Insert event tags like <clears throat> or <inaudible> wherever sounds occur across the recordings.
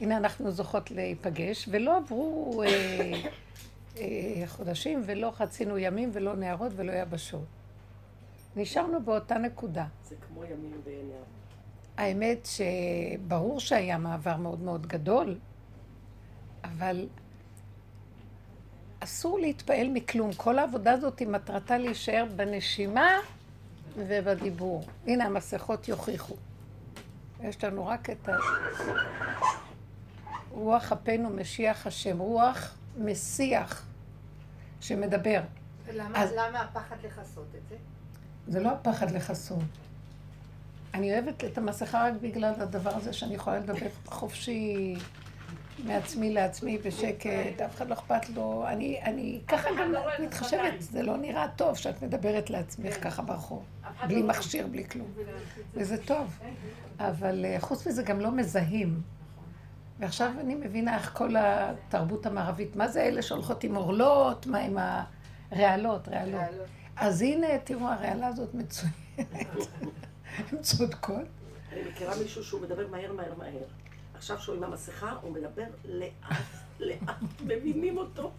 הנה אנחנו זוכות להיפגש, ולא עברו אה, אה, חודשים, ולא חצינו ימים, ולא נערות, ולא יבשות. נשארנו באותה נקודה. זה כמו ימים בעיני האמת שברור שהיה מעבר מאוד מאוד גדול, אבל אסור להתפעל מכלום. כל העבודה הזאת היא מטרתה להישאר בנשימה ובדיבור. הנה, המסכות יוכיחו. יש לנו רק את ה... רוח אפינו משיח השם, רוח משיח שמדבר. ולמה אז... למה הפחד לכסות את זה? זה לא הפחד לכסות. אני אוהבת את המסכה רק בגלל הדבר הזה שאני יכולה לדבר חופשי מעצמי לעצמי בשקט, אף אחד לא אכפת לו. אני, אני ככה גם לא מתחשבת, זה לא נראה טוב שאת מדברת לעצמך כן. ככה ברחוב, בלי לא מכשיר, בלי כלום. וזה טוב. אבל אה, חוץ מזה גם לא מזהים. ועכשיו אני מבינה איך כל התרבות המערבית, מה זה אלה שהולכות עם אורלות, מה עם הרעלות, רעלות. אז הנה, תראו, הרעלה הזאת מצוינת. <laughs> הן צודקות. אני מכירה מישהו שהוא מדבר מהר, מהר, מהר. עכשיו שהוא עם המסכה, הוא מדבר לאט, <laughs> לאט, מבינים אותו.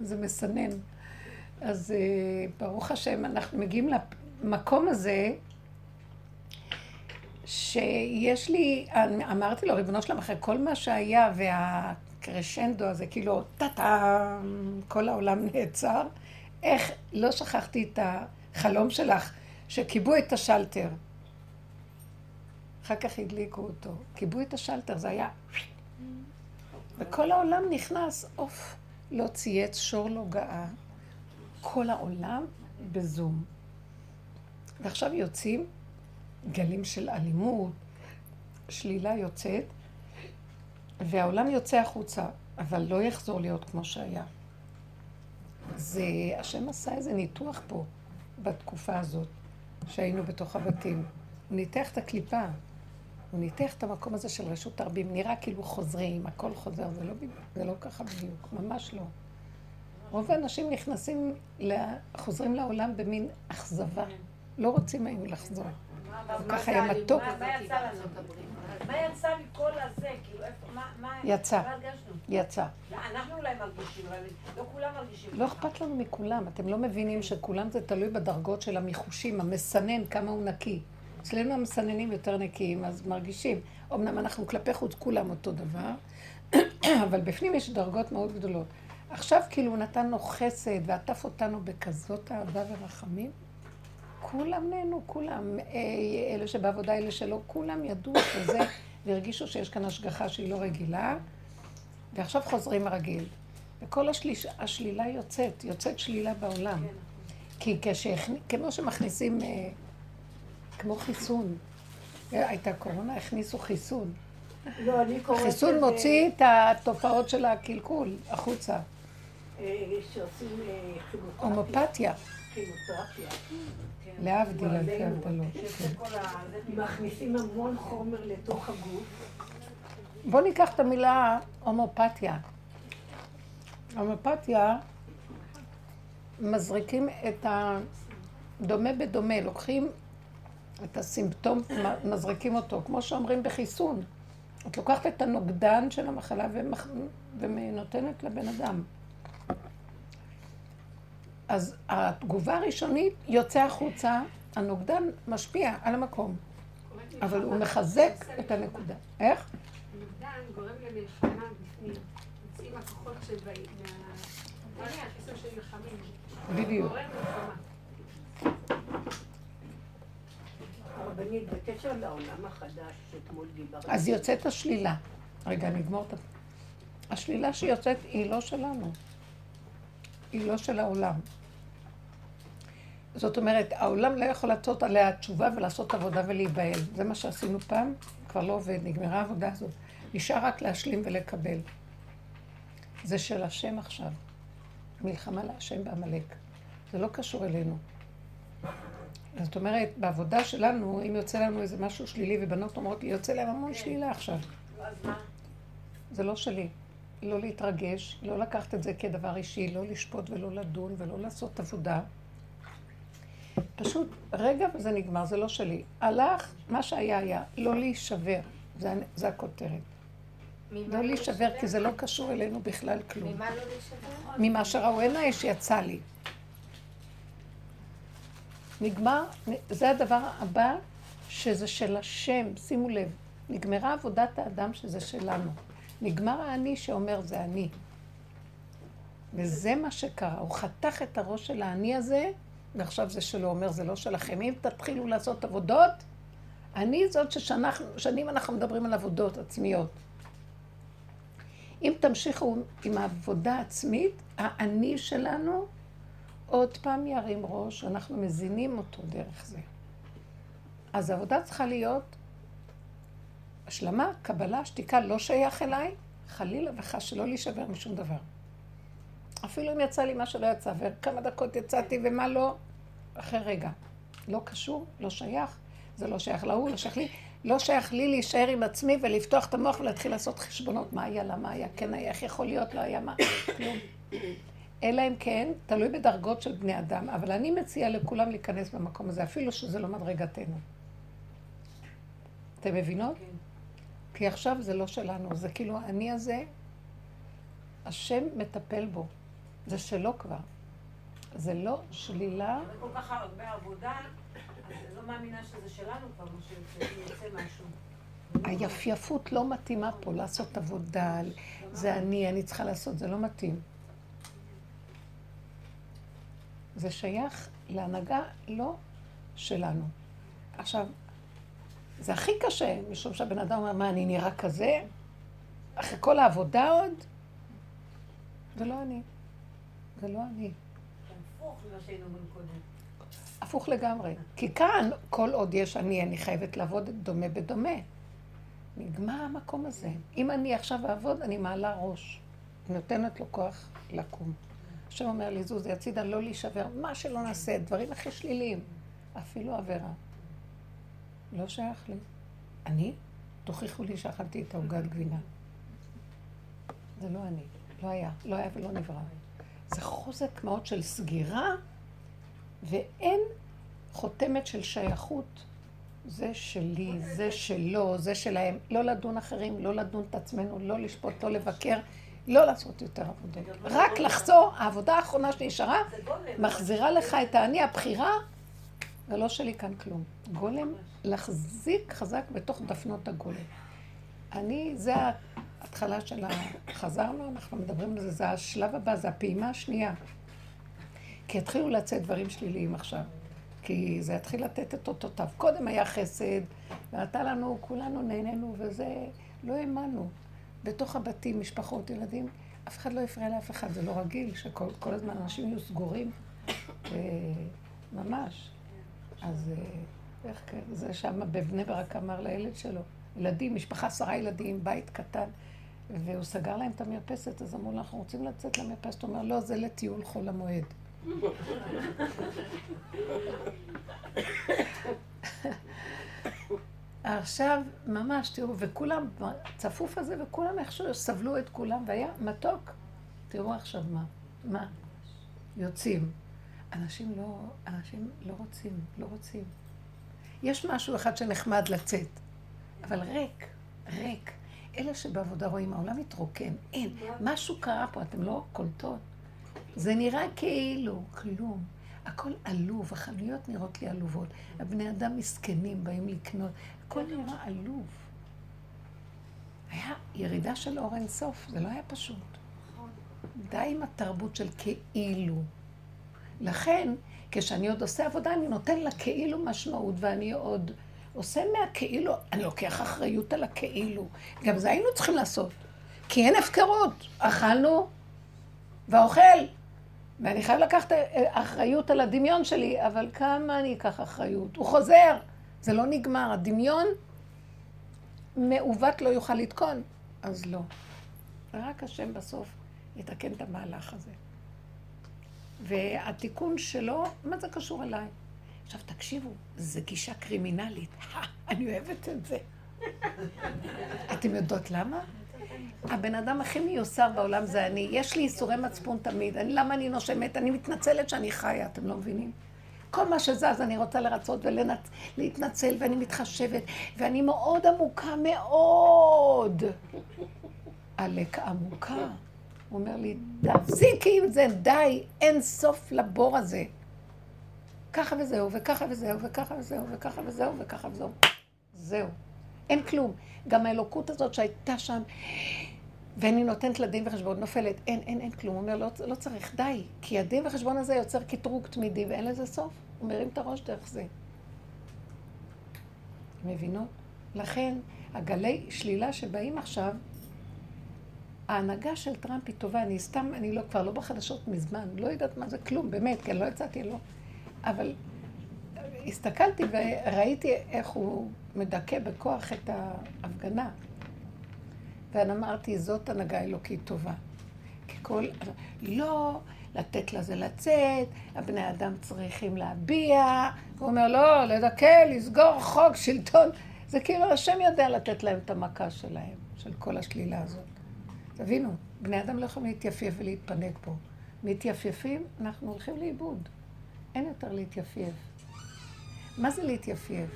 זה מסנן. אז אה, ברוך השם, אנחנו מגיעים למקום הזה, שיש לי, אמרתי לו, ריבונו שלם, אחרי כל מה שהיה והקרשנדו הזה, כאילו, טה-טה, כל העולם נעצר, איך לא שכחתי את החלום שלך, שכיבו את השלטר. אחר כך הדליקו אותו. כיבו את השלטר, זה היה... וכל העולם נכנס, עוף, לא צייץ, שור לא גאה. כל העולם בזום. ועכשיו יוצאים גלים של אלימות, שלילה יוצאת, והעולם יוצא החוצה, אבל לא יחזור להיות כמו שהיה. זה, השם עשה איזה ניתוח פה, בתקופה הזאת, שהיינו בתוך הבתים. הוא ניתח את הקליפה, הוא ניתח את המקום הזה של רשות הרבים, נראה כאילו חוזרים, הכל חוזר, זה לא, זה לא ככה בדיוק, ממש לא. רוב האנשים נכנסים, חוזרים לעולם במין אכזבה. לא רוצים היו לחזור. ככה היה מתוק. מה יצא לנו? מה יצא מכל הזה? כאילו, מה... יצא. יצא. אנחנו אולי מרגישים, אבל לא כולם מרגישים. לא אכפת לנו מכולם. אתם לא מבינים שכולם זה תלוי בדרגות של המחושים, המסנן, כמה הוא נקי. אצלנו המסננים יותר נקיים, אז מרגישים. אמנם אנחנו כלפי חוץ כולם אותו דבר, <clears throat> אבל בפנים יש דרגות מאוד גדולות. עכשיו כאילו הוא נתן לו חסד ועטף אותנו בכזאת אהבה ורחמים. כולם נהנו, כולם, אה, אלה שבעבודה, אלה שלא, כולם ידעו שזה, והרגישו שיש כאן השגחה שהיא לא רגילה, ועכשיו חוזרים הרגיל. וכל השליש, השלילה יוצאת, יוצאת שלילה בעולם. כן. כי כשהכ... כמו שמכניסים, אה, כמו חיסון, הייתה קורונה, הכניסו חיסון. לא, אני קוראת... חיסון מוציא את התופעות של הקלקול החוצה. אה, שעושים הומופתיה. להבדיל אלפי הבדלות. מכניסים המון חומר לתוך הגוף. בואו ניקח את המילה הומופתיה. הומופתיה, מזריקים את הדומה בדומה, לוקחים את הסימפטום, מזריקים אותו, כמו שאומרים בחיסון. את לוקחת את הנוגדן של המחלה ונותנת לבן אדם. אז התגובה הראשונית יוצא החוצה, הנוגדן משפיע על המקום, אבל הוא מחזק את הנקודה. איך? הנוגדן גורם למלחמה בפנים, יוצאים הכוחות שבאים מהחיסון של נלחמים. בדיוק. הרבנית, בקשר לעולם החדש שאתמול דיברנו. אז יוצאת השלילה. רגע, נגמור את ה... השלילה שיוצאת היא לא שלנו. היא לא של העולם. זאת אומרת, העולם לא יכול לעשות עליה תשובה ולעשות עבודה ולהיבהל. זה מה שעשינו פעם, כבר לא עובד, נגמרה העבודה הזאת. נשאר רק להשלים ולקבל. זה של השם עכשיו. מלחמה להשם בעמלק. זה לא קשור אלינו. זאת אומרת, בעבודה שלנו, אם יוצא לנו איזה משהו שלילי, ובנות אומרות לי, יוצא להם המון שלילה עכשיו. זה לא שלי. לא להתרגש, לא לקחת את זה כדבר אישי, לא לשפוט ולא לדון ולא לעשות עבודה. פשוט רגע וזה נגמר, זה לא שלי. הלך, מה שהיה היה, לא להישבר. זה, זה הכותרת. ממה לא להישבר, כי זה לא קשור אלינו בכלל כלום. ממה לא להישבר? ממה שראו עיניי שיצא לי. נגמר, זה הדבר הבא, שזה של השם, שימו לב, נגמרה עבודת האדם שזה שלנו. נגמר האני שאומר זה אני. וזה מה שקרה, הוא חתך את הראש של האני הזה, ועכשיו זה שלו, אומר זה לא שלכם. אם תתחילו לעשות עבודות, אני זאת ששנים אנחנו מדברים על עבודות עצמיות. אם תמשיכו עם העבודה העצמית, האני שלנו עוד פעם ירים ראש, אנחנו מזינים אותו דרך זה. אז העבודה צריכה להיות השלמה, קבלה, שתיקה, לא שייך אליי, חלילה וחס שלא להישבר משום דבר. אפילו אם יצא לי מה שלא יצא, וכמה דקות יצאתי ומה לא, אחרי רגע. לא קשור, לא שייך, זה לא שייך להוא, לא שייך לי. לא שייך לי להישאר עם עצמי ולפתוח את המוח ולהתחיל לעשות חשבונות מה היה, למה היה, כן היה, איך יכול להיות, לא היה, מה, כלום. אלא אם כן, תלוי בדרגות של בני אדם, אבל אני מציעה לכולם להיכנס במקום הזה, אפילו שזה לא מדרגתנו. אתם מבינות? כן. כי עכשיו זה לא שלנו, זה כאילו האני הזה, השם מטפל בו. זה שלו כבר. זה לא שלילה. זה כל כך הרבה עבודה, אז אני לא מאמינה שזה שלנו כבר, מה שיוצא משהו. היפייפות לא מתאימה פה לעשות עבודה, זה אני, אני צריכה לעשות, זה לא מתאים. זה שייך להנהגה לא שלנו. עכשיו, זה הכי קשה, משום שהבן אדם אומר, מה, אני נראה כזה? אחרי כל העבודה עוד? זה לא אני. זה לא אני. הפוך ממה שהיינו קודם. הפוך לגמרי. כי כאן, כל עוד יש אני, אני חייבת לעבוד דומה בדומה. נגמר המקום הזה. אם אני עכשיו אעבוד, אני מעלה ראש. נותנת לו כוח לקום. השם אומר לי, זוזי הצידה, לא להישבר, מה שלא נעשה, דברים הכי שליליים, אפילו עבירה. לא שייך לי. אני? תוכיחו לי שאכלתי את העוגת גבינה. זה לא אני, לא היה, לא היה ולא נברא. זה חוזק מאוד של סגירה, ואין חותמת של שייכות. זה שלי, זה שלו, זה שלהם. לא לדון אחרים, לא לדון את עצמנו, לא לשפוט, לא לבקר, לא לעשות יותר עבודות. רק לחזור, העבודה האחרונה שנשארה, מחזירה לך את האני, הבחירה, ולא שלי כאן כלום. גולם, להחזיק חזק בתוך דפנות הגולם. אני, זה ההתחלה של ה... חזרנו, אנחנו מדברים על זה, זה השלב הבא, זה הפעימה השנייה. כי התחילו לצאת דברים שליליים עכשיו. כי זה יתחיל לתת את אותותיו. קודם היה חסד, ועתה לנו, כולנו נהנינו, וזה, לא האמנו. בתוך הבתים, משפחות, ילדים, אף אחד לא הפריע לאף אחד, זה לא רגיל שכל הזמן אנשים יהיו סגורים, ממש. אז אה, איך כן, זה שם בבני ברק אמר לילד שלו, ילדים, משפחה עשרה ילדים, בית קטן, והוא סגר להם את המרפסת, אז אמרו לו, אנחנו רוצים לצאת למרפסת, הוא אומר, לא, זה לטיול חול המועד. עכשיו, ממש, תראו, וכולם, צפוף הזה, וכולם איכשהו סבלו את כולם, והיה מתוק. תראו עכשיו מה, מה, יוצאים. אנשים לא, אנשים לא רוצים, לא רוצים. יש משהו אחד שנחמד לצאת, אבל ריק, ריק. אלה שבעבודה רואים, העולם מתרוקן, אין. משהו קרה פה, אתם לא קולטות. זה נראה כאילו, כלום. הכל עלוב, החנויות נראות לי עלובות. הבני אדם מסכנים, באים לקנות. הכל נראה עלוב. היה ירידה של אור אינסוף, זה לא היה פשוט. די עם התרבות של כאילו. לכן, כשאני עוד עושה עבודה, אני נותן לה כאילו משמעות, ואני עוד עושה מהכאילו, אני לוקח אחריות על הכאילו. גם זה היינו צריכים לעשות. כי אין הפקרות. אכלנו והאוכל. ואני חייב לקחת אחריות על הדמיון שלי, אבל כמה אני אקח אחריות? הוא חוזר. זה לא נגמר. הדמיון מעוות לא יוכל לתקון, אז לא. ורק השם בסוף יתקן את המהלך הזה. והתיקון שלו, מה זה קשור אליי? עכשיו תקשיבו, זו גישה קרימינלית. <laughs> אני אוהבת את זה. אתם יודעות למה? הבן אדם הכי מיוסר בעולם זה אני. יש לי ייסורי מצפון תמיד. אני, למה אני נושמת? אני מתנצלת שאני חיה, אתם לא מבינים? כל מה שזז אני רוצה לרצות ולהתנצל, ואני מתחשבת, ואני מאוד עמוקה מאוד. עלק עמוקה. הוא אומר לי, תפסיקי עם זה, די, אין סוף לבור הזה. ככה וזהו, וככה וזהו, וככה וזהו, וככה וזהו, וככה וזהו. זהו. אין כלום. גם האלוקות הזאת שהייתה שם, ואני נותנת לה דין וחשבון, נופלת, אין, אין, אין כלום. הוא אומר, לא, לא צריך, די. כי הדין וחשבון הזה יוצר קטרוג תמידי, ואין לזה סוף. הוא מרים את הראש דרך זה. מבינות? לכן, הגלי שלילה שבאים עכשיו, ההנהגה של טראמפ היא טובה, אני סתם, אני לא, כבר לא בחדשות מזמן, לא יודעת מה זה כלום, באמת, כי אני לא יצאתי, לא. אבל הסתכלתי וראיתי איך הוא מדכא בכוח את ההפגנה. ואני אמרתי, זאת הנהגה אלוקית טובה. כי כל... לא לתת לזה לצאת, הבני אדם צריכים להביע. הוא אומר, לא, לדכא, לסגור חוק, שלטון. זה כאילו השם יודע לתת להם את המכה שלהם, של כל השלילה הזאת. תבינו, בני אדם לא יכולים להתייפייף ולהתפנק פה. מתייפייפים, אנחנו הולכים לאיבוד. אין יותר להתייפייף. מה זה להתייפייף?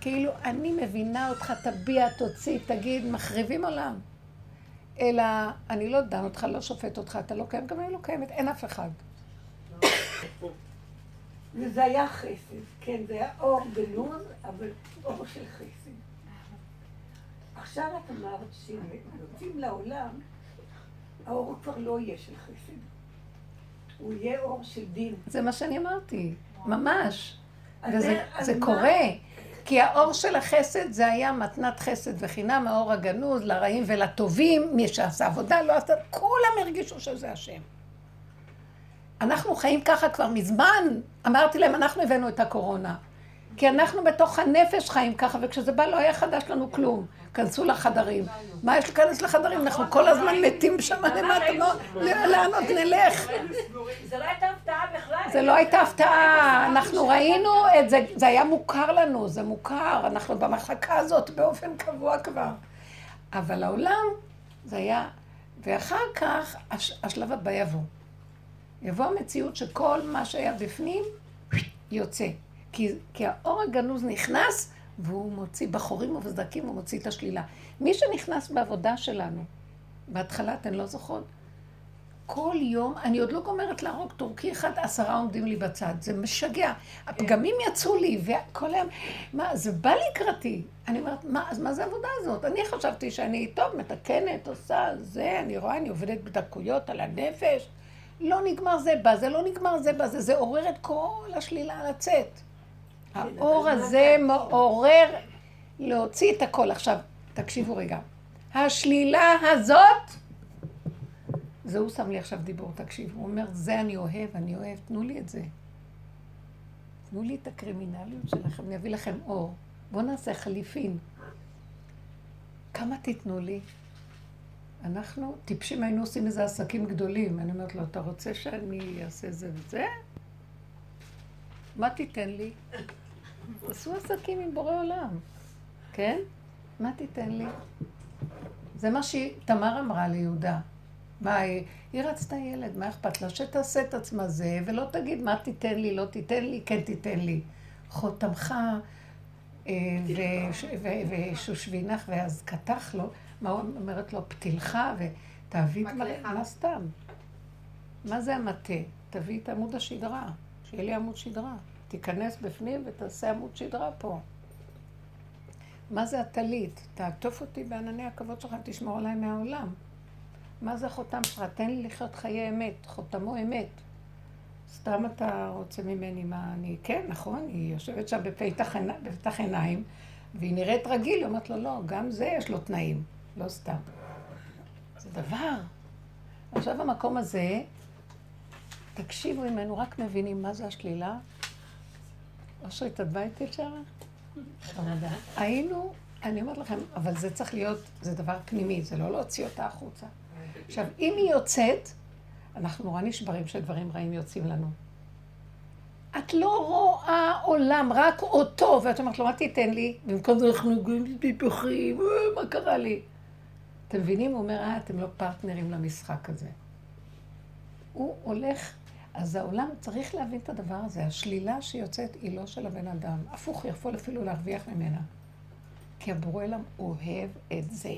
כאילו, אני מבינה אותך, תביע, תוציא, תגיד, מחריבים עולם. אלא, אני לא דן אותך, לא שופט אותך, אתה לא קיים, גם אני לא קיימת, אין אף אחד. וזה היה חסד, כן, זה היה אור בלוז, אבל אור של חסד. עכשיו את אמרת שיוצאים לעולם, האור כבר לא יהיה של חסד. הוא יהיה אור של דין. זה מה שאני אמרתי, ממש. וזה זה קורה. כי האור של החסד זה היה מתנת חסד וחינם, האור הגנוז לרעים ולטובים, מי שעשה עבודה, לא עשה, כולם הרגישו שזה השם. אנחנו חיים ככה כבר מזמן. אמרתי להם, אנחנו הבאנו את הקורונה. כי אנחנו בתוך הנפש חיים ככה, וכשזה בא לא היה חדש לנו כלום. כנסו לחדרים. מה יש להיכנס לחדרים? אנחנו כל הזמן מתים שם למטה, לאן עוד נלך? זה לא הייתה הפתעה בכלל. זה לא הייתה הפתעה, אנחנו ראינו את זה, זה היה מוכר לנו, זה מוכר, אנחנו במחלקה הזאת באופן קבוע כבר. אבל העולם, זה היה, ואחר כך השלב הבא יבוא. יבוא המציאות שכל מה שהיה בפנים יוצא. כי, כי האור הגנוז נכנס והוא מוציא בחורים ובסדקים, הוא מוציא את השלילה. מי שנכנס בעבודה שלנו, בהתחלה אתן לא זוכרות, כל יום, אני עוד לא גומרת להרוג טורקי אחד, עשרה עומדים לי בצד. זה משגע. הפגמים יצאו לי, וכל היום, מה, זה בא לקראתי. אני אומרת, מה, אז מה זה העבודה הזאת? אני חשבתי שאני, טוב, מתקנת, עושה זה, אני רואה, אני עובדת בדקויות על הנפש. לא נגמר זה בא, זה לא נגמר זה בא, זה, זה עורר את כל השלילה לצאת. האור הזה מעורר להוציא את הכל. עכשיו, תקשיבו רגע. השלילה הזאת, זה הוא שם לי עכשיו דיבור, תקשיבו. הוא אומר, זה אני אוהב, אני אוהב, תנו לי את זה. תנו לי את הקרימינליות שלכם, אני אביא לכם אור. בואו נעשה חליפין. כמה תיתנו לי? אנחנו טיפשים היינו עושים איזה עסקים גדולים. אני אומרת לו, אתה רוצה שאני אעשה זה וזה? מה תיתן לי? עשו עסקים עם בורא עולם, כן? מה תיתן לי? זה מה שתמר אמרה ליהודה. מה, היא רצתה ילד, מה אכפת לה? שתעשה את עצמה זה, ולא תגיד מה תיתן לי, לא תיתן לי, כן תיתן לי. חותמך אה, ושושבינך ואז קטח לו, מה אומרת לו? פתילך ותביא דברים, מה סתם? מה זה המטה? תביא את עמוד השדרה, שיהיה לי עמוד שדרה. תיכנס בפנים ותעשה עמוד שדרה פה. מה זה הטלית? תעטוף אותי בענני הכבוד שלך, תשמור עליי מהעולם. מה זה החותם שלך? תן לי לחיות חיי אמת, חותמו אמת. סתם אתה רוצה ממני מה אני... כן, נכון, היא יושבת שם בפתח עיניים, והיא נראית רגיל, היא אומרת לו, לא, גם זה יש לו תנאים, לא סתם. זה דבר. עכשיו המקום הזה, תקשיבו, אם היינו רק מבינים מה זה השלילה, אושרית, את באה איתי שם? חמודה. היינו, אני אומרת לכם, אבל זה צריך להיות, זה דבר פנימי, זה לא להוציא אותה החוצה. עכשיו, אם היא יוצאת, אנחנו נורא נשברים שדברים רעים יוצאים לנו. את לא רואה עולם, רק אותו, ואת אומרת לו, מה תיתן לי? במקום זה אנחנו טיפוחים, אה, מה קרה לי? אתם מבינים? הוא אומר, אה, אתם לא פרטנרים למשחק הזה. הוא הולך, אז העולם צריך להבין את הדבר הזה. השלילה שיוצאת היא לא של הבן אדם. הפוך, יכול אפילו להרוויח ממנה. כי הבורא עולם אוהב את זה.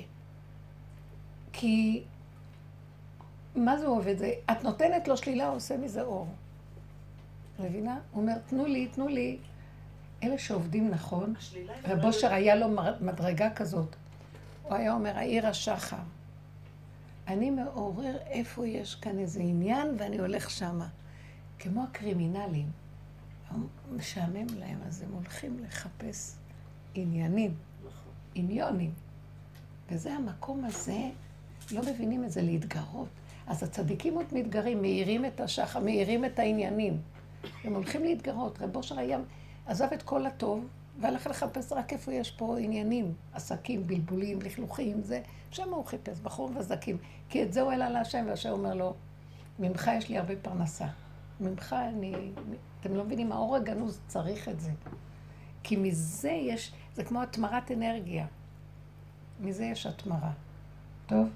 כי... מה זה אוהב את זה? את נותנת לו שלילה, הוא עושה מזה אור. מבינה? הוא אומר, תנו לי, תנו לי. אלה שעובדים נכון, רב אושר היה לו מדרגה כזאת. הוא היה אומר, העיר השחר. אני מעורר איפה יש כאן איזה עניין ואני הולך שמה. כמו הקרימינלים. משעמם להם, אז הם הולכים לחפש עניינים, עניונים. וזה המקום הזה, לא מבינים את זה, להתגרות. אז הצדיקים עוד מתגרים, מאירים את השחר, מאירים את העניינים. הם הולכים להתגרות. רב אושר היה, עזב את כל הטוב, והלך לחפש רק איפה יש פה עניינים, עסקים, בלבולים, לכלוכים, זה, שם הוא חיפש, בחור וזקים. כי את זה הוא העלה להשם, והשם אומר לו, ממך יש לי הרבה פרנסה. ממך אני... אתם לא מבינים, האור הגנוז צריך את זה. כי מזה יש, זה כמו התמרת אנרגיה. מזה יש התמרה. טוב?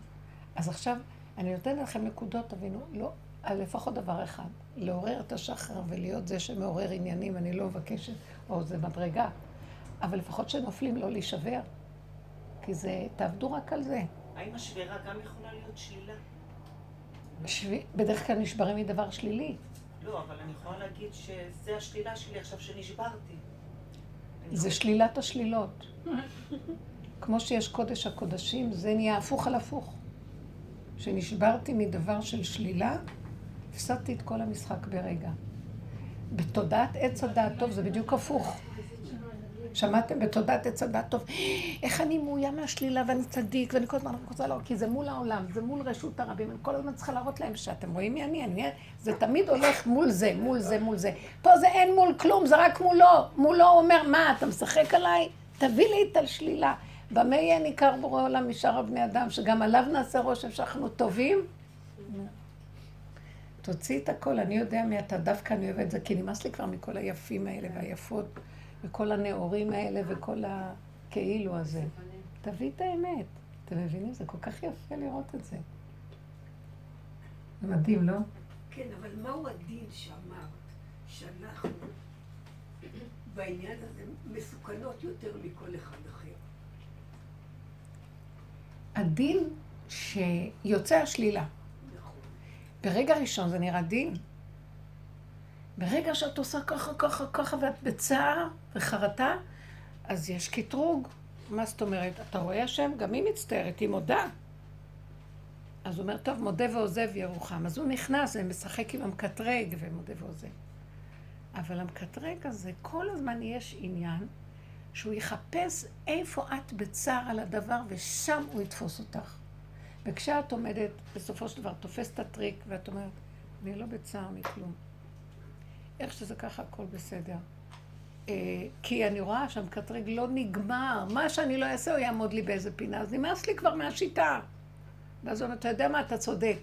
אז עכשיו, אני נותנת לכם נקודות, תבינו, לא, לפחות דבר אחד, לעורר את השחר ולהיות זה שמעורר עניינים, אני לא מבקשת, או זה מדרגה, אבל לפחות שנופלים לא להישבר, כי זה, תעבדו רק על זה. האם השבירה גם יכולה להיות שלילה? שב... בדרך כלל נשברים מדבר שלילי. לא, אבל אני יכולה להגיד שזה השלילה שלי עכשיו שנשברתי. זה שלילת השלילות. <laughs> כמו שיש קודש הקודשים, זה נהיה הפוך על הפוך. כשנשברתי מדבר של שלילה, הפסדתי את כל המשחק ברגע. בתודעת עץ הדעת טוב זה בדיוק הפוך. שמעתם בתודעת עץ הדת טוב, איך אני מאוים מהשלילה ואני צדיק ואני כל הזמן רוצה להראות, כי זה מול העולם, זה מול רשות הרבים, אני כל הזמן צריכה להראות להם שאתם רואים מי אני, אני, זה תמיד הולך מול זה, מול זה, מול זה. פה זה אין מול כלום, זה רק מולו. מולו הוא אומר, מה, אתה משחק עליי? תביא לי את השלילה. במה יהיה ניכר בורא עולם משאר הבני אדם, שגם עליו נעשה רושם שאנחנו טובים? תוציא את הכל, אני יודע מי אתה, דווקא אני אוהב את זה, כי נמאס לי כבר מכל היפים האלה והיפות. וכל הנאורים האלה וכל הכאילו הזה. תביא את האמת. אתם מבינים? זה כל כך יפה לראות את זה. זה מדהים, לא? כן, אבל מהו הדין שאמרת שאנחנו בעניין הזה מסוכנות יותר מכל אחד אחר? הדין שיוצא השלילה. נכון. ברגע ראשון זה נראה דין. ברגע שאת עושה ככה, ככה, ככה, ואת בצער וחרטה, אז יש קטרוג. מה זאת אומרת? אתה רואה השם? גם היא מצטערת, היא מודה. אז הוא אומר, טוב, מודה ועוזב ירוחם. אז הוא נכנס ומשחק עם המקטרג ומודה ועוזב. אבל המקטרג הזה, כל הזמן יש עניין שהוא יחפש איפה את בצער על הדבר, ושם הוא יתפוס אותך. וכשאת עומדת, בסופו של דבר, תופסת את הטריק, ואת אומרת, אני לא בצער מכלום. איך שזה ככה, הכל בסדר. אה, כי אני רואה שהמקטרג לא נגמר. מה שאני לא אעשה, הוא יעמוד לי באיזה פינה. אז נמאס לי כבר מהשיטה. ואז הוא אומר, אתה יודע מה, אתה צודק.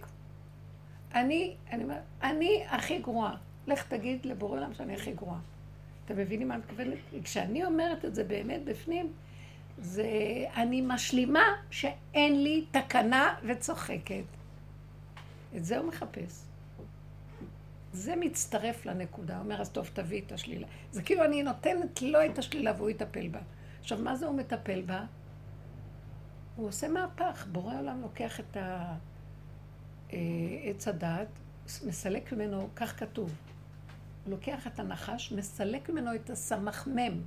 אני, אני אני הכי גרועה. לך תגיד לבורא עולם שאני הכי גרועה. אתם מבינים מה אני מתכוונת? כשאני אומרת את זה באמת בפנים, זה אני משלימה שאין לי תקנה וצוחקת. את זה הוא מחפש. זה מצטרף לנקודה. אומר, אז טוב, תביא את השלילה. זה כאילו אני נותנת לו את השלילה והוא יטפל בה. עכשיו, מה זה הוא מטפל בה? הוא עושה מהפך. בורא עולם לוקח את אה, עץ הדעת, מסלק ממנו, כך כתוב. הוא לוקח את הנחש, מסלק ממנו את הסמ"ם,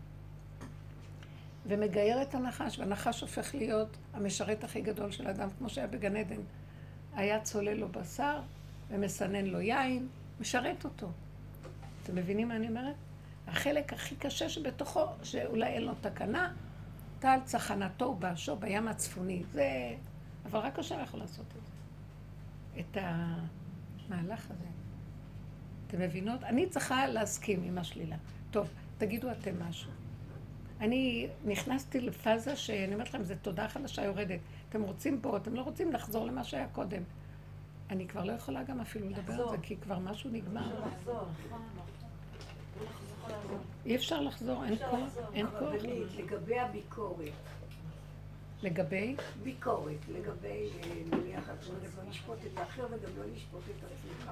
ומגייר את הנחש, והנחש הופך להיות המשרת הכי גדול של האדם, כמו שהיה בגן עדן. היה צולל לו בשר ומסנן לו יין, משרת אותו. אתם מבינים מה אני אומרת? החלק הכי קשה שבתוכו, שאולי אין לו תקנה, טל צחנתו ובאשו בים הצפוני. זה... אבל רק השם יכול לעשות את זה. את המהלך הזה. אתם מבינות? אני צריכה להסכים עם השלילה. טוב, תגידו אתם משהו. אני נכנסתי לפאזה שאני אומרת לכם, זו תודה חדשה יורדת. אתם רוצים פה, אתם לא רוצים לחזור למה שהיה קודם. אני כבר לא יכולה גם אפילו לדבר על זה, כי כבר משהו נגמר. אי אפשר לחזור, אין כוח, אין כוח. לגבי הביקורת. לגבי? ביקורת, לגבי, נניח, לא לשפוט את האחר וגם לא לשפוט את עצמך.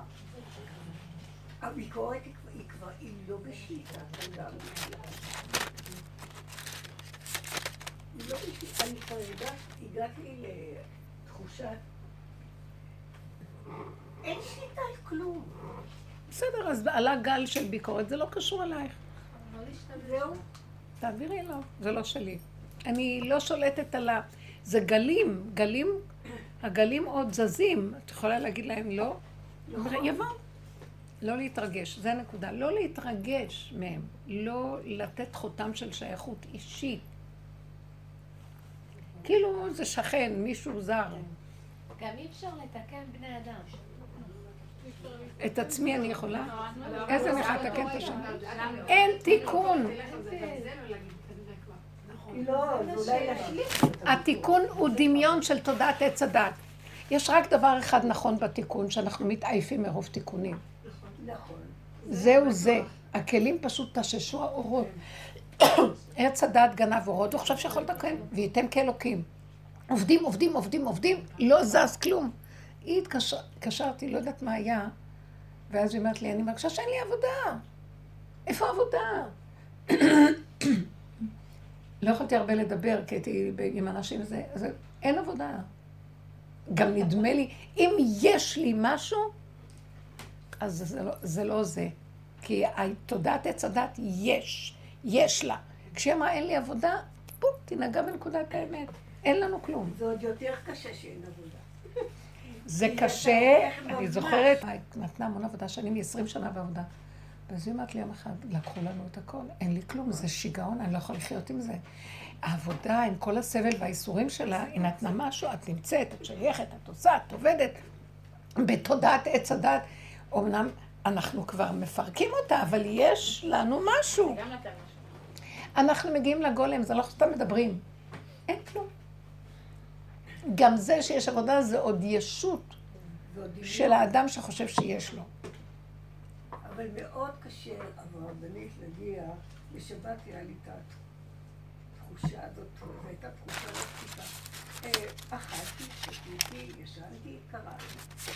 הביקורת היא כבר- היא לא. היא לא בשליטה, אני כבר הגעתי לתחושת... אין שליטה על כלום. בסדר, אז עלה גל של ביקורת, זה לא קשור אלייך. זהו. תעבירי לו, זה לא שלי. אני לא שולטת על ה... זה גלים, גלים, הגלים עוד זזים. את יכולה להגיד להם לא? יבוא. לא להתרגש, זה הנקודה. לא להתרגש מהם. לא לתת חותם של שייכות אישית. כאילו זה שכן, מישהו זר. גם אי אפשר לתקן בני אדם. את עצמי אני יכולה? איזה אני יכולה לתקן את השם? אין תיקון. לא, זה אולי להשליך אותה. התיקון הוא דמיון של תודעת עץ הדת. יש רק דבר אחד נכון בתיקון, שאנחנו מתעייפים מרוב תיקונים. נכון. זהו זה. הכלים פשוט תששו האורות. <coughs> עץ הדת גנב אורות, הוא חושב שיכול לתקן, וייתם כאלוקים. עובדים, עובדים, עובדים, עובדים, לא זז כלום. היא התקשר- התקשרתי, לא יודעת מה היה, ואז היא אומרת לי, אני מרגישה שאין לי עבודה. איפה העבודה? לא יכולתי הרבה לדבר, כי הייתי עם אנשים וזה, אז אין עבודה. גם נדמה לי, אם יש לי משהו, אז זה לא זה. לא זה. כי תודעת עץ הדת יש, יש לה. כשהיא אמרה אין לי עבודה, פום, תנהגה בנקודת האמת. אין לנו כלום. זה עוד יותר קשה שאין עבודה. זה <laughs> קשה, אני. זוכרת, נתנה המון עבודה, שאני מ-20 שנה בעבודה. ואז היא אומרת לי יום אחד, לקחו לנו את הכל, אין לי כלום, זה שיגעון, אני לא יכולה לחיות עם זה. העבודה עם כל הסבל והאיסורים שלה, היא נתנה משהו, את נמצאת, את שייכת, את עושה, את עובדת. בתודעת עץ הדת, אמנם אנחנו כבר מפרקים אותה, אבל יש לנו משהו. אנחנו מגיעים לגולם, זה לא סתם מדברים. אין כלום. גם זה שיש עבודה זה עוד ישות. של האדם שחושב שיש לו. אבל מאוד קשה הרבנית להגיע, בשבת היה לי את התחושה הזאת, זו הייתה תחושה לא פשוטה. אה, אכלתי, שתיתי, ישנתי, קראתי.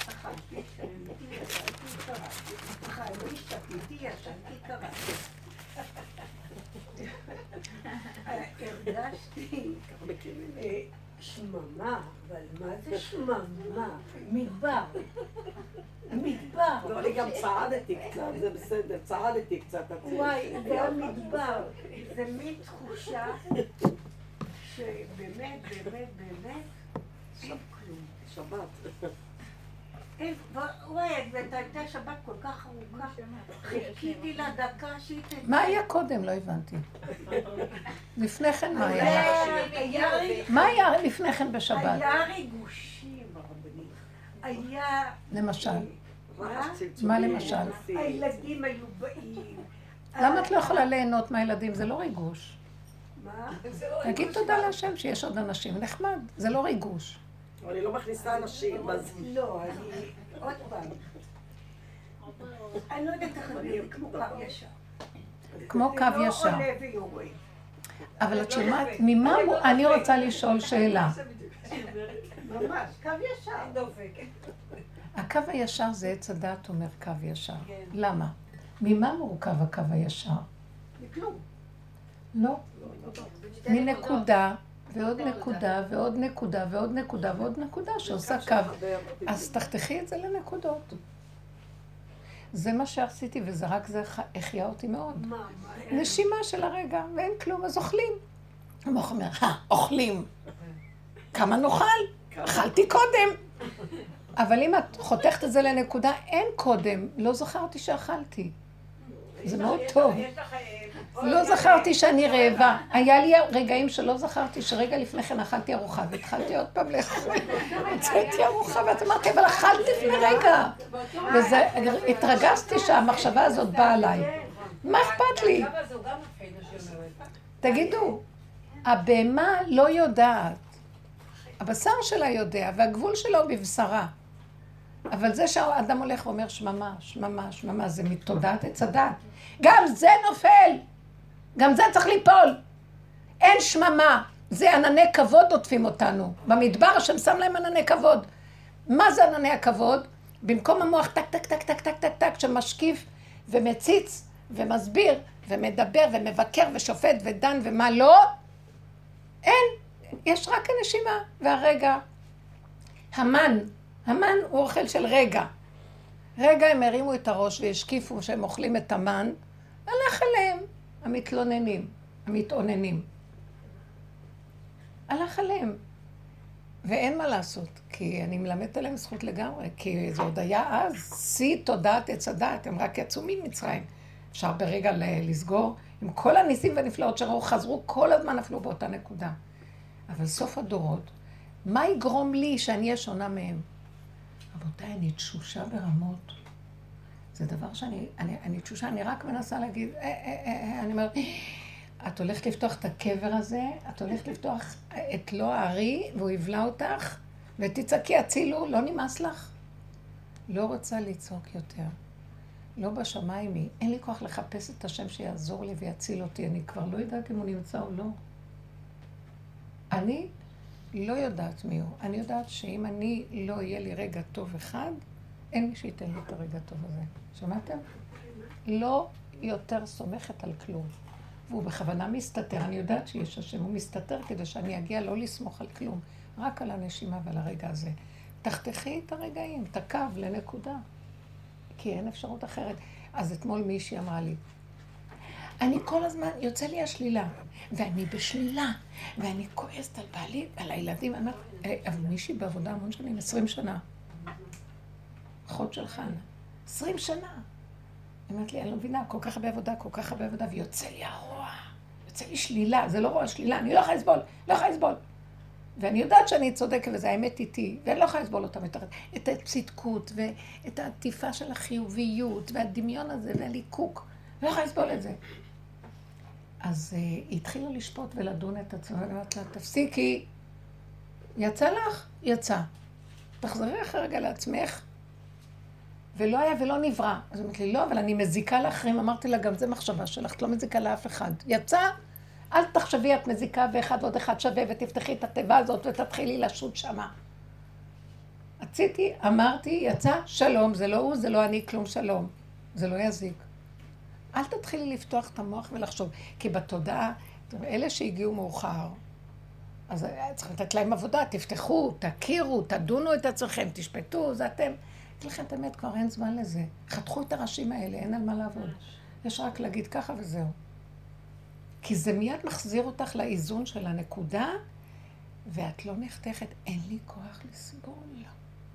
אכלתי, שתיתי, ישנתי, קראתי. אכלתי, שתיתי, ישנתי, קראתי. <laughs> אה, הרגשתי שממה, אבל מה זה שממה? מדבר. מדבר. לא, אני גם צעדתי קצת, זה בסדר, צעדתי קצת. וואי, זה המדבר. זה מין תחושה שבאמת, באמת, באמת, אין כלום. שבת. אין, וואי, זאת הייתה שבת כל כך ארוכה. חיכיתי לדקה שהיא תצא. מה היה קודם? לא הבנתי. לפני כן מה היה? היה מה היה לפני כן בשבת? היה ריגושים, הרבנית. היה... למשל. מה? מה למשל? הילדים היו באים. למה את לא יכולה ליהנות מהילדים? זה לא ריגוש. מה? תגיד תודה להשם שיש עוד אנשים. נחמד, זה לא ריגוש. אבל אני לא מכניסה אנשים, אז... לא, אני... עוד פעם. אני לא יודעת איך להגיד, זה כמו קו ישר. כמו קו ישר. לא ויורד. אבל את שומעת, ממה... מו- אני רוצה לשאול שאלה. ממש, קו ישר. דופק. הקו הישר זה עץ הדעת אומר קו ישר. למה? ממה מורכב הקו הישר? מכלום. לא. מנקודה ועוד נקודה ועוד נקודה ועוד נקודה ועוד נקודה שעושה קו. אז תחתכי את זה לנקודות. זה מה שעשיתי, וזה רק זה החיה אותי מאוד. מה, מה? נשימה של הרגע, ואין כלום, אז אוכלים. המוח אומר, אה, אוכלים. כמה נאכל? אכלתי קודם. אבל אם את חותכת את זה לנקודה, אין קודם. לא זכרתי שאכלתי. זה מאוד טוב. יש לך... לא זכרתי שאני רעבה. היה לי רגעים שלא זכרתי שרגע לפני כן אכלתי ארוחה, והתחלתי עוד פעם לאכול. הוצאתי ארוחה, ואז אמרתי, אבל אכלתי לפני רגע. והתרגשתי שהמחשבה הזאת באה עליי. מה אכפת לי? תגידו, הבהמה לא יודעת. הבשר שלה יודע, והגבול שלה הוא בבשרה. אבל זה שהאדם הולך ואומר שממה, שממה, שממה, זה מתודעת עץ הדת. גם זה נופל! גם זה צריך ליפול! אין שממה! זה ענני כבוד עוטפים אותנו. במדבר השם שם להם ענני כבוד. מה זה ענני הכבוד? במקום המוח טק טק טק טק טק טק טק שמשקיף ומציץ ומסביר ומדבר ומבקר ושופט ודן ומה לא, אין, יש רק הנשימה והרגע. המן, המן הוא אוכל של רגע. רגע הם הרימו את הראש והשקיפו שהם אוכלים את המן, הלך עליהם המתלוננים, המתאוננים. הלך עליהם. ואין מה לעשות, כי אני מלמדת עליהם זכות לגמרי, כי זה עוד היה אז שיא תודעת עץ הדעת, הם רק יצאו ממצרים. אפשר ברגע לסגור, עם כל הניסים והנפלאות שראו, חזרו, כל הזמן נפלו באותה נקודה. אבל סוף הדורות, מה יגרום לי שאני אהיה שונה מהם? רבותיי, אני תשושה ברמות. זה דבר שאני, אני, אני תשושה, אני רק מנסה להגיד, אה, אה, אה, אה, אני אומרת, את הולכת לפתוח את הקבר הזה, את הולכת לפתוח את לא הארי, והוא יבלע אותך, ותצעקי, הצילו, לא נמאס לך? לא רוצה לצעוק יותר. לא בשמיים היא. אין לי כוח לחפש את השם שיעזור לי ויציל אותי. אני כבר לא יודעת אם הוא נמצא או לא. אני לא יודעת מי הוא. אני יודעת שאם אני לא יהיה לי רגע טוב אחד, אין מי שייתן לי את הרגע הטוב הזה. שמעתם? לא יותר סומכת על כלום. והוא בכוונה מסתתר, אני יודעת שיש השם, הוא מסתתר כדי שאני אגיע לא לסמוך על כלום, רק על הנשימה ועל הרגע הזה. תחתכי את הרגעים, את הקו לנקודה, כי אין אפשרות אחרת. אז אתמול מישהי אמרה לי, אני כל הזמן, יוצא לי השלילה, ואני בשלילה, ואני כועסת על בעלי, על הילדים, אני "אה, אבל מישהי בעבודה המון שנים, עשרים שנה. אחות של חנה, עשרים שנה. היא אומרת לי, אני לא מבינה, כל כך הרבה עבודה, כל כך הרבה עבודה, ויוצא לי הרוע, יוצא לי שלילה, זה לא רוע, שלילה, אני לא יכולה לסבול, לא יכולה לסבול. ואני יודעת שאני צודקת, וזה האמת איתי, ואני לא יכולה לסבול אותם יותר. את הצדקות, ואת העטיפה של החיוביות, והדמיון הזה, והליקוק. לא יכולה לסבול את זה. אז uh, היא התחילה לשפוט ולדון את עצמה, ואמרת לה, תפסיקי. יצא לך? יצא. תחזרי אחרי רגע לעצמך, ולא היה ולא נברא. אז אומרת לי, לא, אבל אני מזיקה לאחרים. אמרתי לה, גם זה מחשבה שלך, את לא מזיקה לאף אחד. יצא, אל תחשבי, את מזיקה ואחד ועוד אחד שווה, ותפתחי את התיבה הזאת ותתחילי לשוט שמה. רציתי, אמרתי, יצא, שלום, זה לא הוא, זה לא אני, כלום שלום. זה לא יזיק. אל תתחילי לפתוח את המוח ולחשוב, כי בתודעה, אלה שהגיעו מאוחר, אז צריך לתת להם עבודה, תפתחו, תכירו, תדונו את עצמכם, תשפטו, זה אתם. אגיד לכם את האמת, כבר אין זמן לזה. חתכו את הראשים האלה, אין על מה לעבוד. יש רק להגיד ככה וזהו. כי זה מיד מחזיר אותך לאיזון של הנקודה, ואת לא נחתכת, אין לי כוח לסבול.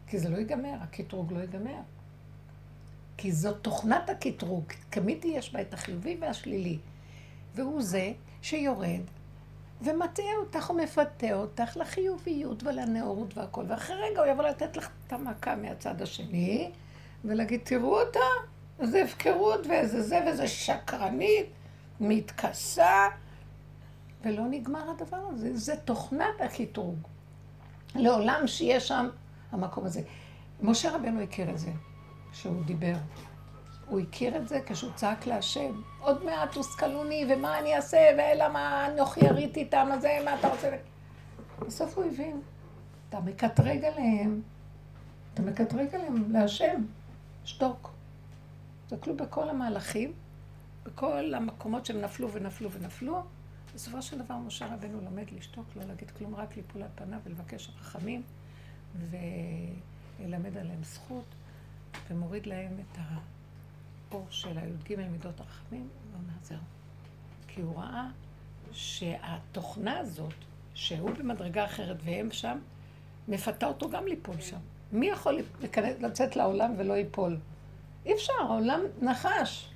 כי זה לא ייגמר, הקטרוג לא ייגמר. כי זאת תוכנת הקטרוג, תמיד יש בה את החיובי והשלילי. והוא זה שיורד ומטעה אותך ומפתה אותך לחיוביות ולנאורות והכל. ואחרי רגע הוא יבוא לתת לך את המכה מהצד השני, ולהגיד, תראו אותה, איזה הפקרות ואיזה זה, ואיזה שקרנית, מתכסה, ולא נגמר הדבר הזה. זה תוכנת הקטרוג. לעולם שיהיה שם המקום הזה. משה רבנו הכיר את זה, כשהוא דיבר. הוא הכיר את זה כשהוא צעק להשם. עוד מעט הושכלוני, ומה אני אעשה, ולמה אנוכי יריתי איתם, אז זה, מה אתה רוצה? בסוף הוא הבין. אתה מקטרג עליהם, אתה מקטרג עליהם להשם. שתוק. תסתכלו בכל המהלכים, בכל המקומות שהם נפלו ונפלו ונפלו. בסופו של דבר משה רבנו לומד לשתוק, לא להגיד כלום, רק ליפול על פניו ולבקש רחמים, וללמד עליהם זכות, ומוריד להם את האור של הי"ג מידות הרחמים, ואומר זהו. כי הוא ראה שהתוכנה הזאת, שהוא במדרגה אחרת והם שם, מפתה אותו גם ליפול שם. מי יכול להיכנס, לצאת לעולם ולא ייפול? אי אפשר, העולם נחש.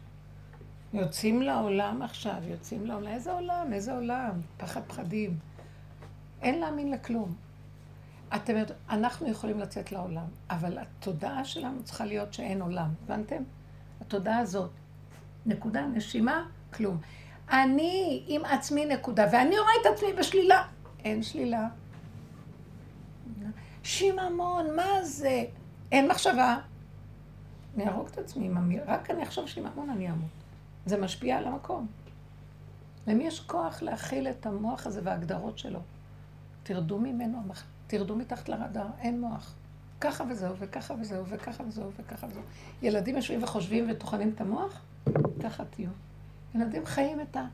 יוצאים לעולם עכשיו, יוצאים לעולם. איזה עולם? איזה עולם? פחד פחדים. אין להאמין לכלום. אתם יודעים, אנחנו יכולים לצאת לעולם, אבל התודעה שלנו צריכה להיות שאין עולם. הבנתם? התודעה הזאת. נקודה, נשימה, כלום. אני עם עצמי נקודה, ואני רואה את עצמי בשלילה. אין שלילה. שיממון, מה זה? אין מחשבה. אני אהרוג את עצמי. רק אני אחשוב שיממון אני אמות. זה משפיע על המקום. למי יש כוח להכיל את המוח הזה וההגדרות שלו? תרדו ממנו, תרדו מתחת לרדאר, אין מוח. ככה וזהו, וככה וזהו, וככה וזהו, וככה וזהו. ילדים יושבים וחושבים וטוחנים את המוח? ככה תהיו. ילדים חיים את ה...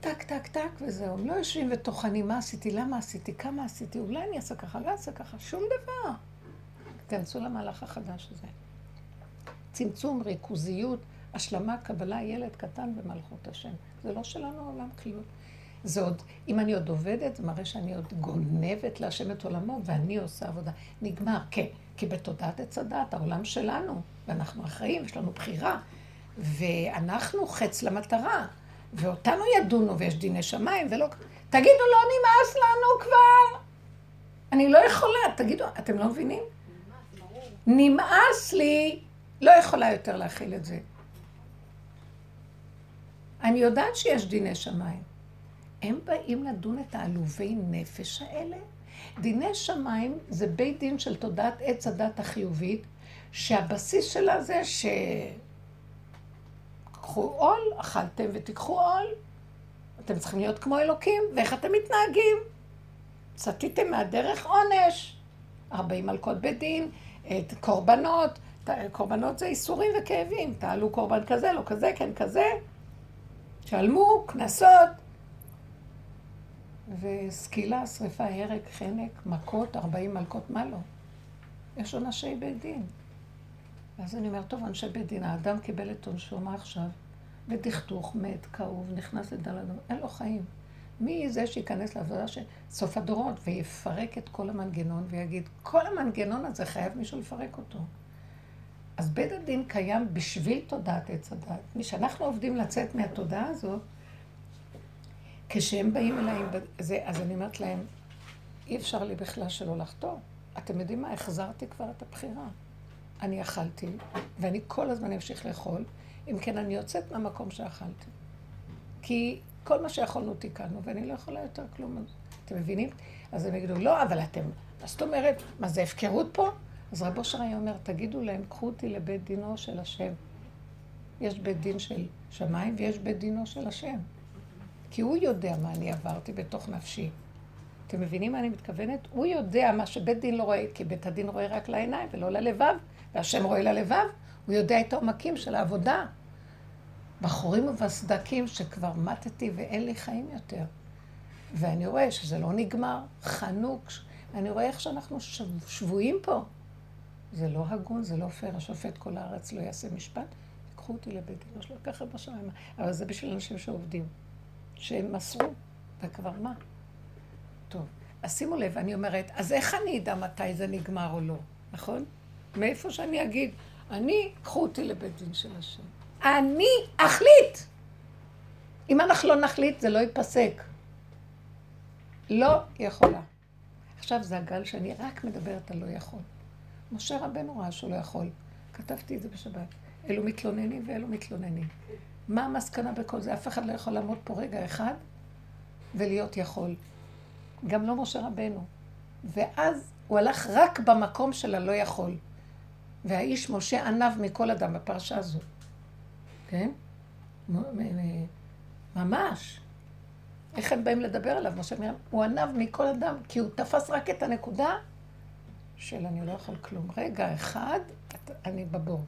טק, טק, טק, וזהו. לא יושבים וטוחנים מה עשיתי, למה עשיתי, כמה עשיתי, אולי אני אעשה ככה, לא אעשה ככה, שום דבר. תיכנסו למהלך החדש הזה. צמצום, ריכוזיות, השלמה, קבלה, ילד קטן במלכות השם. זה לא שלנו העולם כלום. זה עוד, אם אני עוד עובדת, זה מראה שאני עוד גונבת להשם את עולמו, ואני עושה עבודה. נגמר, כן, כי בתודעת עץ הדת, העולם שלנו, ואנחנו אחראים, יש לנו בחירה, ואנחנו חץ למטרה, ואותנו ידונו, ויש דיני שמיים, ולא... תגידו, לא נמאס לנו כבר? אני לא יכולה, תגידו, אתם לא מבינים? נמאס לי, לא יכולה יותר להכיל את זה. אני יודעת שיש דיני שמיים. הם באים לדון את העלובי נפש האלה? דיני שמיים זה בית דין של תודעת עץ הדת החיובית, שהבסיס שלה זה ש... קחו עול, אכלתם ותיקחו עול. אתם צריכים להיות כמו אלוקים, ואיך אתם מתנהגים? סטיתם מהדרך עונש. 40 מלכות בית דין, את קורבנות, קורבנות זה איסורים וכאבים, תעלו קורבן כזה, לא כזה, כן כזה. שלמו, קנסות. וסקילה, שריפה, הרג, חנק, מכות, 40 מלכות, מה לא? יש עונשי בית דין. ואז אני אומרת, טוב, אנשי בית דין, האדם קיבל את עונשו, מה עכשיו? ודכדוך, מת, כאוב, נכנס לדל אדום, אין לו חיים. מי זה שייכנס לעבודה של סוף הדורות ויפרק את כל המנגנון ויגיד, כל המנגנון הזה חייב מישהו לפרק אותו. אז בית הדין קיים בשביל תודעת עץ הדת. מי שאנחנו עובדים לצאת מהתודעה הזאת, כשהם באים אליי, זה, אז אני אומרת להם, אי אפשר לי בכלל שלא לחתור. אתם יודעים מה? החזרתי כבר את הבחירה. אני אכלתי, ואני כל הזמן אמשיך לאכול, אם כן אני יוצאת מהמקום שאכלתי. כי כל מה שיכולנו תיקנו, ואני לא יכולה יותר כלום. אתם מבינים? אז הם יגידו, לא, אבל אתם, מה זאת אומרת? מה זה הפקרות פה? אז רבו שרי אומר, תגידו להם, קחו אותי לבית דינו של השם. יש בית דין של שמיים ויש בית דינו של השם. כי הוא יודע מה אני עברתי בתוך נפשי. אתם מבינים מה אני מתכוונת? הוא יודע מה שבית דין לא רואה, כי בית הדין רואה רק לעיניים ולא ללבב, והשם רואה ללבב, הוא יודע את העומקים של העבודה. בחורים ובסדקים שכבר מתתי ואין לי חיים יותר. ואני רואה שזה לא נגמר, חנוק, אני רואה איך שאנחנו שבויים פה. זה לא הגון, זה לא פייר, השופט כל הארץ לא יעשה משפט, קחו אותי לבית דין, יש לו ככה בשמיים. אבל זה בשביל אנשים שעובדים. שהם מסרו, וכבר מה? טוב, אז שימו לב, אני אומרת, אז איך אני אדע מתי זה נגמר או לא, נכון? מאיפה שאני אגיד, אני, קחו אותי לבית דין של השם. אני אחליט. אם אנחנו לא נחליט, זה לא ייפסק. לא יכולה. עכשיו זה הגל שאני רק מדברת על לא יכול. משה רבנו ראה שהוא לא יכול. כתבתי את זה בשבת. אלו מתלוננים ואלו מתלוננים. מה המסקנה בכל זה? אף אחד לא יכול לעמוד פה רגע אחד ולהיות יכול. גם לא משה רבנו. ואז הוא הלך רק במקום של הלא יכול. והאיש משה ענב מכל אדם בפרשה הזו. כן? ממש. איך הם באים לדבר עליו? משה מרים, הוא ענב מכל אדם, כי הוא תפס רק את הנקודה של אני לא יכול כלום. רגע אחד, אני בבור.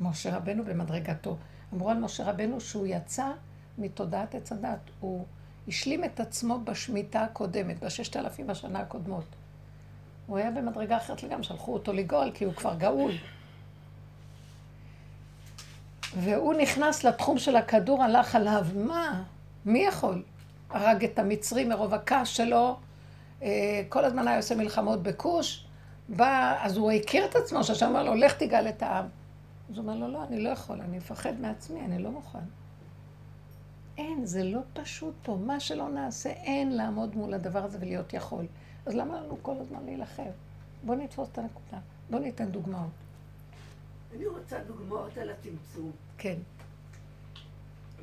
משה רבנו במדרגתו. אמרו על משה רבנו שהוא יצא מתודעת עץ הדת. הוא השלים את עצמו בשמיטה הקודמת, בששת אלפים השנה הקודמות. הוא היה במדרגה אחרת לגמרי, שלחו אותו לגאול, כי הוא כבר גאול. והוא נכנס לתחום של הכדור, הלך עליו. מה? מי יכול? הרג את המצרי מרוב הכעס שלו, אה, כל הזמן היה עושה מלחמות בכוש. בא, אז הוא הכיר את עצמו, שהשם אמר לו, לך תגאל את העם. אז הוא אומר לו, לא, אני לא יכול, אני מפחד מעצמי, אני לא מוכן. אין, זה לא פשוט פה. מה שלא נעשה, אין לעמוד מול הדבר הזה ולהיות יכול. אז למה לנו כל הזמן להילחם? בואו נתפוס את הנקודה. בואו ניתן דוגמאות. אני רוצה דוגמאות על הצמצום. כן.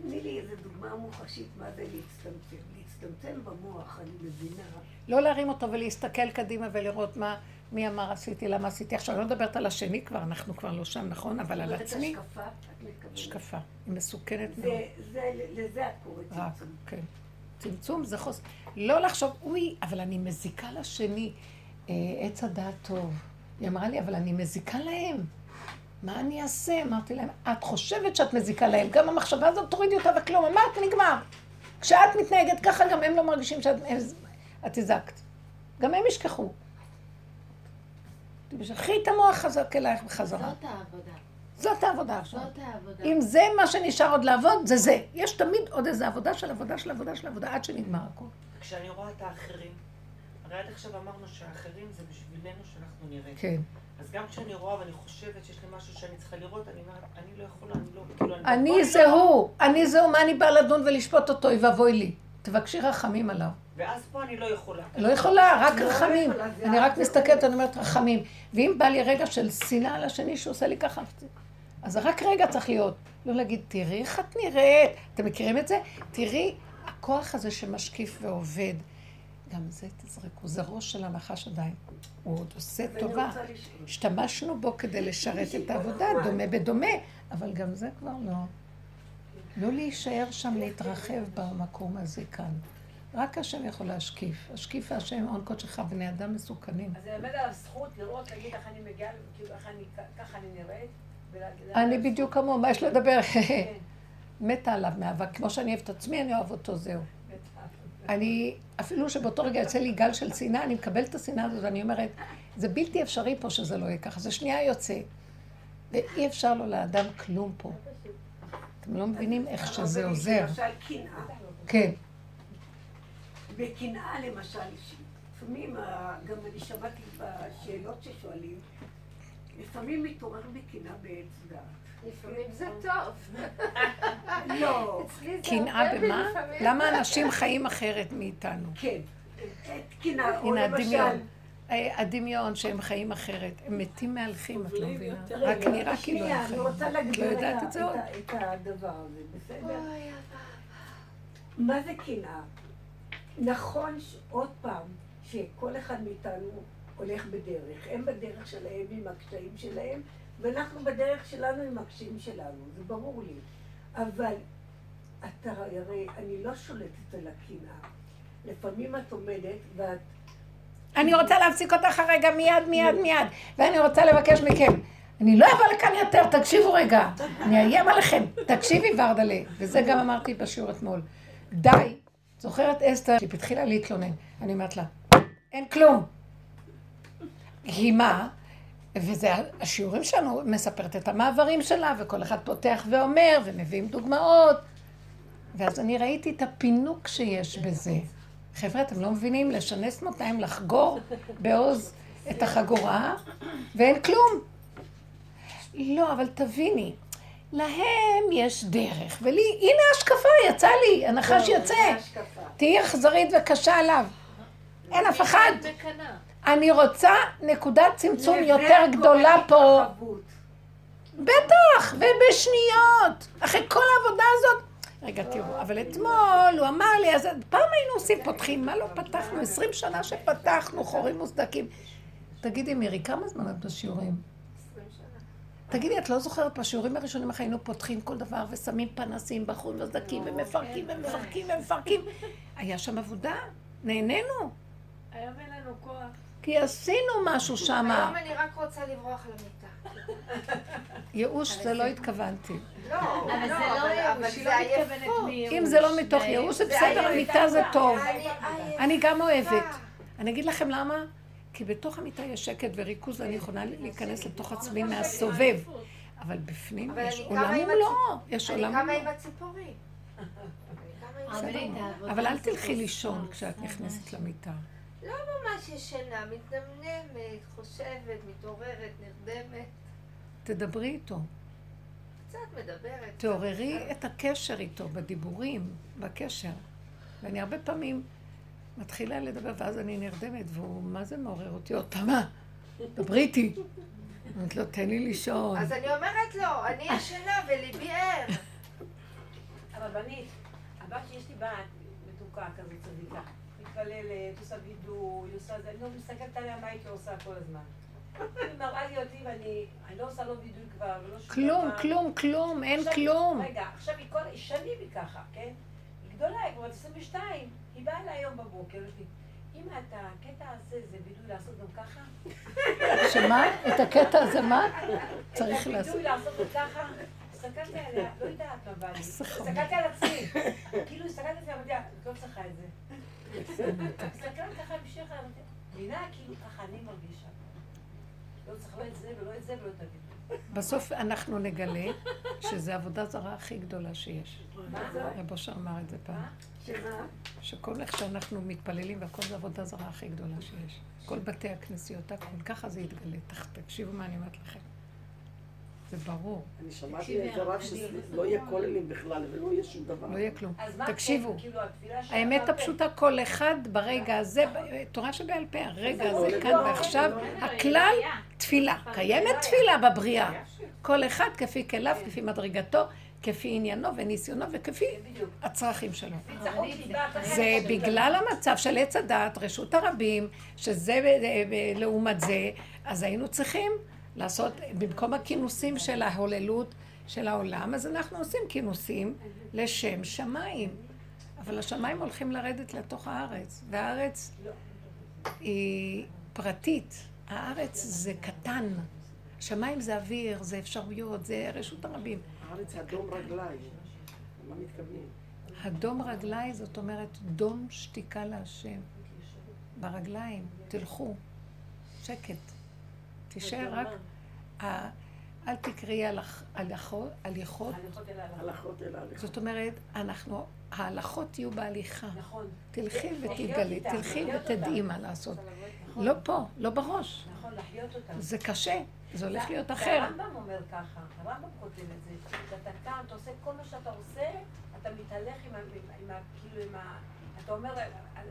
תני לי איזה דוגמה מוחשית מה זה להצטמצם. להצטמצם במוח, אני מבינה. לא להרים אותו ולהסתכל קדימה ולראות מה, מי אמר עשיתי, למה עשיתי. עכשיו, לא מדברת על השני כבר, אנחנו כבר לא שם, נכון? אבל על עצמי... השקפה, את מתכוונת. השקפה. היא מסוכנת מאוד. זה, לזה את קוראת צמצום. כן. צמצום זה חוס... לא לחשוב, אוי, אבל אני מזיקה לשני. אה, עץ הדעת טוב. היא אמרה לי, אבל אני מזיקה להם. מה אני אעשה? אמרתי להם, את חושבת שאת מזיקה להם, גם המחשבה הזאת תורידי אותה וכלום. אמרת, נגמר. כשאת מתנהגת ככה, גם הם לא מרגישים שאת את הזקת. גם הם ישכחו. תמשכי את המוח חזק אלייך בחזרה. זאת העבודה. זאת העבודה עכשיו. זאת העבודה. אם זה מה שנשאר עוד לעבוד, זה זה. יש תמיד עוד איזה עבודה של עבודה של עבודה של עבודה, עד שנגמר הכול. כשאני רואה את האחרים, הרי עד עכשיו אמרנו שהאחרים זה בשבילנו שאנחנו נראה. כן. אז גם כשאני רואה ואני חושבת שיש לי משהו שאני צריכה לראות, אני אומרת, אני לא יכולה, אני לא, כאילו, אני... אני זה לא. הוא, אני זה הוא, מה אני באה לדון ולשפוט אותו, אוי ואבוי לי. תבקשי רחמים עליו. ואז פה אני לא יכולה. לא יכולה, רק לא רחמים. יכולה, אני רק מסתכלת, אני אומרת רחמים. ואם בא לי רגע של שנאה על השני שעושה לי ככה, אז רק רגע צריך להיות. לא להגיד, תראי איך את נראית. אתם מכירים את זה? תראי, הכוח הזה שמשקיף ועובד, גם זה תזרקו, זה ראש של הנחש עדיין. הוא עוד עושה טובה. השתמשנו בו כדי לשרת את העבודה, דומה בדומה, אבל גם זה כבר לא. לא להישאר שם, להתרחב במקום הזה כאן. רק השם יכול להשקיף. השקיף השם, הון קודשך, בני אדם מסוכנים. אז זה ללמד עליו זכות לראות, להגיד איך אני מגיעה, כאילו איך אני, ככה אני נראית. אני בדיוק כמוהו, מה יש לדבר? כן. מתה עליו מאהבה. כמו שאני אוהב את עצמי, אני אוהב אותו, זהו. אני, אפילו שבאותו רגע יוצא לי גל של שנאה, אני מקבלת את השנאה הזאת ואני אומרת, זה בלתי אפשרי פה שזה לא יהיה ככה, זה שנייה יוצא. ואי אפשר לו לאדם כלום פה. אתם לא מבינים איך שזה עוזר. למשל קנאה. כן. בקנאה למשל, לפעמים, ה- גם אני שמעתי בשאלות ששואלים, לפעמים מתעורר בקנאה בעץ דעת. לפעמים זה טוב. <laughs> לא, קנאה במה? למה אנשים חיים אחרת מאיתנו? כן. את קנאה, או למשל, הדמיון. שהם חיים אחרת. הם מתים מהלכים, את לא מבינה? רק נראה כאילו הם אני חיים. רוצה את לא להגדיר את יודעת ה- את זה עוד? את ה- את הדבר הזה, בסדר? מה זה קנאה? נכון, עוד פעם, שכל אחד מאיתנו הולך בדרך. הם בדרך שלהם עם הקשיים שלהם, ואנחנו בדרך שלנו עם הקשיים שלנו, זה ברור לי. אבל אתה הרי, אני לא שולטת על הקנאה. לפעמים את עומדת ואת... אני רוצה להפסיק אותך הרגע מיד, מיד, מיד. ואני רוצה לבקש מכם. אני לא אבוא לכאן יותר, תקשיבו רגע. אני אאיים עליכם. תקשיבי ורדלה. וזה גם אמרתי בשיעור אתמול. די. זוכרת אסתר, היא התחילה להתלונן. אני אומרת לה, אין כלום. היא מה? וזה השיעורים שלנו, מספרת את המעברים שלה, וכל אחד פותח ואומר, ומביאים דוגמאות. ואז אני ראיתי את הפינוק שיש בזה. חבר'ה, אתם לא מבינים? לשנס מותיים, לחגור בעוז את החגורה, ואין כלום. לא, אבל תביני, להם יש דרך, ולי, הנה השקפה, יצא לי, הנחש יוצא. השקפה. תהיי אכזרית וקשה עליו. אין אף אחד. אני רוצה נקודת צמצום יותר גדולה פה. בטח, ובשניות. אחרי כל העבודה הזאת. רגע, תראו, אבל אתמול הוא אמר לי, אז פעם היינו עושים פותחים, מה לא פתחנו? עשרים שנה שפתחנו, חורים מוסדקים. תגידי, מירי, כמה זמן את בשיעורים? 20 שנה. תגידי, את לא זוכרת בשיעורים הראשונים איך היינו פותחים כל דבר ושמים פנסים בחורים מוסדקים ומפרקים ומפרקים ומפרקים? היה שם עבודה, נהנינו, היום אין לנו כוח. כי עשינו משהו שם. היום אני רק רוצה לברוח למיטה. <laughs> ייאוש זה לא התכוונתי. לא, אבל זה לא ייאוש, היא זה לא עייפות. מתכוונת מייאוש. אם זה לא מתוך ייאוש, זה בסדר. המיטה זה טוב. אני. אני גם אוהבת. אני אגיד לכם למה? כי בתוך המיטה יש שקט וריכוז, ואני יכולה להיכנס לתוך עצמי מהסובב. אבל בפנים יש אני עולם ומלואו. יש אני עולם קמה ומלואו. אני קמה עם אבל הציפורים. אבל אל תלכי לישון כשאת. נכנסת למיטה. לא ממש ישנה, מתנמנמת, חושבת, מתעוררת, נרדמת. תדברי איתו. קצת מדברת. תעוררי את הקשר איתו בדיבורים, בקשר. ואני הרבה פעמים מתחילה לדבר, ואז אני נרדמת, והוא, מה זה מעורר אותי עוד פעם? מה? דברי איתי. <laughs> אומרת לו, תן לי לישון. אז אני אומרת לו, אני ישנה וליבי ער. <laughs> הרבנית, הבת שלי, יש לי בת מתוקה כזאת צדיקה. מתפללת, עושה וידוי, עושה זה, אני לא מסתכלת עליה מה הייתי עושה כל הזמן. <laughs> מראה לי אותי ואני אני לא עושה לו וידוי כבר, ולא שום כלום. כלום, כלום, אין כלום. רגע, עכשיו היא כל, שנים היא ככה, כן? היא גדולה, היא כבר בת 22, היא באה אליי היום בבוקר, אם את הקטע הזה זה וידוי לעשות גם ככה, שמה? את הקטע הזה מה? <laughs> צריך את לעשות. הווידוי לעשות גם ככה, הסתכלתי עליה, לא יודעת מה בא לי. הסתכלתי על עצמי, כאילו הסתכלתי על עצמי, את לא צריכה את זה. הסתכלתי ככה המשיכה, אמרתי, מבינה? כאילו ככה אני מרגישה. לא צריך לא את זה ולא את זה ולא את הווידוי. בסוף אנחנו נגלה שזו עבודה זרה הכי גדולה שיש. מה זה? רב אושר אמר את זה פעם. שמה? שכל איך שאנחנו מתפללים והכל זה עבודה זרה הכי גדולה שיש. כל בתי הכנסיות, הכל, ככה זה יתגלה. תקשיבו מה אני אומרת לכם. זה ברור, אני שמעתי את הרב שלא יהיה כוללים בכלל ולא יהיה שום דבר. לא יהיה כלום. תקשיבו, כן, כאילו האמת הפשוטה, כל אחד ברגע הזה, תורה שבעל פה, הרגע זה הזה, לא כאן ועכשיו, לא, הכלל, תפילה. קיימת תפילה בבריאה. כל אחד כפי כליו, כפי מדרגתו, כפי עניינו וניסיונו וכפי. הצרכים שלו. זה בגלל המצב של עץ הדעת, רשות הרבים, שזה לעומת זה, אז היינו צריכים לעשות, במקום הכינוסים של ההוללות של העולם, אז אנחנו עושים כינוסים לשם שמיים. אבל השמיים הולכים לרדת לתוך הארץ, והארץ היא פרטית. הארץ זה קטן. שמיים זה אוויר, זה אפשרויות, זה רשות הרבים. הארץ אדום רגליים. מה מתכוונים? הדום רגלי זאת אומרת דום שתיקה להשם. ברגליים, תלכו, שקט. תישאר רק, אל תקראי הלכ- הלכות, הליכות. הלכות אל ההלכות. זאת אומרת, אנחנו, ההלכות יהיו בהליכה. נכון. תלכי איתה, תלכי ותדעי. מה לעשות. נכון, לא פה, לא בראש. נכון, לחיות אותה. זה קשה, זה הולך להיות אחר. הרמב"ם אומר ככה, הרמב"ם כותב את זה, שאתה קם, אתה עושה כל מה שאתה עושה, אתה מתהלך עם ה... כאילו עם ה... אתה אומר,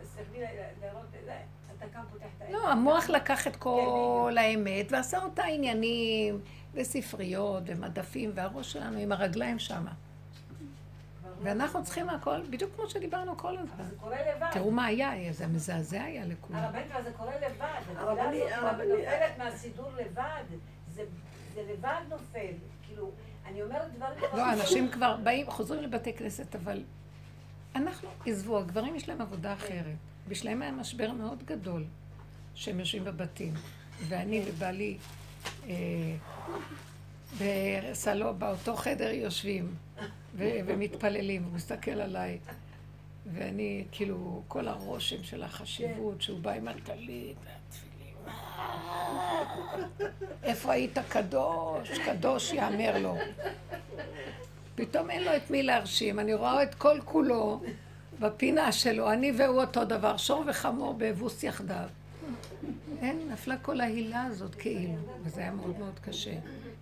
סרבי לראות, זה, אתה קם, פותח את העיניים. לא, המוח לקח את כל האמת ועשה אותה עניינים וספריות ומדפים, והראש שלנו עם הרגליים שמה. ואנחנו צריכים הכל, בדיוק כמו שדיברנו כל הזמן. זה קורה לבד. תראו מה היה, זה מזעזע היה לכולם. הרבנית, אבל זה קורה לבד. הרבנית. נופלת מהסידור לבד. זה זה לבד נופל. כאילו, אני אומרת דברים... לא, אנשים כבר באים, חוזרים לבתי כנסת, אבל אנחנו, עזבו, הגברים יש להם עבודה אחרת. בשבילם היה משבר מאוד גדול, שהם יושבים בבתים. ואני ובעלי אה, בסלו, באותו חדר יושבים ו- ומתפללים, הוא מסתכל עליי. ואני, כאילו, כל הרושם של החשיבות, שהוא בא עם הטלית והתפילין. איפה היית קדוש? קדוש יאמר לו. פתאום אין לו את מי להרשים, אני רואה את כל כולו בפינה שלו, אני והוא אותו דבר, שור וחמור באבוס יחדיו. אין, נפלה כל ההילה הזאת כאילו, וזה היה מאוד מאוד קשה.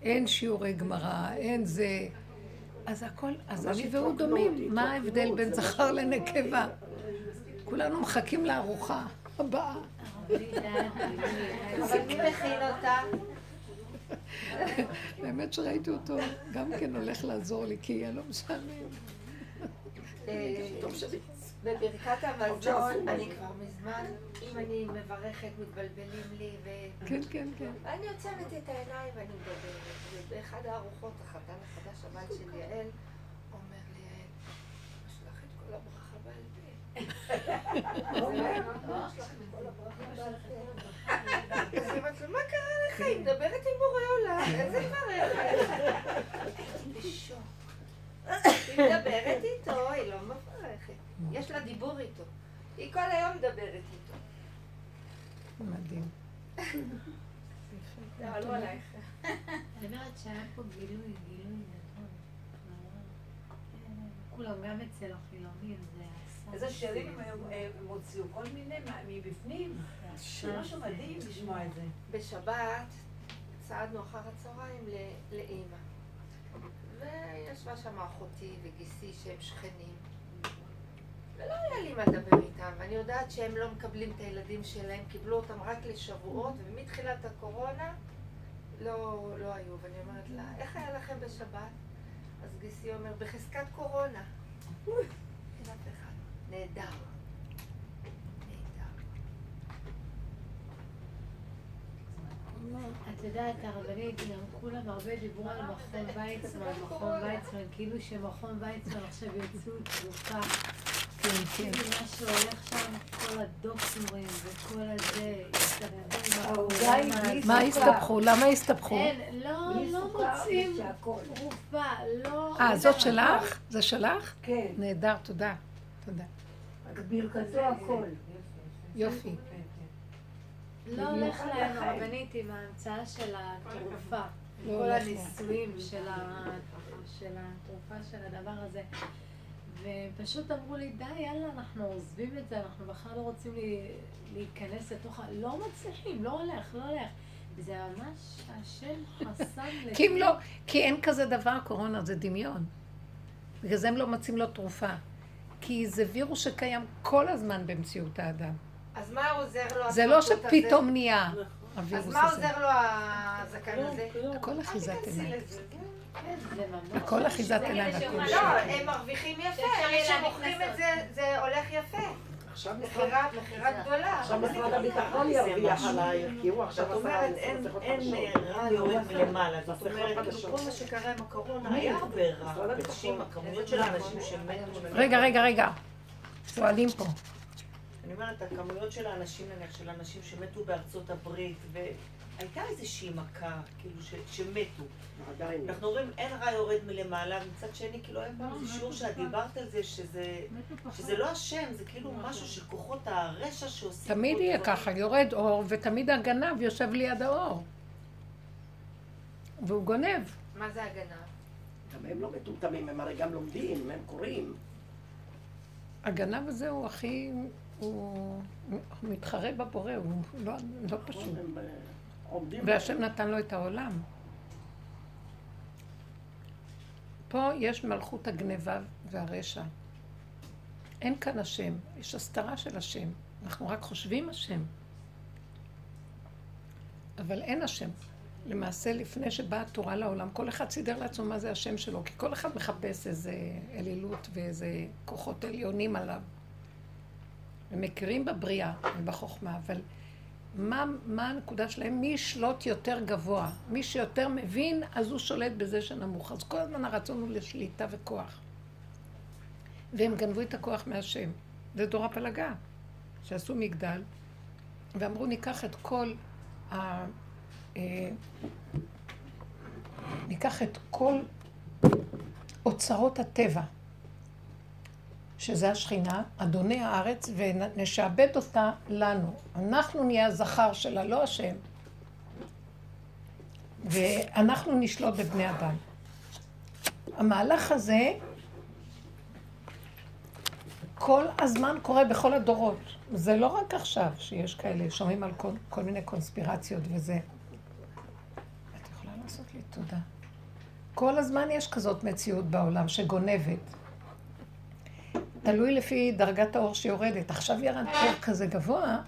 אין שיעורי גמרא, אין זה. אז הכל, אז אני והוא דומים, מה ההבדל בין זכר לנקבה? כולנו מחכים לארוחה הבאה. אבל מי מכין אותה? <laughs> באמת שראיתי אותו, גם כן הולך לעזור לי, כי יהיה לו משעמם. אה. בברכת המזון, אני. כבר מזמן, אם אני מברכת, מתבלבלים לי, ו... כן, כן, כן. ואני עוצמת את העיניים ואני מדברת. ובאחד הארוחות, החתן החדש, הבן של יעל, אומר לי, יעל, יש לך את כל הברכה בעל פה. <laughs> לו, מה קרה לך? היא מדברת עם בורא עולם, איזה מברכת? היא מדברת איתו, היא לא מברכת. יש לה דיבור איתו. היא כל היום מדברת איתו. מדהים. לא עלייך. אני אומרת שהיה פה גילוי, גילוי. אה, כולם, גם אצל החילונים, זה. איזה שירים הם הוציאו, כל מיני מה- מבפנים. זה משהו מדהים לשמוע את זה. בשבת צעדנו אחר הצהריים ל- לאימא. וישבה שם אחותי וגיסי שהם שכנים. ולא היה לי מה לדבר איתם, ואני יודעת שהם לא מקבלים את הילדים שלהם, קיבלו אותם רק לשבועות, ומתחילת הקורונה לא, לא היו. ואני אומרת לה, איך היה לכם בשבת? אז גיסי אומר, בחזקת קורונה. נהדר. את יודעת, הרבנית, כולם הרבה דיברו על מכון ויצמן, מכון ויצמן, כאילו שמכון ויצמן עכשיו יצאו תרופה כן, כן. כאילו מה שהולך שם, כל הדוקטורים וכל הזה, מה. הסתבכו? למה הסתבכו? אין, לא, לא מוצאים. תרופה, לא... אה, זאת שלך? זה שלך? כן, נהדר, תודה. תודה. ברכתו הכל. יופי. לא הולך להם הרבנית עם ההמצאה של התרופה. לא כל להם. הניסויים של ה- של התרופה של הדבר הזה. ופשוט אמרו לי, די, יאללה, אנחנו עוזבים את זה, אנחנו בכלל לא רוצים להיכנס לתוך ה... לא מצליחים, לא הולך, לא הולך. זה ממש, השם חסם לכולם. <laughs> כי אם לא, כי אין כזה דבר, קורונה זה דמיון. בגלל זה הם לא מוצאים לו תרופה. כי זה וירוס שקיים כל הזמן במציאות האדם. אז מה עוזר לו זה לא? שפתאום נהיה אז מה. עוזר לו הזקן הזה? הכל אחיזת עיניים. זה. הכל אחיזת עיניים לא. הם מרוויחים יפה, יהיה שמוכרים את זה, זה הולך יפה. עכשיו משרד- מכירה גדולה. עכשיו משרד הביטחון ירוויח עלייך, כי הוא עכשיו זאת עשה אומרת, לנו אין מסכות אין. רע יורד מלמעלה. זאת אומרת. כל מה שקרה עם הקורונה היה הרבה רע. הכמויות של האנשים שמתו. רגע, רגע, רגע. שואלים פה. אני אומרת, הכמויות של האנשים, נניח, של האנשים שמתו בארצות הברית, והייתה איזושהי מכה, כאילו, ש- שמתו. עדיין. אנחנו אומרים, אין רע יורד מלמעלה, ומצד שני, כאילו, אין פעם איזה שיעור שאת דיברת על זה, שזה... שזה לא השם, זה כאילו משהו שכוחות הרשע שעושים... תמיד יהיה. ככה, יורד אור, ותמיד הגנב יושב ליד האור. והוא גונב. מה זה הגנה? גם הם לא מטומטמים, הם הרי גם לומדים, הם קוראים. הגנב הזה הוא הכי... הוא מתחרה בבורא, הוא לא, לא פשוט. הם אה. והשם נתן לו את העולם. פה יש מלכות הגניבה והרשע. אין כאן השם, יש הסתרה של השם. אנחנו רק חושבים השם. אבל אין השם. למעשה, לפני שבאה התורה לעולם, כל אחד סידר לעצמו מה זה השם שלו, כי כל אחד מחפש איזה אלילות ואיזה כוחות עליונים עליו. הם מכירים בבריאה ובחוכמה, אבל מה, מה הנקודה שלהם? מי ישלוט יותר גבוה? מי שיותר מבין, אז הוא שולט בזה שנמוך. אז כל הזמן הרצון הוא לשליטה וכוח. והם גנבו את הכוח מהשם. זה דור הפלגה, שעשו מגדל, ואמרו ניקח את כל ה... אה, ניקח את כל אוצרות הטבע, שזה השכינה, אדוני הארץ, ונשעבד אותה לנו. אנחנו נהיה הזכר שלה, לא השם. ואנחנו נשלוט בבני אדם. המהלך הזה כל הזמן קורה בכל הדורות. זה לא רק עכשיו שיש כאלה, שומעים על כל, כל מיני קונספירציות וזה. את יכולה לעשות לי תודה. כל הזמן יש כזאת מציאות בעולם שגונבת. תלוי לפי דרגת האור שיורדת. עכשיו ירד אור כזה גבוה,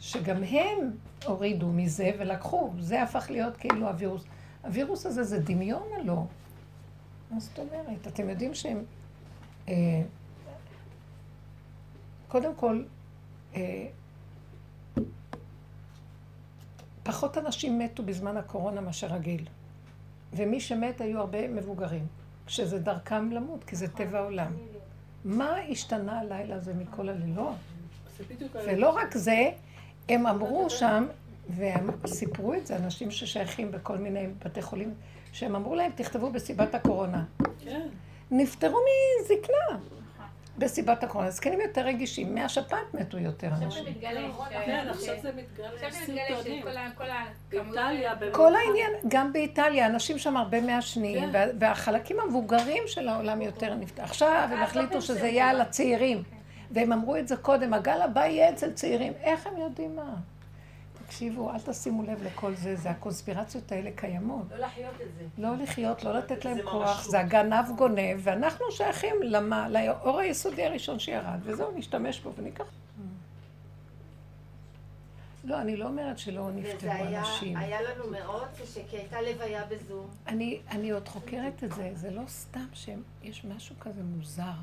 שגם הם הורידו מזה ולקחו. זה הפך להיות כאילו הווירוס. הווירוס הזה זה דמיון הלא. מה זאת אומרת? אתם יודעים שהם... אה, קודם כל, אה, פחות אנשים מתו בזמן הקורונה מאשר רגיל. ומי שמת היו הרבה מבוגרים, שזה דרכם למות, כי זה טבע העולם. מה השתנה הלילה הזה מכל הלילות? ולא רק זה, הם אמרו שם, והם סיפרו את זה, אנשים ששייכים בכל מיני בתי חולים, שהם אמרו להם, תכתבו בסיבת הקורונה. נפטרו מזקנה בסיבת הקורונה. זקנים יותר רגישים, מהשפעת מתו יותר עכשיו אנשים. זה מתגלה. כן, עכשיו זה מתגלה, סרטונים. כל. באיטליה, העניין, גם באיטליה, אנשים שם הרבה מעשנים, כן. וה- והחלקים המבוגרים של העולם יותר נפתח. עכשיו הם החליטו שזה יהיה על הצעירים. והם אמרו את זה קודם, הגל הבא יהיה אצל צעירים. איך הם יודעים מה? תקשיבו, אל תשימו לב לכל זה, זה הקונספירציות האלה קיימות. לא לחיות את זה. לא לחיות, לא לתת להם כוח, ממשות. זה הגנב גונב, ואנחנו שייכים למה, לאור היסודי הראשון שירד, וזהו, נשתמש בו וניקח. לא, אני לא אומרת שלא וזה נפטרו אנשים. היה לנו מרוץ, כי הייתה לוויה בזום. אני, אני עוד חוקרת את זה, זה לא סתם שיש משהו כזה מוזר.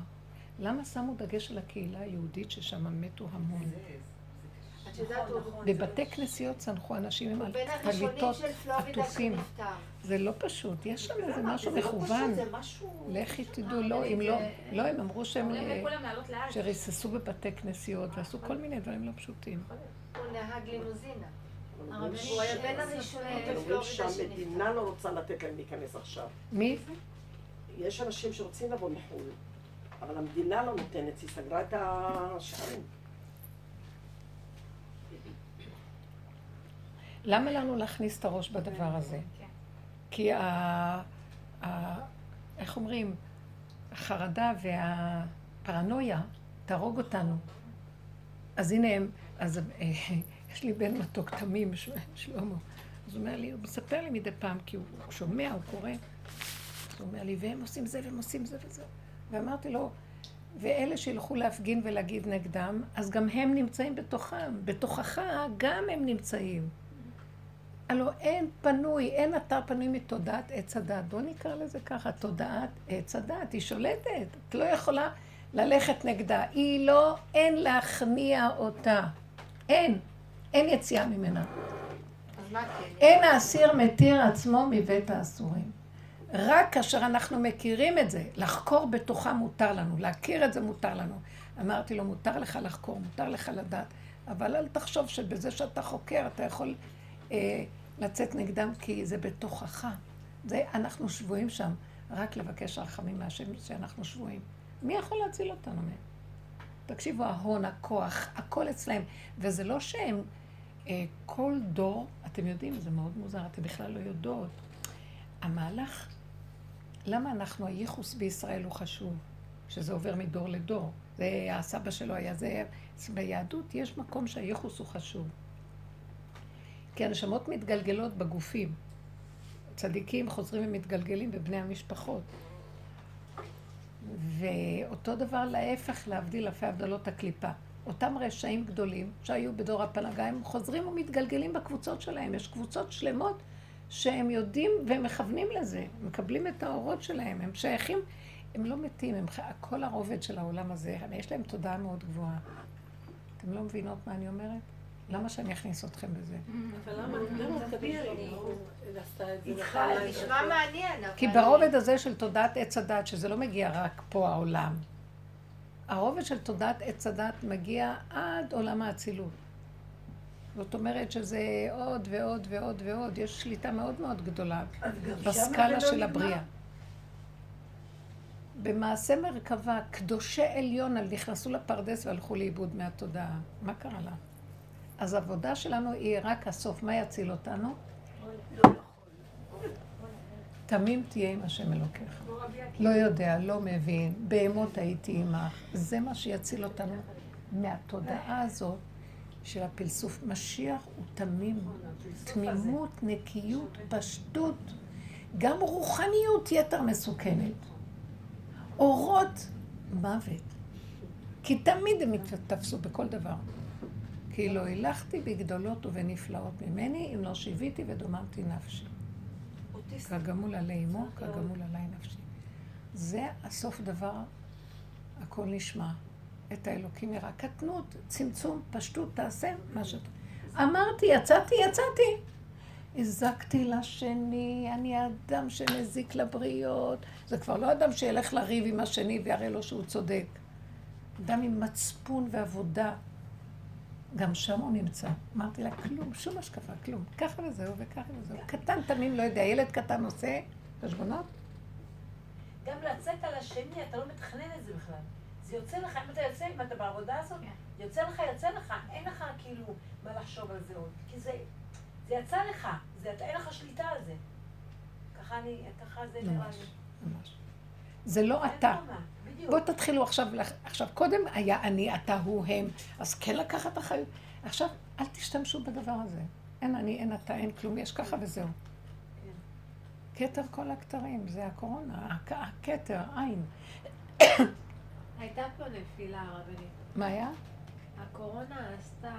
למה שמו דגש על הקהילה היהודית ששם מתו המון? את את יודעת, הוא בבתי כנסיות צנחו אנשים עם טליתות של פלורידה עטופים. זה לא פשוט, יש שם איזה משהו לא מכוון. לכי תדעו, לא, אם לא, לא, הם אמרו שהם אה. שריססו בבתי כנסיות ועשו כל מיני דברים לא פשוטים. הוא נהג לימוזינה. הרבנית, הוא היה בין הראשונים אומרים בפלורידה שנפטר. שהמדינה לא רוצה לתת להם להיכנס עכשיו. מי? יש אנשים שרוצים לבוא מחו"ל, אבל המדינה לא נותנת, היא סגרה את השערים. למה לנו להכניס את הראש בדבר הזה? כן. כי ה... ה... איך אומרים? החרדה והפרנויה תהרוג אותנו. אז הנה הם, אז אה, יש לי בן מתוק תמים, שלמה. אז הוא אומר לי, הוא מספר לי מדי פעם, כי הוא שומע, הוא קורא. אז הוא אומר לי, והם עושים זה והם עושים זה וזה. ואמרתי לו, ואלה שילכו להפגין ולהגיד נגדם, אז גם הם נמצאים בתוכם. בתוכך גם הם נמצאים. הלוא אין פנוי, אין אתר פנוי מתודעת עץ הדת. בואו נקרא לזה ככה, תודעת עץ הדת. היא שולטת. את לא יכולה ללכת נגדה. היא לא, אין להכניע אותה. אין. אין יציאה ממנה. כן? אין האסיר מתיר עצמו מבית האסורים. רק כאשר אנחנו מכירים את זה, לחקור בתוכה מותר לנו, להכיר את זה מותר לנו. אמרתי לו, מותר לך לחקור, מותר לך לדעת, אבל אל תחשוב שבזה שאתה חוקר אתה יכול אה, לצאת נגדם, כי זה בתוכך. זה, אנחנו שבויים שם, רק לבקש רחמים מהשם שאנחנו שבויים. מי יכול להציל אותנו מהם? תקשיבו, ההון, הכוח, הכל אצלהם. וזה לא שהם, אה, כל דור, אתם יודעים, זה מאוד מוזר, אתם בכלל לא יודעות. המהלך, למה אנחנו, הייחוס בישראל הוא חשוב, שזה עובר מדור לדור. זה, הסבא שלו היה זה, ביהדות יש מקום שהייחוס הוא חשוב. כי הנשמות מתגלגלות בגופים. צדיקים חוזרים ומתגלגלים בבני המשפחות. ואותו דבר להפך, להבדיל אלפי הבדלות הקליפה. אותם רשעים גדולים שהיו בדור הפלגה, הם חוזרים ומתגלגלים בקבוצות שלהם. יש קבוצות שלמות שהם יודעים והם מכוונים לזה, מקבלים את האורות שלהם, הם שייכים, הם לא מתים, הם, כל הרובד של העולם הזה, יש להם תודעה מאוד גבוהה. אתם לא מבינות מה אני אומרת? למה שאני אכניס אתכם בזה? אבל למה למה וחלה זה את נשמע? מעניין. כי ברובד הזה של תודעת עץ הדת, שזה לא מגיע רק פה העולם, הרובד של תודעת עץ הדת מגיע עד עולם האצילות. זאת אומרת שזה עוד ועוד ועוד ועוד, יש שליטה מאוד מאוד גדולה בסקאלה לא של. הבריאה. במעשה מרכבה, קדושי עליון נכנסו לפרדס והלכו לאיבוד מהתודעה. מה קרה לה? אז העבודה שלנו היא רק הסוף. מה יציל אותנו? תמים תהיה עם השם אלוקיך. לא יודע, לא מבין, בהמות הייתי עמך. זה מה שיציל אותנו מהתודעה הזאת של הפלסוף. משיח הוא תמים, תמימות, נקיות, פשטות, גם רוחניות יתר מסוכנת. אורות, מוות. כי תמיד הם תפסו בכל דבר. כי לא הילכתי בגדולות ובנפלאות ממני, אם לא שיוויתי ודוממתי נפשי. כגמול עלי אמו, כגמול עלי נפשי. זה הסוף דבר, הכל נשמע. את האלוקים יראה. קטנות, צמצום, פשטות, תעשה מה שאתה... אמרתי, יצאתי, יצאתי. הזקתי לשני, אני האדם שמזיק לבריות. זה כבר לא אדם שילך לריב עם השני ויראה לו שהוא צודק. אדם עם מצפון ועבודה. גם שם הוא נמצא. אמרתי לה, כלום, שום השקפה, כלום. ככה וזהו וככה וזהו. קטן תמים, לא יודע, ילד קטן עושה חשבונות? גם לצאת על השני, אתה לא מתכנן את זה בכלל. זה יוצא לך, אם אתה יוצא, אם אתה בעבודה הזאת, יוצא לך, יוצא לך, אין לך כאילו מה לחשוב על זה עוד. כי זה, זה יצא לך, זה, אתה, אין לך שליטה על זה. ככה אני, ככה זה נראה לי. ממש. זה לא אתה. בואו תתחילו עכשיו, עכשיו קודם היה אני, אתה, הוא, הם, אז כן לקחת אחריות. עכשיו, אל תשתמשו בדבר הזה. אין אני, אין אתה, אין כלום, יש ככה וזהו. כתר כל הכתרים, זה הקורונה, הכ- הכתר, עין. הייתה פה נפילה הרבנית. מה היה? הקורונה עשתה...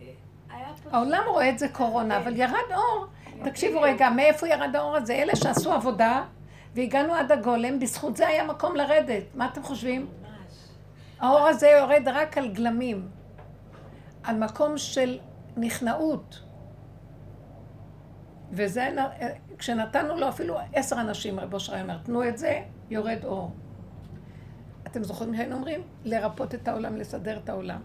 אה. העולם רואה את זה קורונה, אבל ירד אור. תקשיבו רגע, מאיפה ירד האור הזה? אלה שעשו עבודה, והגענו עד הגולם, בזכות זה היה מקום לרדת. מה אתם חושבים? ממש. האור הזה יורד רק על גלמים. על מקום של נכנעות. וזה, נ- כשנתנו לו אפילו עשר אנשים, רב אושר היה אומר, תנו את זה, יורד אור. אתם זוכרים שהיינו אומרים? לרפות את העולם, לסדר את העולם.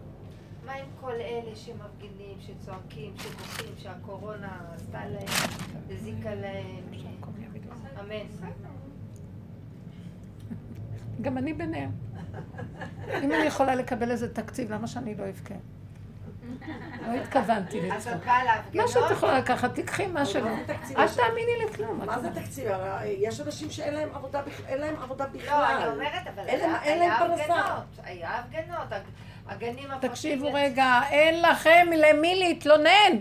מה עם כל אלה שמפגינים, שצועקים, שבוכים, שהקורונה עשתה להם, הזיקה להם? אמן. גם אני ביניהם. אם אני יכולה לקבל איזה תקציב, למה שאני לא אבכה? לא התכוונתי אז לצחוק. מה שאת להפגנות? יכולה לקחת, תיקחי מה שלא. אל תאמיני לכלום. מה זה תקציב? יש אנשים שאין להם עבודה בכ- אין להם עבודה בכלל. לא, אני אומרת, אבל אין להם- היה אין להם היה פרנסה. הפגנות, היה הפגנות, הג- הגנים הפרטיים... תקשיבו רגע, אין לכם למי להתלונן.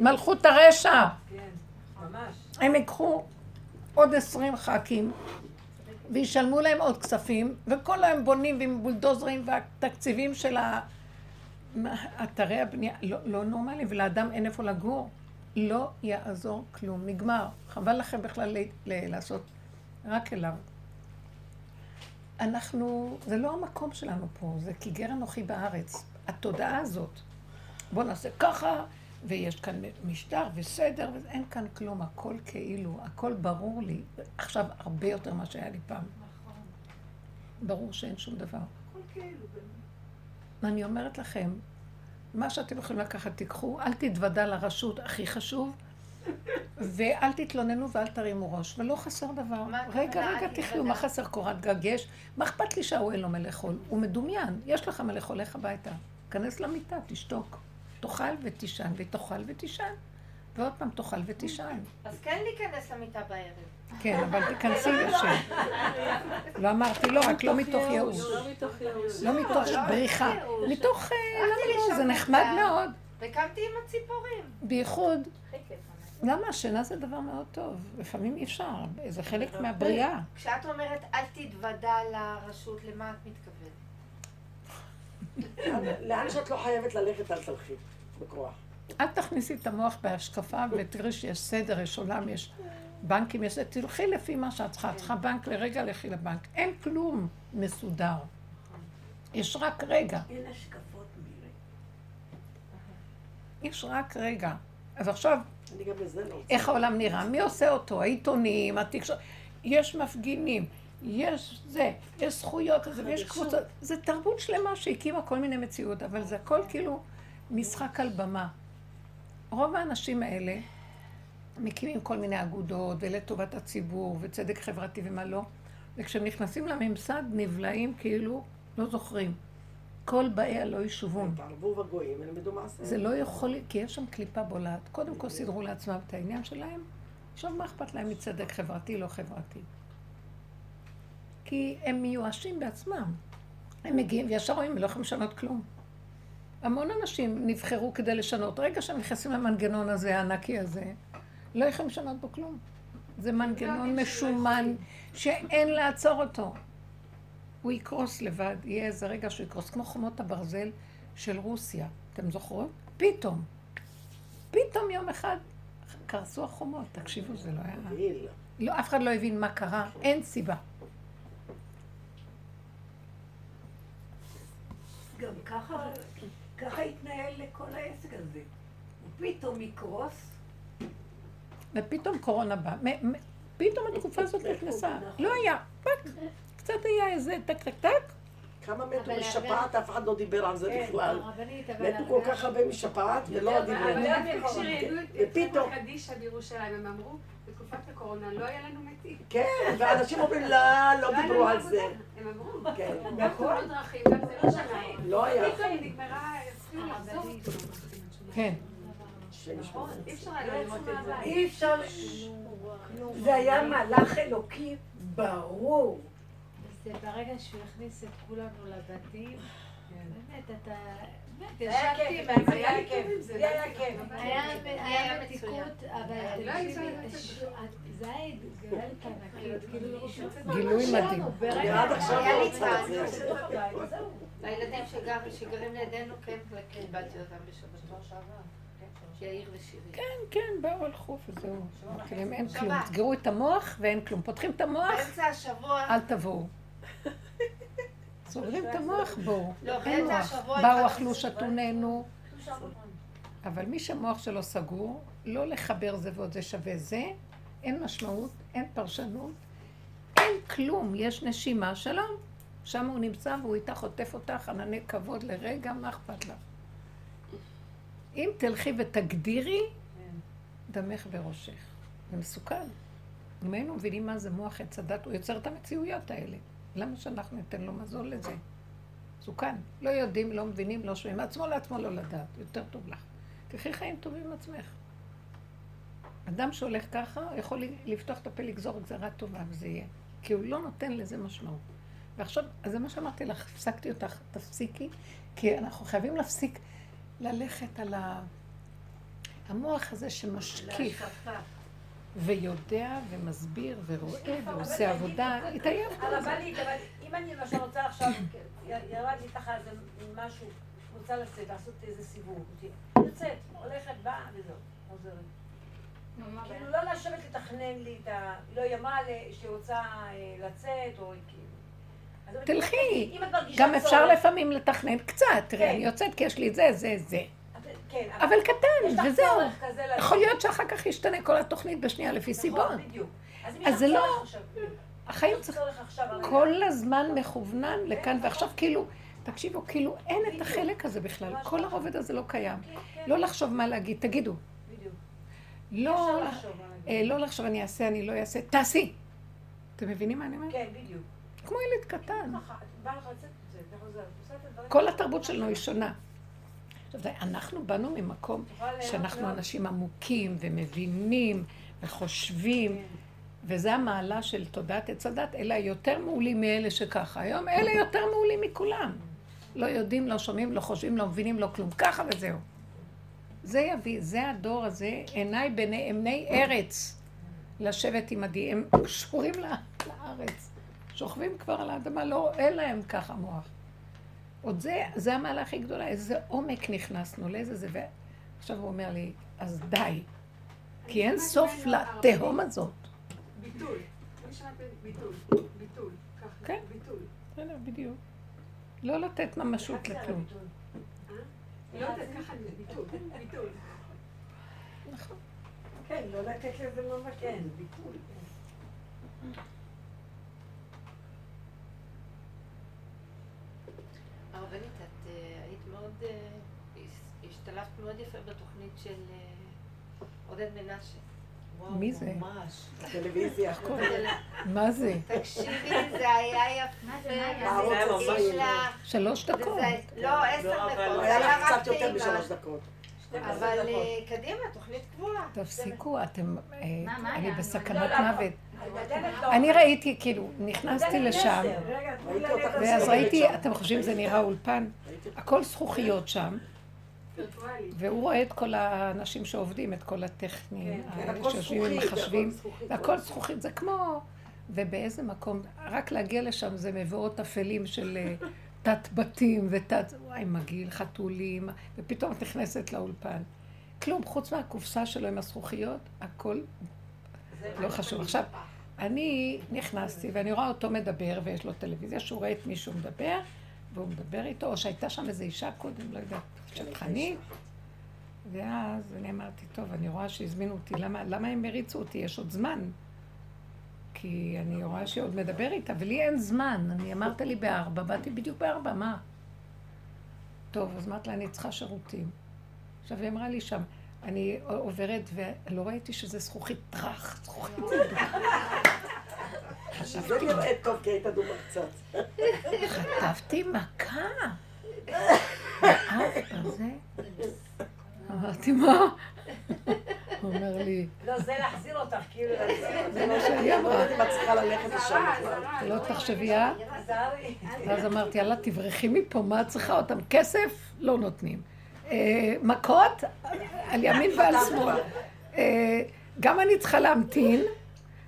מלכות הרשע. כן, ממש. הם ייקחו עוד עשרים ח"כים וישלמו להם עוד כספים, וכל היום בונים עם בולדוזרים והתקציבים של ה- אתרי הבנייה, לא, לא נורמלי, ולאדם אין איפה לגור. לא יעזור כלום, נגמר. חבל לכם בכלל ל- ל- לעשות רק אליו. אנחנו, זה לא המקום שלנו פה, זה כי גר אנוכי בארץ. התודעה הזאת. בואו נעשה ככה, ויש כאן משטר וסדר, ואין כאן כלום, הכל כאילו, הכל ברור לי. עכשיו הרבה יותר ממה שהיה לי פעם. ברור שאין שום דבר. אני אומרת לכם, מה שאתם יכולים לקחת, תיקחו, אל תתוודע לרשות, הכי חשוב, ואל תתלוננו ואל תרימו ראש, ולא חסר דבר. רגע, רגע? תחיו, מה חסר קורת גג יש? מה אכפת לי שההוא אין לו מה לאכול? הוא מדומיין, יש לך מה לאכול, לך הביתה. כנס למיטה, תשתוק. תאכל ותישן, ותאכל ותישן. ועוד פעם תאכל ותישן. אז כן להיכנס למיטה בערב. כן, אבל תיכנסי לשם. לא אמרתי לא, רק לא מתוך ייאוש. לא מתוך ייאוש. לא מתוך בריחה. מתוך, אה, לא, זה נחמד מאוד. וקמתי עם הציפורים. בייחוד, למה השינה זה דבר מאוד טוב? לפעמים אי אפשר, זה חלק מהבריאה. כשאת אומרת אל תתוודע לרשות, למה את מתכוונת? לאן שאת לא חייבת ללכת, אל תלכי. בכוח. אל תכניסי את המוח בהשקפה ותראי שיש סדר, יש עולם, יש בנקים, יש... תלכי לפי מה שאת צריכה. את צריכה בנק לרגע, לכי לבנק. אין כלום מסודר. יש רק רגע. אין השקפות מירי. יש רק רגע. אז עכשיו, לא. איך העולם נראה? מי עושה אותו? העיתונים, התקשורת. יש מפגינים, יש זה, יש זכויות, ויש קבוצות. זה תרבות שלמה שהקימה כל מיני מציאות, אבל זה הכל כאילו משחק על במה. רוב האנשים האלה מקימים כל מיני אגודות, ולטובת הציבור, וצדק חברתי ומה לא, וכשהם נכנסים לממסד נבלעים כאילו לא זוכרים. כל באי הלא ישובון. תערבו בגויים, ילמדו מעשה. זה לא יכול, כי יש שם קליפה בולעת. קודם כל סידרו לעצמם את העניין שלהם, עכשיו מה אכפת להם מצדק חברתי, לא חברתי? כי הם מיואשים בעצמם. הם מגיעים וישר רואים, הם לא יכולים לשנות כלום. המון אנשים נבחרו כדי לשנות. רגע שהם נכנסים למנגנון הזה, הענקי הזה, לא יכולים לשנות בו כלום. זה מנגנון משומן שאין לעצור אותו. הוא יקרוס לבד, יהיה איזה רגע שהוא יקרוס, כמו חומות הברזל של רוסיה. אתם זוכרות? פתאום. פתאום יום אחד קרסו החומות. תקשיבו, זה לא היה... לא, אף אחד לא הבין מה קרה, אין סיבה. גם ככה, ככה התנהל לכל העסק הזה. הוא פתאום יקרוס, ופתאום קורונה באה. פתאום התקופה הזאת נכנסה. לא היה. פק. קצת היה איזה טק טק טק. כמה מתו משפעת, אף אחד לא דיבר על זה בכלל. הרבנית, אבל... מתו כל כך הרבה משפעת ולא דיברו. אבל גם כשראינו את ופתאום- חברה קדישא בירושלים, הם אמרו, בתקופת הקורונה לא היה לנו מתים. כן, ואנשים אומרים, לא, לא היה דיברו על עבודה." זה. הם אמרו. כן, גם תאונות דרכים, גם זה לא. לא היה. פתאום נגמרה. כן. אי אפשר זה. היה מהלך אלוקי ברור. זה ברגע שהוא הכניס את כולנו לבתים, באמת, אתה... באמת, זה היה כיף, עם זה עצמי. היה כיף, זה היה כיף. היה. מתיקות, אבל זה היה גדלת ענקית, כאילו, גילוי מדהים. והילדים שגר- שגרים לידינו, כן, קיבלתי אותם בשבוע שעבר. יאיר ושירי. כן, כן, באו הלכו וזהו. אמרתי להם, אין כלום. שבת. סגרו את המוח ואין כלום. פותחים את המוח, באמצע השבוע, אל תבואו. סוגרים את המוח, בואו. לא, אין באמצע מוח. השבוע... באו, אכלו, שתו, נהנו. אבל מי שהמוח שלו סגור, לא לחבר זה ועוד זה שווה זה, אין משמעות, אין פרשנות, אין כלום, יש נשימה, שלום. שם הוא נמצא והוא איתך חוטף אותך, ענני כבוד לרגע, מה אכפת לך? אם תלכי ותגדירי. דמך בראשך. זה מסוכן. אם היינו מבינים מה זה מוח עץ הדת, הוא יוצר את המציאויות האלה. למה שאנחנו ניתן לו מזון לזה? מסוכן. לא יודעים, לא מבינים, לא שומעים. עצמו לעצמו לא לדעת, יותר טוב לך. תחי חיים טובים עם עצמך. אדם שהולך ככה, יכול לפתוח את הפה, לגזור גזרה טובה, וזה יהיה. כי הוא לא נותן לזה משמעות. ועכשיו, אז זה מה שאמרתי לך, הפסקתי אותך, תפסיקי, כי אנחנו חייבים להפסיק ללכת על ה... המוח הזה שמשקיף. ויודע ומסביר ורואה ועושה עבודה, התעייף כל הזמן. הרבנית, אבל אם אני למשל רוצה עכשיו, ירד לי ככה איזה משהו, רוצה לצאת, לעשות איזה סיבוב, יוצאת, הולכת, באה וזהו, חוזרת. כאילו לא לשבת לתכנן לי את ה... לא, היא אמרה שהיא רוצה אה, לצאת, או כאילו... תלכי. גם אפשר לפעמים לתכנן קצת, תראי, כן. אני יוצאת כי יש לי זה, זה, זה. כן, אבל יש קטן, וזהו. יכול להיות שאחר כך ישתנה כל התוכנית בשנייה לפי סיבות. נכון, בדיוק. אז זה לא- החיים צריך הרגע. כל הזמן מכוונן לכאן, ועכשיו כאילו, תקשיבו, כאילו אין את. החלק הזה בכלל, כל ככה. הרובד הזה לא קיים. כן, כן, לא לחשוב מה להגיד, תגידו. לא. אה, לא לחשוב אני אעשה, אני לא אעשה, תעשי. אתם מבינים מה אני אומרת? כן, בדיוק. כמו ילד קטן. כל התרבות שלנו היא שונה. אנחנו באנו ממקום שאנחנו. אנשים עמוקים ומבינים וחושבים, וזה המעלה של תודעת עץ הדת, אלה יותר מעולים מאלה שככה. היום אלה יותר מעולים מכולם. לא יודעים, לא שומעים, לא חושבים, לא מבינים, לא כלום. ככה וזהו. זה יביא, זה הדור הזה, עיניי בעיני אמני ארץ, לשבת עם עדי, הם קשורים לארץ. שוכבים כבר על האדמה, לא, אין להם ככה מוח. עוד זה, זה המעלה הכי גדולה, איזה עומק נכנסנו, לאיזה זה, ועכשיו הוא אומר לי, אז די, כי אין סוף לתהום הזאת. ביטול. ביטול. ביטול. ככה. כן. ביטול. בסדר, בדיוק. לא לתת ממשות לכלום. אני לא ככה, אני- ביטול. ביטול. נכון. כן, לא לתת לזה ממש. כן, ביטול. הרבנית, את אה, היית מאוד, אה, השתלבת מאוד יפה בתוכנית של אה, עודד מנשה. מי זה? ממש. טלוויזיה. <laughs> <laughs> מה זה? תקשיבי, זה היה יפה. שלוש דקות. לא, עשר לא, דקות, זה היה לך קצת יותר. משלוש דקות. אבל אה, קדימה, תוכנית קבועה. תפסיקו, אתם, אה, אני? בסכנת לא, לא, מוות. אני ראיתי, כאילו, נכנסתי לשם. ואז ראיתי. אתם חושבים זה נראה אולפן? הכל זכוכיות שם. והוא רואה את כל האנשים שעובדים, את כל הטכניים, כן, כן, האלה שיושבים עם זכוכית, מחשבים, הכל זכוכית. והכל זכוכית, זה כמו... ובאיזה מקום, רק להגיע לשם זה מבואות אפלים של אה, <laughs> תת בתים ותת... וואי, מגעיל, חתולים, ופתאום את נכנסת לאולפן. כלום, חוץ מהקופסה שלו עם הזכוכיות, הכל לא חשוב. עכשיו, אני נכנסתי ואני רואה אותו מדבר, ויש לו טלוויזיה, שהוא רואה את מישהו מדבר, והוא מדבר איתו, או שהייתה שם איזו אישה קודם, לא יודעת, שטחנית. ואז אני אמרתי, טוב, אני רואה שהזמינו אותי, למה, למה הם הריצו אותי? יש עוד זמן. כי אני רואה שהיא עוד מדבר איתה, ולי אין זמן. אני אמרת לי בארבע, באתי בדיוק בארבע, מה? טוב, אז אמרתי לה, אני צריכה שירותים. עכשיו, היא אמרה לי שם, אני עוברת ולא ראיתי שזה זכוכית טראח, זכוכית זה נראה טוב, כי היית דומה קצת. חטפתי מכה. אמרתי, מה? הוא אומר לי, לא, זה להחזיר אותך, כאילו, להחזיר אותך. זה מה שהיא לא אמרה. אם את צריכה ללכת לשם. לא תחשבי, אה? ואז אמרתי, יאללה, תברחי מפה, מה את צריכה אותם? כסף? לא נותנים. אה, מכות? על ימין ועל שמאל. אה, גם אני צריכה להמתין,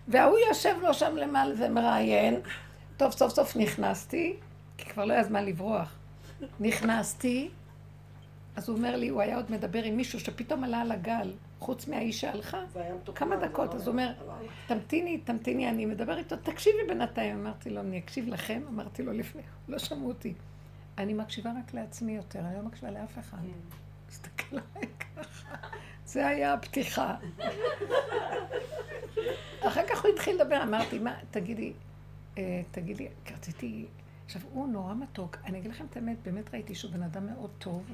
וההוא יושב לו שם למעלה ומראיין. טוב, סוף סוף נכנסתי, כי כבר לא היה זמן לברוח. נכנסתי, אז הוא אומר לי, הוא היה עוד מדבר עם מישהו שפתאום עלה על הגל, חוץ מהאיש שהלכה. כמה זה דקות, לא אז הוא אומר. תמתיני, תמתיני, אני מדבר איתו, תקשיבי בינתיים. אמרתי לו, אני אקשיב לכם? אמרתי לו לפני, לא שמעו אותי. אני מקשיבה רק לעצמי יותר, אני לא מקשיבה לאף אחד. הסתכל עליי ככה. זה היה הפתיחה. אחר כך הוא התחיל לדבר, אמרתי, מה, תגידי, אה, תגידי, כי רציתי... עכשיו, הוא נורא מתוק. אני אגיד לכם את האמת, באמת ראיתי שהוא בן אדם מאוד טוב.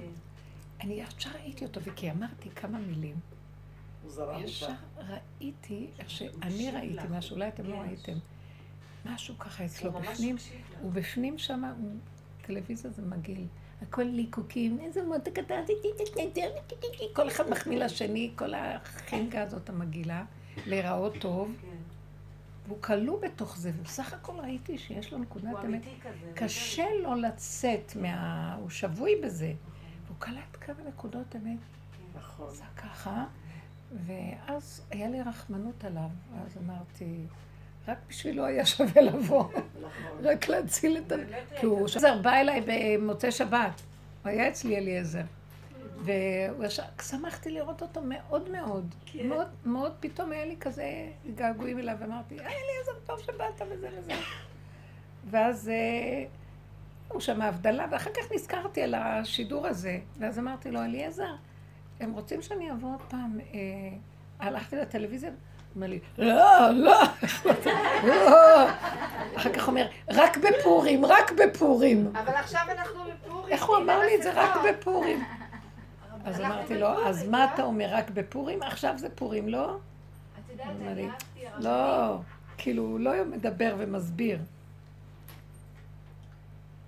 אני ישר ראיתי אותו, וכי אמרתי כמה מילים. ישר. ראיתי איך שאני ראיתי משהו, אולי אתם לא ראיתם. משהו ככה אצלו בפנים. הוא בפנים שם, הוא... טלוויזיה זה מגעיל. הכל ליקוקים, איזה מותק קטן, כל אחד מחמיא לשני, כל החנגה הזאת המגעילה, להיראות טוב, כן. והוא כלוא בתוך זה, ובסך הכל ראיתי שיש לו נקודת אמת. קשה לו לצאת מה... הוא שבוי בזה. והוא קלט כמה נקודות אמת. נכון. עשה ככה, ואז היה לי רחמנות עליו, ואז אמרתי, רק בשבילו היה שווה לבוא, נכון. רק להציל את ה... כי הוא אליעזר בא אליי במוצאי שבת, הוא היה אצלי אליעזר. והוא ישר, שמחתי לראות אותו מאוד מאוד. מאוד, מאוד, פתאום היה לי כזה געגועים אליו, ואמרתי, היי אליעזר, טוב שבאת וזה וזה. ואז אה, הוא שמע הבדלה, ואחר כך נזכרתי על השידור הזה, ואז אמרתי לו, אליעזר, הם רוצים שאני אבוא עוד פעם, אה, הלכתי לטלוויזיה, אומר לי, לא, לא. <laughs> אחר כך אומר, רק בפורים, רק בפורים. אבל עכשיו אנחנו בפורים. איך הוא אמר לי את זה? רק. בפורים. אז אמרתי לו, אז מה לא? אתה אומר, רק בפורים? עכשיו זה פורים, לא? את יודעת, אני אהבתי. לא, כאילו, הוא לא מדבר ומסביר.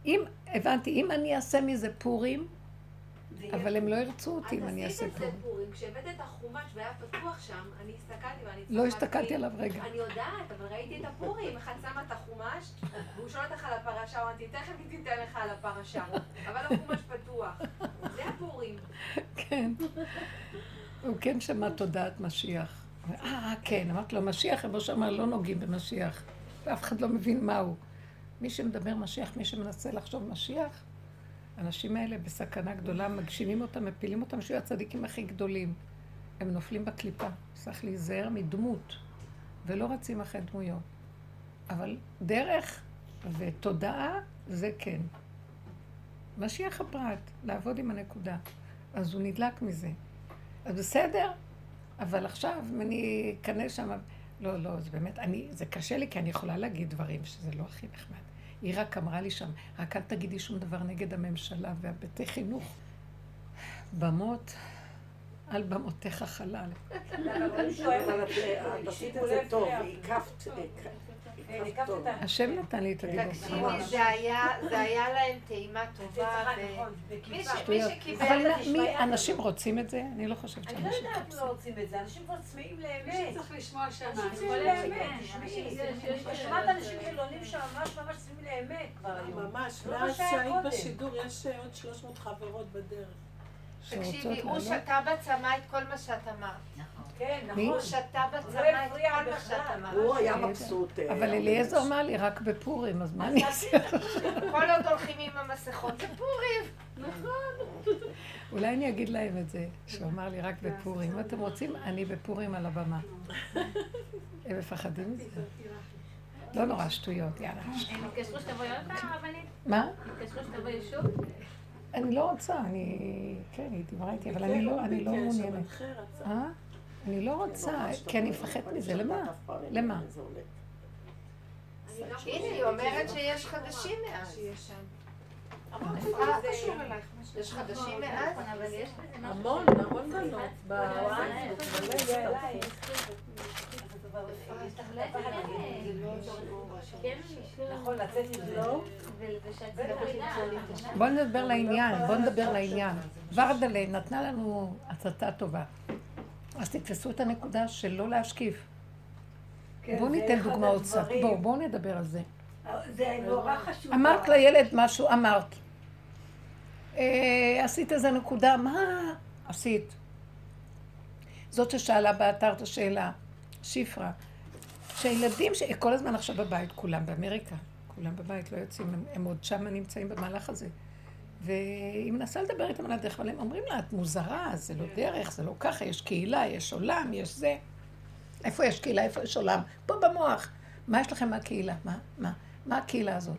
אם, הבנתי, אם אני אעשה מזה פורים, אבל הם לא ירצו אותי אם אני אעשה את זה פורים. פורים, כשהבאת את החומש והיה פתוח שם, אני הסתכלתי ואני לא. הסתכלתי עליו רגע. אני יודעת, אבל ראיתי את הפורים, אחד שמה את החומש, והוא שואל אותך על הפרשה, אמרתי, תכף היא תיתן לך על הפרשה, אבל החומש פתוח. זה הפורים. כן. הוא כן שמע תודעת משיח. אה, אה, כן, אמרתי לו, משיח, רבו שאמר, לא נוגעים במשיח. ואף אחד לא מבין מהו. מי שמדבר משיח, מי שמנסה לחשוב משיח, האנשים האלה בסכנה גדולה, מגשימים אותם, מפילים אותם, שיהיו הצדיקים הכי גדולים. הם נופלים בקליפה. צריך להיזהר מדמות, ולא רצים אחרי דמויות. אבל דרך ותודעה, זה כן. משיח הפרט, לעבוד עם הנקודה. אז הוא נדלק מזה. אז בסדר, אבל עכשיו, אני אכנס שם... לא, לא, זה באמת, אני, זה קשה לי, כי אני יכולה להגיד דברים שזה לא הכי נחמד. היא רק אמרה לי שם, רק אל תגידי שום דבר נגד הממשלה והבתי חינוך. במות, על במותיך חלל. <laughs> אבל עשית את זה טוב, הקפת, הקפת טוב. השם נתן לי את הדיבור. תקשיבי, זה היה- זה היה להם טעימה טובה. נכון, מי מי. שקיבל... את מי, השפעה אנשים רוצים את זה? אני לא חושבת אני לא שאנשים יודעת אם רוצים. לא רוצים את זה, אנשים כבר צמאים מי לאמת. שצריך לשמוע שמע. אנשים צמאים לאמת. תשמעי. שומעת אנשים חילונים שממש ממש צמאים לאמת כבר היום. ממש, לא מאז שהיית. בשידור יש אה, עוד 300 חברות בדרך. תקשיבי, הוא. שתה בצמא את כל מה שאת אמרת. כן? נכון. שתה לא בצמא את כל מה בכלל. שאת אמרת. הוא היה מבסוט. אה, אבל אליעזר אמר לי, רק בפורים, אז מה אני אעשה? כל עוד הולכים עם המסכות זה פורים. אולי אני אגיד להם את זה, שהוא אמר לי רק בפורים. אם אתם רוצים, אני בפורים על הבמה. הם מפחדים מזה. לא נורא, שטויות, יאללה. הם התקשרו שתבואי עוד פעם, הרבנית? מה? התקשרו שתבואי שוב? אני לא רוצה, אני... כן, היא דיברה איתי, אבל אני לא אני לא מעוניינת. אה? אני לא רוצה, כי אני מפחדת מזה. למה? למה? הנה, היא אומרת שיש חדשים מאז. אה, לא. יש חדשים מאז? אבל יש בזה משהו. המון, המון בנות. כן, נכון. לא? בואו נדבר לעניין, בואו נדבר לעניין. ורדלה נתנה לנו הצתה טובה. אז תתפסו את הנקודה של לא להשקיף. כן, בואו ניתן דוגמאות קצת. בואו, בואו נדבר על זה. זה נורא חשוב. אמרת לילד משהו, אמרת. אה, עשית איזה נקודה, מה עשית? זאת ששאלה באתר את השאלה, שפרה, שהילדים, ש... כל הזמן עכשיו בבית, כולם באמריקה, כולם בבית, לא יוצאים, הם, הם עוד שם נמצאים במהלך הזה. והיא מנסה לדבר איתם על הדרך, אבל הם אומרים לה, את מוזרה, זה לא דרך, זה לא ככה, יש קהילה, יש עולם, יש זה. איפה יש קהילה, איפה יש עולם? פה במוח. מה יש לכם מהקהילה? מה? מה? מה הקהילה הזאת?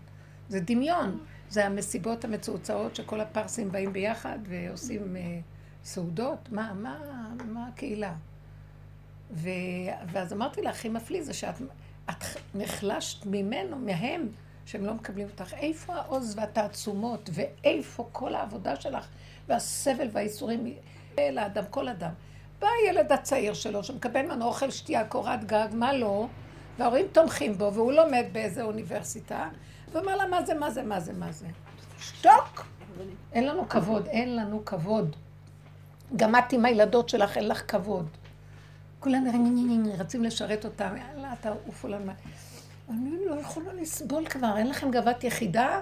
זה דמיון. זה המסיבות המצועצעות שכל הפרסים באים ביחד ועושים אה, סעודות, מה, מה, מה הקהילה? ו... ואז אמרתי לה, הכי מפליא זה שאת את נחלשת ממנו, מהם, שהם לא מקבלים אותך. איפה העוז והתעצומות, ואיפה כל העבודה שלך, והסבל והאיסורים אל האדם, כל אדם. בא הילד הצעיר שלו, שמקבל ממנו אוכל, שתייה, קורת גג, מה לא, וההורים תומכים בו, והוא לומד באיזה אוניברסיטה, ואומר לה, מה זה, מה זה, מה זה, מה זה. שתוק! אין לנו כבוד, אין לנו כבוד. גם את עם הילדות שלך, אין לך כבוד. כולם רצים לשרת אותם, יאללה, תעופו לנו. אני לא יכולה לסבול כבר, אין לכם גאוות יחידה?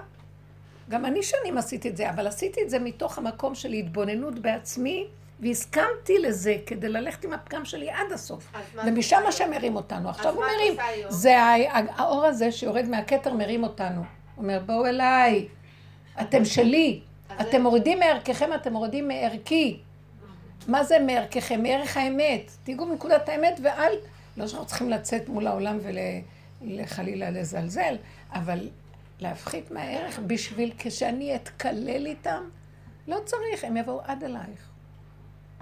גם אני שנים עשיתי את זה, אבל עשיתי את זה מתוך המקום של התבוננות בעצמי, והסכמתי לזה כדי ללכת עם הפגם שלי עד הסוף. ומשם השם מרים אותנו. עכשיו הוא מרים. זה האור הזה שיורד מהכתר מרים אותנו. אומר, בואו אליי, אתם שלי. אתם מורידים מערככם, אתם מורידים מערכי. מה זה מערככם? מערך האמת. תיגעו בנקודת האמת ואל... לא שאנחנו צריכים לצאת מול העולם ולחלילה לזלזל, אבל להפחית מהערך בשביל כשאני אתקלל איתם, לא צריך, הם יבואו עד אלייך.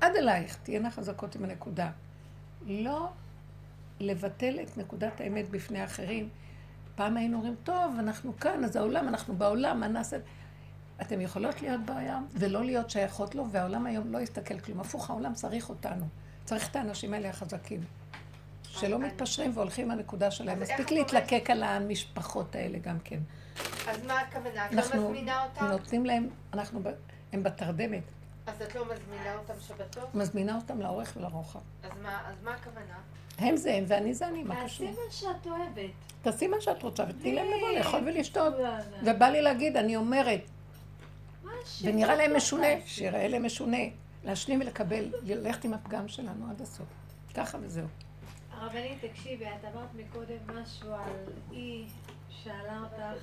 עד אלייך, תהיינה חזקות עם הנקודה. לא לבטל את נקודת האמת בפני אחרים. פעם היינו אומרים, טוב, אנחנו כאן, אז העולם, אנחנו בעולם, מה נעשה? אתם יכולות להיות בעולם ולא להיות שייכות לו, והעולם היום לא יסתכל כלום. הפוך, העולם צריך אותנו. צריך את האנשים האלה החזקים. שלא מתפשרים והולכים לנקודה שלהם. מספיק להתלקק על המשפחות האלה גם כן. אז מה הכוונה? את לא מזמינה אותם? אנחנו נותנים להם, אנחנו, הם בתרדמת. אז את לא מזמינה אותם שבתות? מזמינה אותם לאורך ולרוחב. אז מה הכוונה? הם זה הם ואני זה אני, מה קשור? תעשי מה שאת אוהבת. תעשי מה שאת רוצה ותני להם לבוא לאכול ולשתות. ובא לי להגיד, אני אומרת, ונראה להם משונה, שיראה להם משונה. להשלים ולקבל, ללכת עם הפגם שלנו עד הסוף. ככה וזהו. הרבנית, תקשיבי, את אמרת מקודם משהו על אי שאלה אותך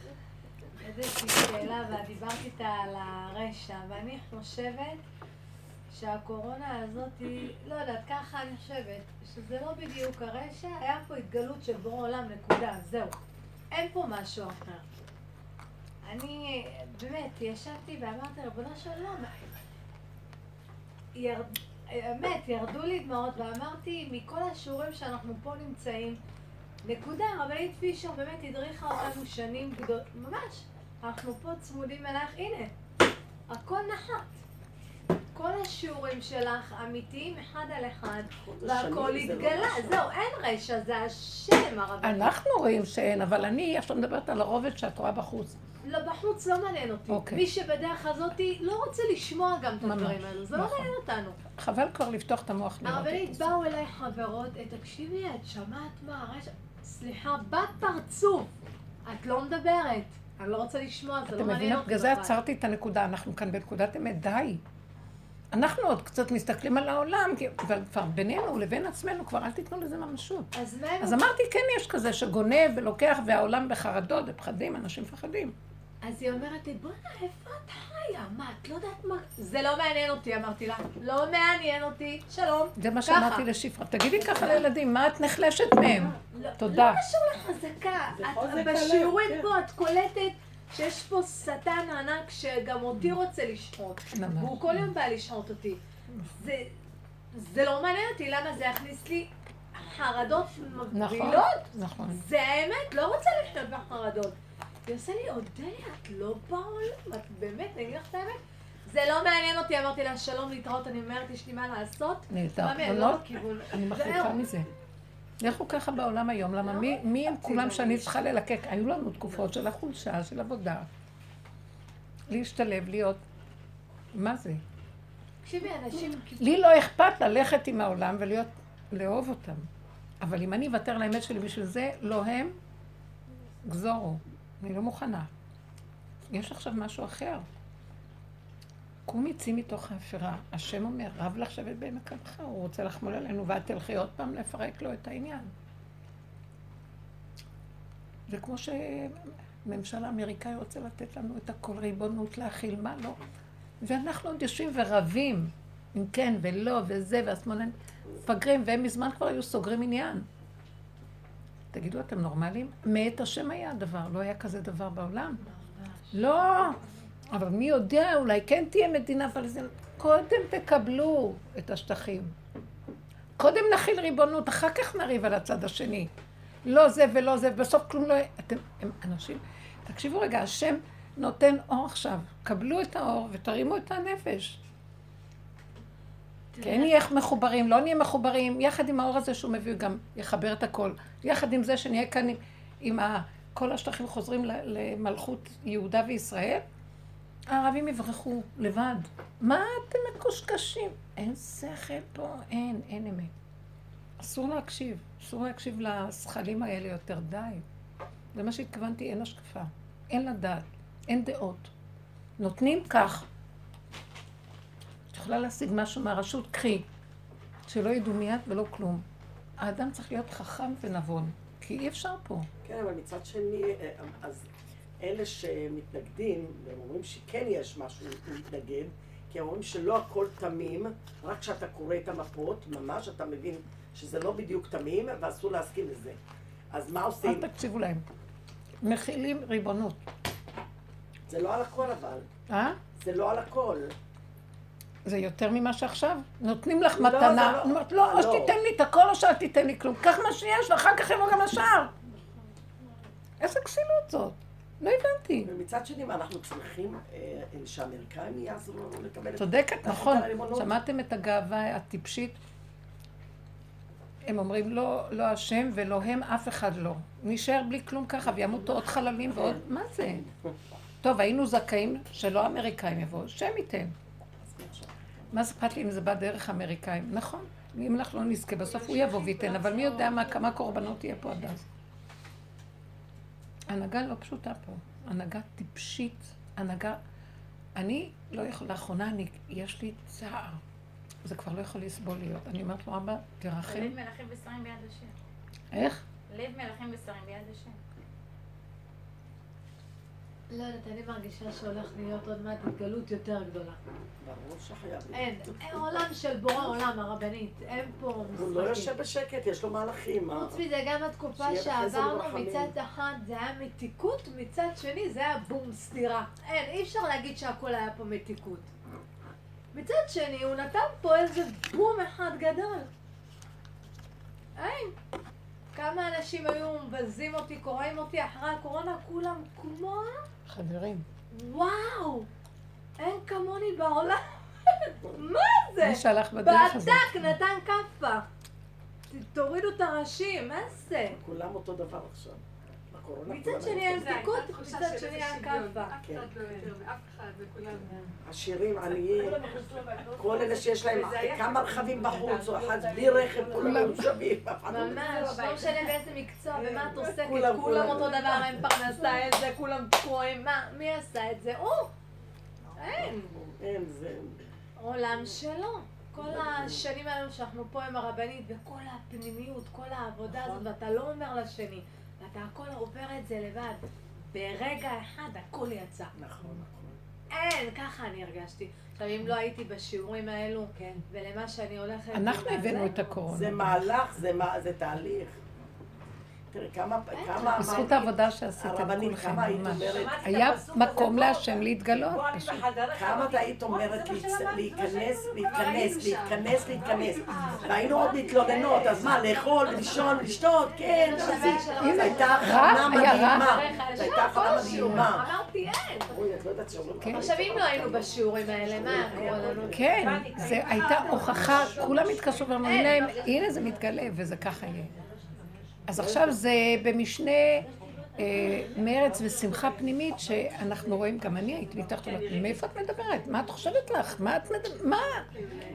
איזושהי שאלה ואת דיברת איתה על הרשע, ואני חושבת שהקורונה הזאת היא, לא יודעת, ככה אני חושבת, שזה לא בדיוק הרשע, היה פה התגלות של בורא עולם, נקודה, זהו. אין פה משהו אחר. אני באמת ישבתי ואמרתי, ריבונו של עולם, ירד, באמת, ירדו לי דמעות ואמרתי, מכל השיעורים שאנחנו פה נמצאים, נקודה, רבנית פישר באמת הדריכה אותנו שנים גדולות, ממש, אנחנו פה צמודים אלייך, הנה, הכל נחת. כל השיעורים שלך אמיתיים אחד על אחד, והכל התגלה. זהו, אין רשע, זה השם הרבנית. אנחנו רואים שאין, אבל אני עכשיו מדברת על הרובד שאת רואה בחוץ. לא, בחוץ לא מעניין אותי. Okay. מי שבדרך הזאת לא רוצה לשמוע גם את הדברים האלו, זה לא נכון. לא מעניין אותנו. חבל כבר לפתוח את המוח לראות הרבנית, באו אליי חברות, תקשיבי, את שמעת מה הרשע? סליחה, בת פרצוף, את לא מדברת. אני לא רוצה לשמוע, זה לא מעניין אותי. בגלל זה עצרתי את הנקודה, אנחנו כאן בנקודת אמת, די. אנחנו עוד קצת מסתכלים על העולם, אבל כבר בינינו לבין עצמנו, כבר אל תיתנו לזה ממשות. אז. אז אמרתי, כן יש כזה שגונב ולוקח, והעולם בחרדות ופחדים, אנשים מפחדים. אז היא אומרת לי, בוא'נה, איפה את חיה? מה, את לא יודעת מה... זה לא מעניין אותי, אמרתי לה. לא מעניין אותי, שלום. זה מה שאמרתי לשפרה. תגידי ככה לילדים, מה את נחלשת מהם? לא, תודה. לא קשור לחזקה. בשיעורים פה את קולטת שיש פה שטן ענק שגם אותי רוצה לשחוט. והוא כל יום בא לשחוט אותי. זה לא מעניין אותי, למה זה יכניס לי חרדות מבהילות? נכון, נכון. זה האמת, לא רוצה לחיות בחרדות. היא עושה לי, אודליה, את לא בעולם, את באמת, אני אגיד לך את האמת. זה לא מעניין אותי, אמרתי לה, שלום להתראות, אני אומרת, יש לי מה לעשות. נהדר, לא, אני מחליטה מזה. לכו ככה בעולם היום, למה מי הם כולם שאני צריכה ללקק? היו לנו תקופות של החולשה, של עבודה. להשתלב, להיות... מה זה? תקשיבי, אנשים... לי לא אכפת ללכת עם העולם ולהיות... לאהוב אותם. אבל אם אני אוותר לאמת שלי בשביל זה, לא הם, גזורו. אני לא מוכנה. יש עכשיו משהו אחר. קומי צאי מתוך האפרה. השם אומר, רב לך שבת בעמק הוא רוצה לחמול עלינו, ואת תלכי עוד פעם לפרק לו את העניין. זה כמו שממשל האמריקאי רוצה לתת לנו את הכל ריבונות להכיל, מה לא? ואנחנו עוד יושבים ורבים, אם כן ולא וזה, והשמאלנים מפגרים, והם מזמן כבר היו סוגרים עניין. תגידו, אתם נורמלים? מאת השם היה הדבר, לא היה כזה דבר בעולם. לא, אבל מי יודע, אולי כן תהיה מדינה פלסטינית. קודם תקבלו את השטחים. קודם נכיל ריבונות, אחר כך נריב על הצד השני. לא זה ולא זה, ובסוף כלום לא... אתם, הם אנשים... תקשיבו רגע, השם נותן אור עכשיו. קבלו את האור ותרימו את הנפש. כן נהיה מחוברים, לא נהיה מחוברים, יחד עם האור הזה שהוא מביא, גם יחבר את הכל. יחד עם זה שנהיה כאן עם, עם ה... כל השטחים חוזרים למלכות יהודה וישראל, הערבים יברחו לבד. מה אתם מקושקשים? אין שכל פה, אין, אין אמת. אסור להקשיב, אסור להקשיב לזכלים האלה יותר, די. זה מה שהתכוונתי, אין השקפה, אין לדעת, אין דעות. נותנים כך. יכולה להשיג משהו מהרשות, קחי. שלא ידעו מיד ולא כלום. האדם צריך להיות חכם ונבון, כי אי אפשר פה. כן, אבל מצד שני, אה, אז אלה שמתנגדים, הם אומרים שכן יש משהו להתנגד, כי הם אומרים שלא הכל תמים, רק כשאתה קורא את המפות, ממש אתה מבין שזה לא בדיוק תמים, ואסור להסכים לזה. אז מה עושים? אל תקשיבו להם. מכילים ריבונות. זה לא על הכל אבל. אה? זה לא על הכל. זה יותר ממה שעכשיו? נותנים לך לא, מתנה. לא. אומרת, לא, או לא. שתיתן לי את הכל או שאל תיתן לי כלום. קח מה שיש ואחר כך יבוא גם השאר. איזה כסילות זאת? לא הבנתי. ומצד שני, מה אנחנו צריכים אה, שהאמריקאים יעזרו לנו לקבל את צודקת, נכון. שמעתם את הגאווה הטיפשית? הם אומרים לא, לא השם ולא הם, אף אחד לא. נשאר בלי כלום ככה וימותו עוד חללים ועוד... מה זה? טוב, היינו זכאים שלא האמריקאים יבואו, השם ייתן. מה אכפת לי אם זה בא דרך האמריקאים? נכון. אם אנחנו לא נזכה, בסוף הוא יבוא וייתן, אבל מי יודע מה, כמה קורבנות יהיה פה עד אז. הנהגה לא פשוטה פה. הנהגה טיפשית, הנהגה... אני לא יכולה, לאחרונה אני, יש לי צער. זה כבר לא יכול לסבול להיות. אני אומרת לו, אבא, תרחם. לב מלכים ושרים ביד השם. איך? לב מלכים ושרים ביד השם. לא יודעת, אני מרגישה שהולך להיות עוד מעט התגלות יותר גדולה. ברור שחייב. אין, אין עולם של בורא עולם, הרבנית. אין פה הוא לא משחקים. יושב בשקט, יש לו מהלכים. מה? חוץ מזה, גם התקופה שעברנו. מצד אחד זה היה מתיקות, מצד שני זה היה בום סתירה. אין, אי אפשר להגיד שהכל היה פה מתיקות. מצד שני, הוא נתן פה איזה בום אחד גדול. אין. כמה אנשים היו מבזים אותי, קוראים אותי אחרי הקורונה, כולם כמו... חברים. וואו! אין כמוני בעולם. <laughs> מה זה? מי שהלך בדרך הזאת. בעתק נתן כאפה. תורידו את הראשים, מה זה? כולם אותו דבר עכשיו. בקורונה מצד שני היה. מתיקות, מצד שני היה. כן. אף אחד, כולם. עשירים, עניים, כל אלה שיש להם כמה רכבים בחוץ, או אחד בלי רכב, כולם שווים. ממש, לא משנה באיזה מקצוע, במה את עוסקת, כולם. אותו דבר, אין פרנסה, אין זה, כולם תקועים, מה, מי עשה את זה? הוא! אין. אין, זה... עולם שלו. כל השנים האלו שאנחנו פה עם הרבנית, וכל הפנימיות, כל העבודה הזאת, ואתה לא אומר לשני, ואתה הכל עובר את זה לבד. ברגע אחד הכל יצא. נכון, נכון. אין, ככה אני הרגשתי. עכשיו, אם לא הייתי בשיעורים האלו, ולמה שאני הולכת... אנחנו הבאנו את הקורונה. זה מהלך, זה מה- זה תהליך. תראה, כמה... בזכות העבודה שעשיתם כולכם, כמה היית ממש. אומרת... היה מקום להשם להתגלות, כמה את היית אומרת להיכנס, להיכנס, להיכנס, להיכנס. והיינו עוד מתלוננות, אז מה, לאכול, לישון, לשתות, כן. זו הייתה הכנה. מדהימה. זו הייתה הכנה מדהימה. אמרתי, אין. לא כן. עכשיו, אם לא היינו בשיעורים האלה, מה היה קורה לנו? כן, זו הייתה הוכחה, כולם התקשרו ואמרו, הנה, הנה זה מתגלה, וזה ככה יהיה. אז עכשיו זה במשנה אה, מרץ ושמחה פנימית, שאנחנו רואים, גם אני הייתי מתחת לבית, מאיפה את מדברת? מה את חושבת לך? מה את מדברת? מה?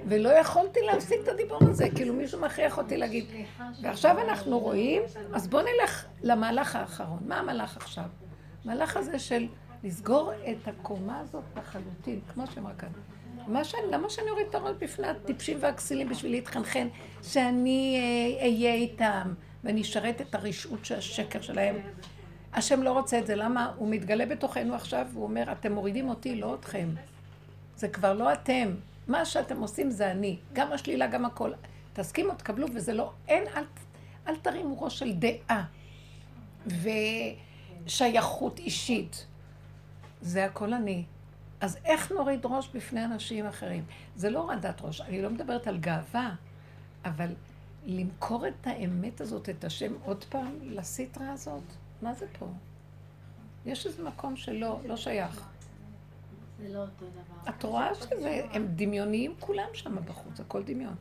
ולא יכולתי להפסיק את הדיבור הזה, כאילו מישהו מכריח אותי להגיד. ועכשיו אנחנו רואים, אז בואו נלך למהלך האחרון. מה המהלך עכשיו? המהלך הזה של לסגור את הקומה הזאת לחלוטין, כמו שאמרה כאן. מה שאני, למה שאני אוריד את הראש בפני הטיפשים והכסילים בשביל להתחנחן, שאני אה, אהיה איתם, ואני אשרת את הרשעות של השקר שלהם. השם לא רוצה את זה, למה? הוא מתגלה בתוכנו עכשיו, והוא אומר, אתם מורידים אותי, לא אתכם. זה כבר לא אתם. מה שאתם עושים זה אני. גם השלילה, גם הכל. תסכימו, תקבלו, וזה לא, אין, אל, אל תרימו ראש של דעה ושייכות אישית. זה הכל אני. אז איך נוריד ראש בפני אנשים אחרים? זה לא הורדת ראש, אני לא מדברת על גאווה, אבל למכור את האמת הזאת, את השם עוד פעם לסטרה הזאת, מה זה פה? יש איזה מקום שלא, לא שייך. זה לא אותו דבר. את רואה שזה, הם דמיוניים כולם שם בחוץ, הכל דמיון.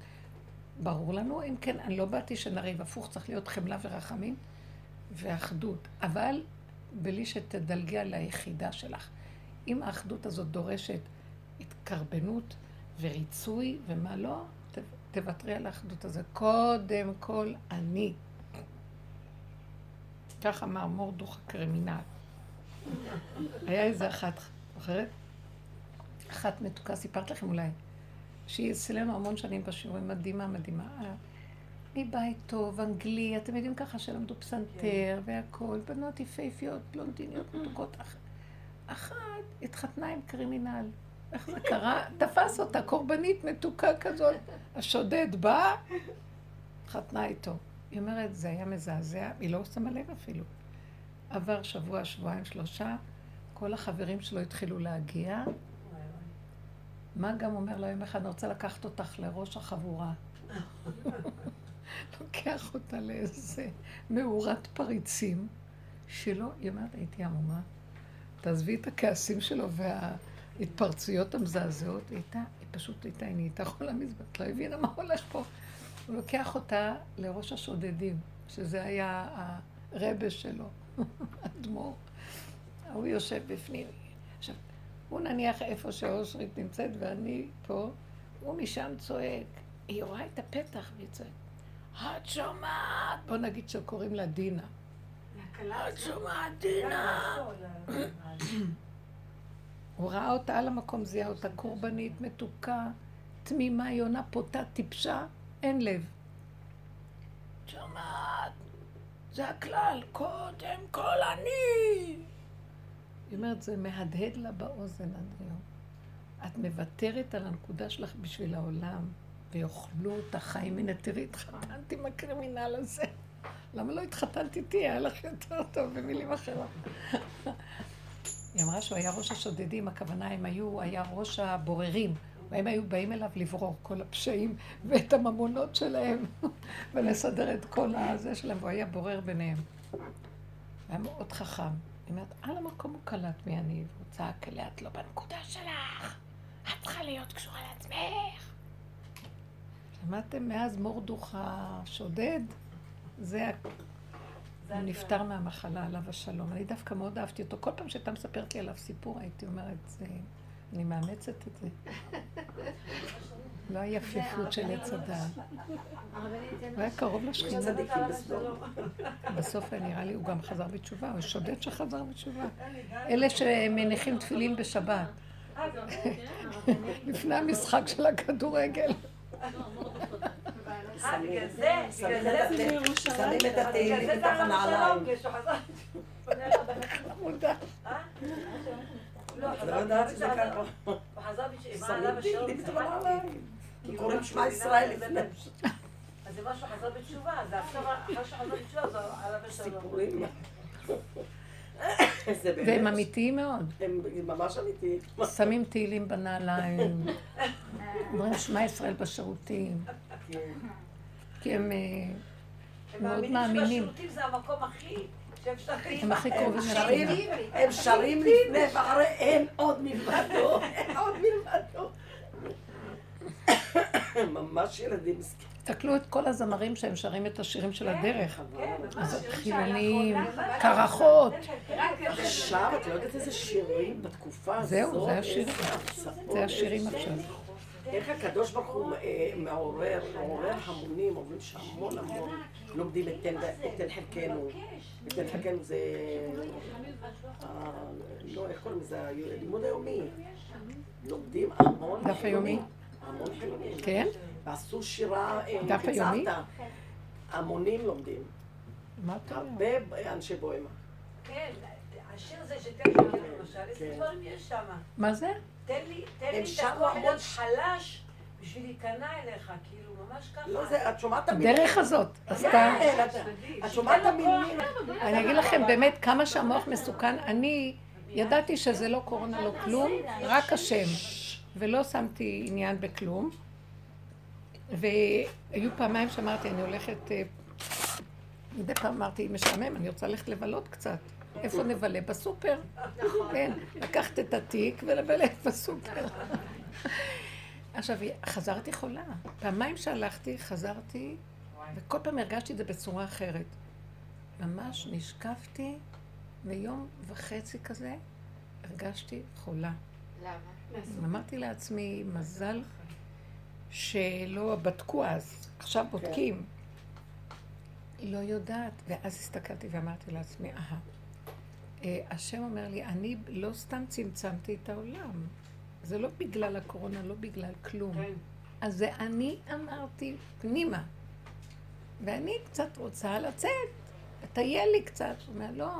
ברור לנו, אם כן, אני לא באתי שנריב, הפוך, צריך להיות חמלה ורחמים ואחדות, אבל בלי שתדלגי על היחידה שלך. אם האחדות הזאת דורשת התקרבנות וריצוי ומה לא, תוותרי על האחדות הזאת. קודם כל אני. כך אמר מורדוך הקרימינל. היה איזה אחת, זוכרת? אחת מתוקה, סיפרת לכם אולי, שהיא אצלנו המון שנים בשיעורים, מדהימה, מדהימה. אה, מבית טוב, אנגלי, אתם יודעים ככה שלמדו פסנתר והכול, בנות יפהפיות, בלונדיניות מתוקות. אח- אחת התחתנה עם קרימינל. איך זה קרה? תפס אותה, קורבנית מתוקה כזאת. השודד בא, התחתנה איתו. היא אומרת, זה היה מזעזע, היא לא שמה לב אפילו. עבר שבוע, שבועיים, שלושה, כל החברים שלו התחילו להגיע. מה גם אומר לו יום אחד, אני רוצה לקחת אותך לראש החבורה. <laughs> לוקח אותה לאיזה מאורת פריצים, שלא, היא אומרת, הייתי עמומה. תעזבי את הכעסים שלו וההתפרצויות המזעזעות, היא הייתה, היא פשוט הייתה, היא נהייתה חולה את לא הבינה מה הולך פה. הוא לוקח אותה לראש השודדים, שזה היה הרבה שלו, <laughs> אדמו"ר. הוא יושב בפנים. עכשיו, הוא נניח איפה שאושרית נמצאת ואני פה, הוא משם צועק. היא רואה את הפתח והיא צועקת, את שומעת? בוא נגיד שקוראים לה דינה. את שומעת, דינה? הוא ראה אותה על המקום, זיהה אותה קורבנית, מתוקה, תמימה, יונה, פותה, טיפשה, אין לב. שומעת, זה הכלל, קודם כל אני. היא אומרת, זה מהדהד לה באוזן עד היום. את מוותרת על הנקודה שלך בשביל העולם, ויאכלו אותך חיים. הנה, תראי, התחתנתי עם הקרימינל הזה. למה לא התחתנת איתי? היה לך יותר טוב, במילים אחרות. היא אמרה שהוא היה ראש השודדים, הכוונה הם היו, היה ראש הבוררים. והם היו באים אליו לברור כל הפשעים ואת הממונות שלהם <laughs> ולסדר את כל הזה שלהם, והוא היה בורר ביניהם. היה מאוד חכם. היא אומרת, על המקום הוא קלט מי אני, והוא צעק אליה, את לא בנקודה שלך, את צריכה להיות קשורה לעצמך. שמעתם מאז מורדוך השודד? זה. הוא נפטר מהמחלה, עליו השלום. אני דווקא מאוד אהבתי אותו. כל פעם שהייתה מספרת לי עליו סיפור, הייתי אומרת, זה... אני מאמצת את זה. לא היה יפיפות של עץ הדעת. הוא היה קרוב לשכינה. בסדום. בסוף נראה לי הוא גם חזר בתשובה, הוא שודד שחזר בתשובה. אלה שמניחים תפילין בשבת. לפני המשחק של הכדורגל. אה, בגלל זה, בגלל זה, שמים את התהילים זה זה הנעליים. כשהוא חזר. מודע. לא, <laughs> לא יודעת שזה ככה. קוראים שמע ישראל לפני. אז זה משהו חזר בתשובה, אז עכשיו, אחרי שחזר בתשובה, זה עליו השלום. <laughs> זה. והם אמיתיים מאוד. הם ממש אמיתיים. שמים תהילים בנעליים, אומרים שמע ישראל בשירותים, כן. כי הם אה, הם מאוד מאמינים מאמינים. שבשירותים זה המקום הכי, הם הכי הם קרובים שרים, לשכינה. הם שרים לפני ואחרי אין עוד מלבדו, <laughs> אין עוד מלבדו. <coughs> ממש ילדים מסכנים. תסתכלו את כל הזמרים שהם שרים את השירים של הדרך. כן, ממש. אז חילונים, קרחות. עכשיו, את לא יודעת איזה שירים בתקופה הזאת. זהו, זה השיר. איזה הרצאות, זה השירים עכשיו. איך הקדוש ברוך הוא אה, מעורר, מעורר המונים, אומרים שהמון המון לומדים את תן חלקנו. את תן חלקנו זה... אה, לא, איך קוראים לזה? לימוד היומי. לומדים המון דף היומי? המון חילונים. כן? ועשו שירה אה, דף היומי? המונים לומדים. מה אתה אומר? הרבה אנשי בוהמה. כן, השיר הזה שתן לי, למשל, איזה כן. דברים יש שם. מה זה? תן לי, תן לי את הכוח להיות חלש בשביל להיכנע אליך, כאילו, ממש ככה. לא, זה, את שומעת את המילים. הדרך הזאת עשתה... כן, את- שומעת את המילים. אני אגיד לכם באמת כמה שהמוח מסוכן. אני ידעתי שזה לא קורונה, לא כלום, רק השם. ולא שמתי עניין בכלום. והיו פעמיים שאמרתי, אני הולכת... אה, מדי פעם אמרתי, משעמם, אני רוצה ללכת לבלות קצת. איפה נבלה? בסופר. כן, לקחת את התיק ולבלה <laughs> בסופר. עכשיו, חזרתי חולה. פעמיים שהלכתי, חזרתי, וכל פעם הרגשתי את זה בצורה אחרת. ממש נשקפתי, ויום וחצי כזה הרגשתי חולה. למה? אמרתי לעצמי, מזל שלא בדקו אז, עכשיו בודקים. לא יודעת. ואז הסתכלתי ואמרתי לעצמי, אהה. אה, השם אומר לי, אני לא סתם צמצמתי את העולם. זה לא בגלל הקורונה, לא בגלל כלום. כן. אז זה אני אמרתי פנימה. ואני קצת רוצה לצאת, לטייל לי קצת. הוא אומר, לא,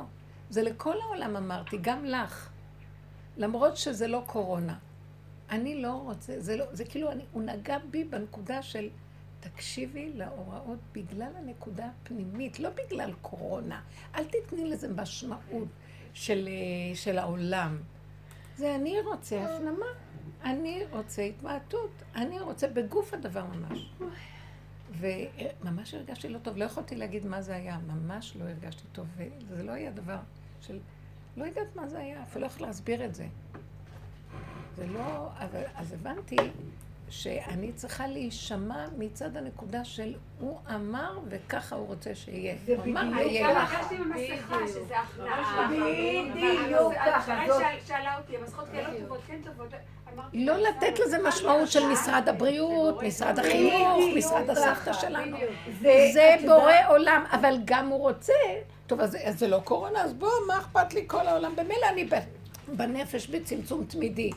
זה לכל העולם אמרתי, גם לך. למרות שזה לא קורונה. אני לא רוצה, זה לא, זה כאילו, אני, הוא נגע בי בנקודה של תקשיבי להוראות בגלל הנקודה הפנימית, לא בגלל קורונה. אל תתני לזה משמעות של, אה, של העולם. זה אני רוצה הפנמה, אני רוצה התמעטות, אני רוצה בגוף הדבר ממש. וממש הרגשתי לא טוב, לא יכולתי להגיד מה זה היה, ממש לא הרגשתי טוב, וזה לא היה דבר של, לא יודעת מה זה היה, אפילו לא יכולה להסביר את זה. זה לא, אבל, אז הבנתי שאני צריכה להישמע מצד הנקודה של הוא אמר וככה הוא רוצה שיהיה. זה בדיוק. ככה. הרגשתי עם המסכה, שזה הכנעה. בדיוק ככה, שאלה אותי, המסכות לא טובות, כן טובות. אמרתי, לא לתת לזה משמעות של משרד הבריאות, משרד החינוך, משרד הסבתא שלנו. זה בורא עולם, אבל גם הוא רוצה. טוב, אז זה לא קורונה, אז בוא, מה אכפת לי כל העולם? במילא אני בנפש בצמצום תמידי.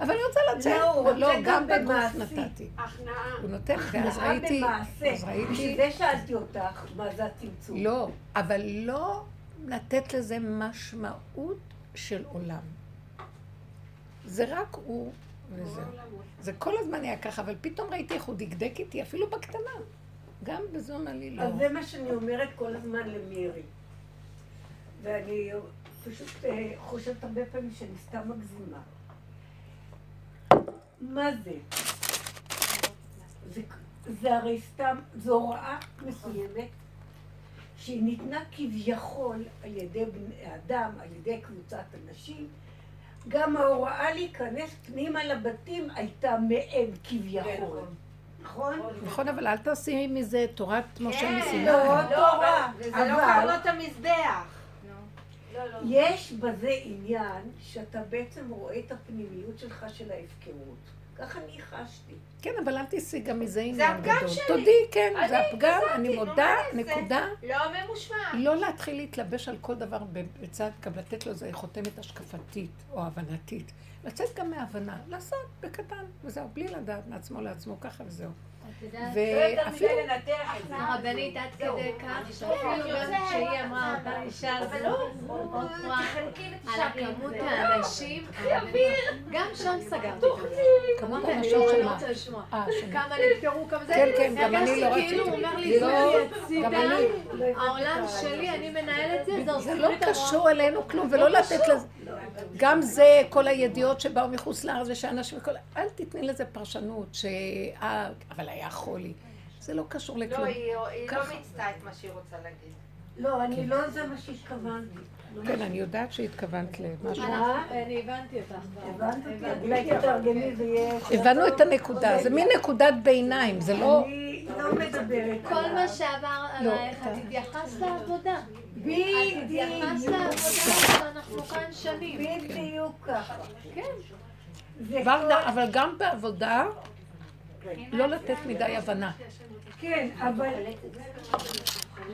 אבל אני רוצה לצאת. לא, הוא לא, רוצה גם גם בגוף במעשי. נתתי. הכנעה. הוא נותן, ואז ראיתי, במעשה. אז ראיתי, בשביל זה שאלתי אותך, מה זה הצמצום? לא, אבל לא לתת לזה משמעות של עולם. זה רק הוא וזהו. זה כל הזמן היה ככה, אבל פתאום ראיתי איך הוא דקדק איתי, אפילו בקטנה. גם אמר לי לא. אז זה מה שאני אומרת כל הזמן למירי. ואני פשוט אה, חושבת הרבה פעמים שאני סתם מגזימה. מה זה? זה, זה הרי סתם, זו הוראה מסוימת שהיא ניתנה כביכול על ידי בני אדם, על ידי קבוצת אנשים. גם ההוראה להיכנס פנימה לבתים הייתה מהם כביכול. נכון? נכון, אבל אל תעשי מזה תורת משה מסיני. לא, תורה. וזה לא אבל קרנות המזבח. לא, לא. יש בזה עניין שאתה בעצם רואה את הפנימיות שלך של ההפקרות. ככה אני חשתי. כן, אבל אל תעשי גם מזה זה עניין הפגם גדול. שלי. תודי, כן, זה הפגם, אני מודה, זה? נקודה. לא ממושמע. לא להתחיל להתלבש על כל דבר בצד, גם לתת לו איזה חותמת השקפתית או הבנתית. לצאת גם מהבנה, לעשות בקטן, וזהו, בלי לדעת מעצמו לעצמו ככה וזהו. את יודעת, ואפילו, לנתח את זה. הרבנית עד כדי כך, שאפילו גם כשהיא אמרה אותה אישה הזו, עוד פרט, על כמות האנשים, גם שם סגרתי. כמות האנשים של שאני מה? רוצה לשמוע. אה. כמה נפטרו, כמה זה, כן, כן, גם אני לא הרגשתי כאילו רציתי. הוא אומר לי, לא, אני. העולם שלי, אני מנהלת זה, זה זה לא קשור אלינו כלום, ולא לתת לזה... גם זה, כל הידיעות שבאו מחוץ לארץ ושאנשים וכל... אל תתני לזה פרשנות, ש... אבל היה חולי. זה לא קשור לא, לכלום. היא היא לא. מיצתה את מה שהיא רוצה להגיד. לא, אני לא זה מה שהתכוונתי. לא כן, אני יודעת שהתכוונת למשהו. מה? אני הבנתי אותך. ויהיה... הבנו את הנקודה, זה מין נקודת ביניים, זה לא... אני לא מדברת כל. מה שעבר לא, עלייך, את התייחסת לעבודה. את בדיוק. התייחסת לעבודה, ואנחנו כאן שנים. בדיוק ככה. כן. ורדה, אבל גם בעבודה, לא לתת מדי הבנה. כן, אבל...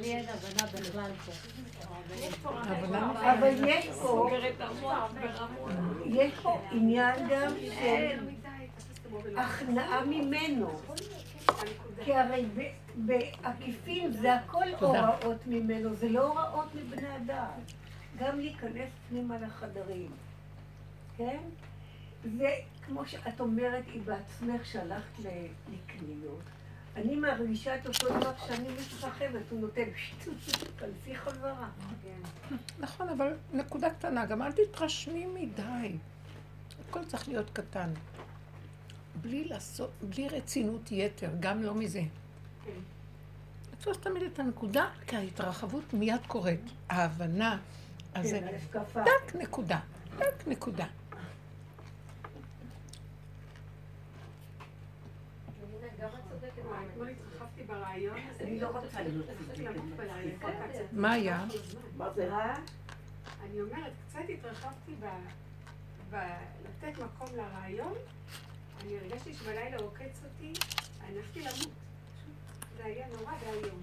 לי אין הבנה בכלל פה. הבנה אבל יש פה, יש פה עניין גם של הכנעה ממנו. כי הרי בעקיפין זה הכל. הוראות ממנו, זה לא הוראות מבני אדם. גם להיכנס פנימה לחדרים, כן? זה כמו שאת אומרת, היא בעצמך שהלכת ל- לקניות, אני מרגישה את אותו דבר כשאני מתרחבת, הוא נותן <laughs> תכנסי חזרה. נכון, אבל נקודה קטנה, גם אל תתרשמי מדי. הכל צריך להיות קטן. בלי לעשות, בלי רצינות יתר, גם לא מזה. לתפוס תמיד את הנקודה, כי ההתרחבות מיד קורית. ההבנה, אז זה כן, ההשקפה. טק נקודה, טק נקודה. אתמול התרחבתי ברעיון הזה. אני לא רוצה להיות. מה היה? אני אומרת, קצת התרחבתי ב... ב... לתת מקום לרעיון. אני הרגשתי שבלילה עוקץ אותי, הלכתי למות. זה היה נורא ואיום.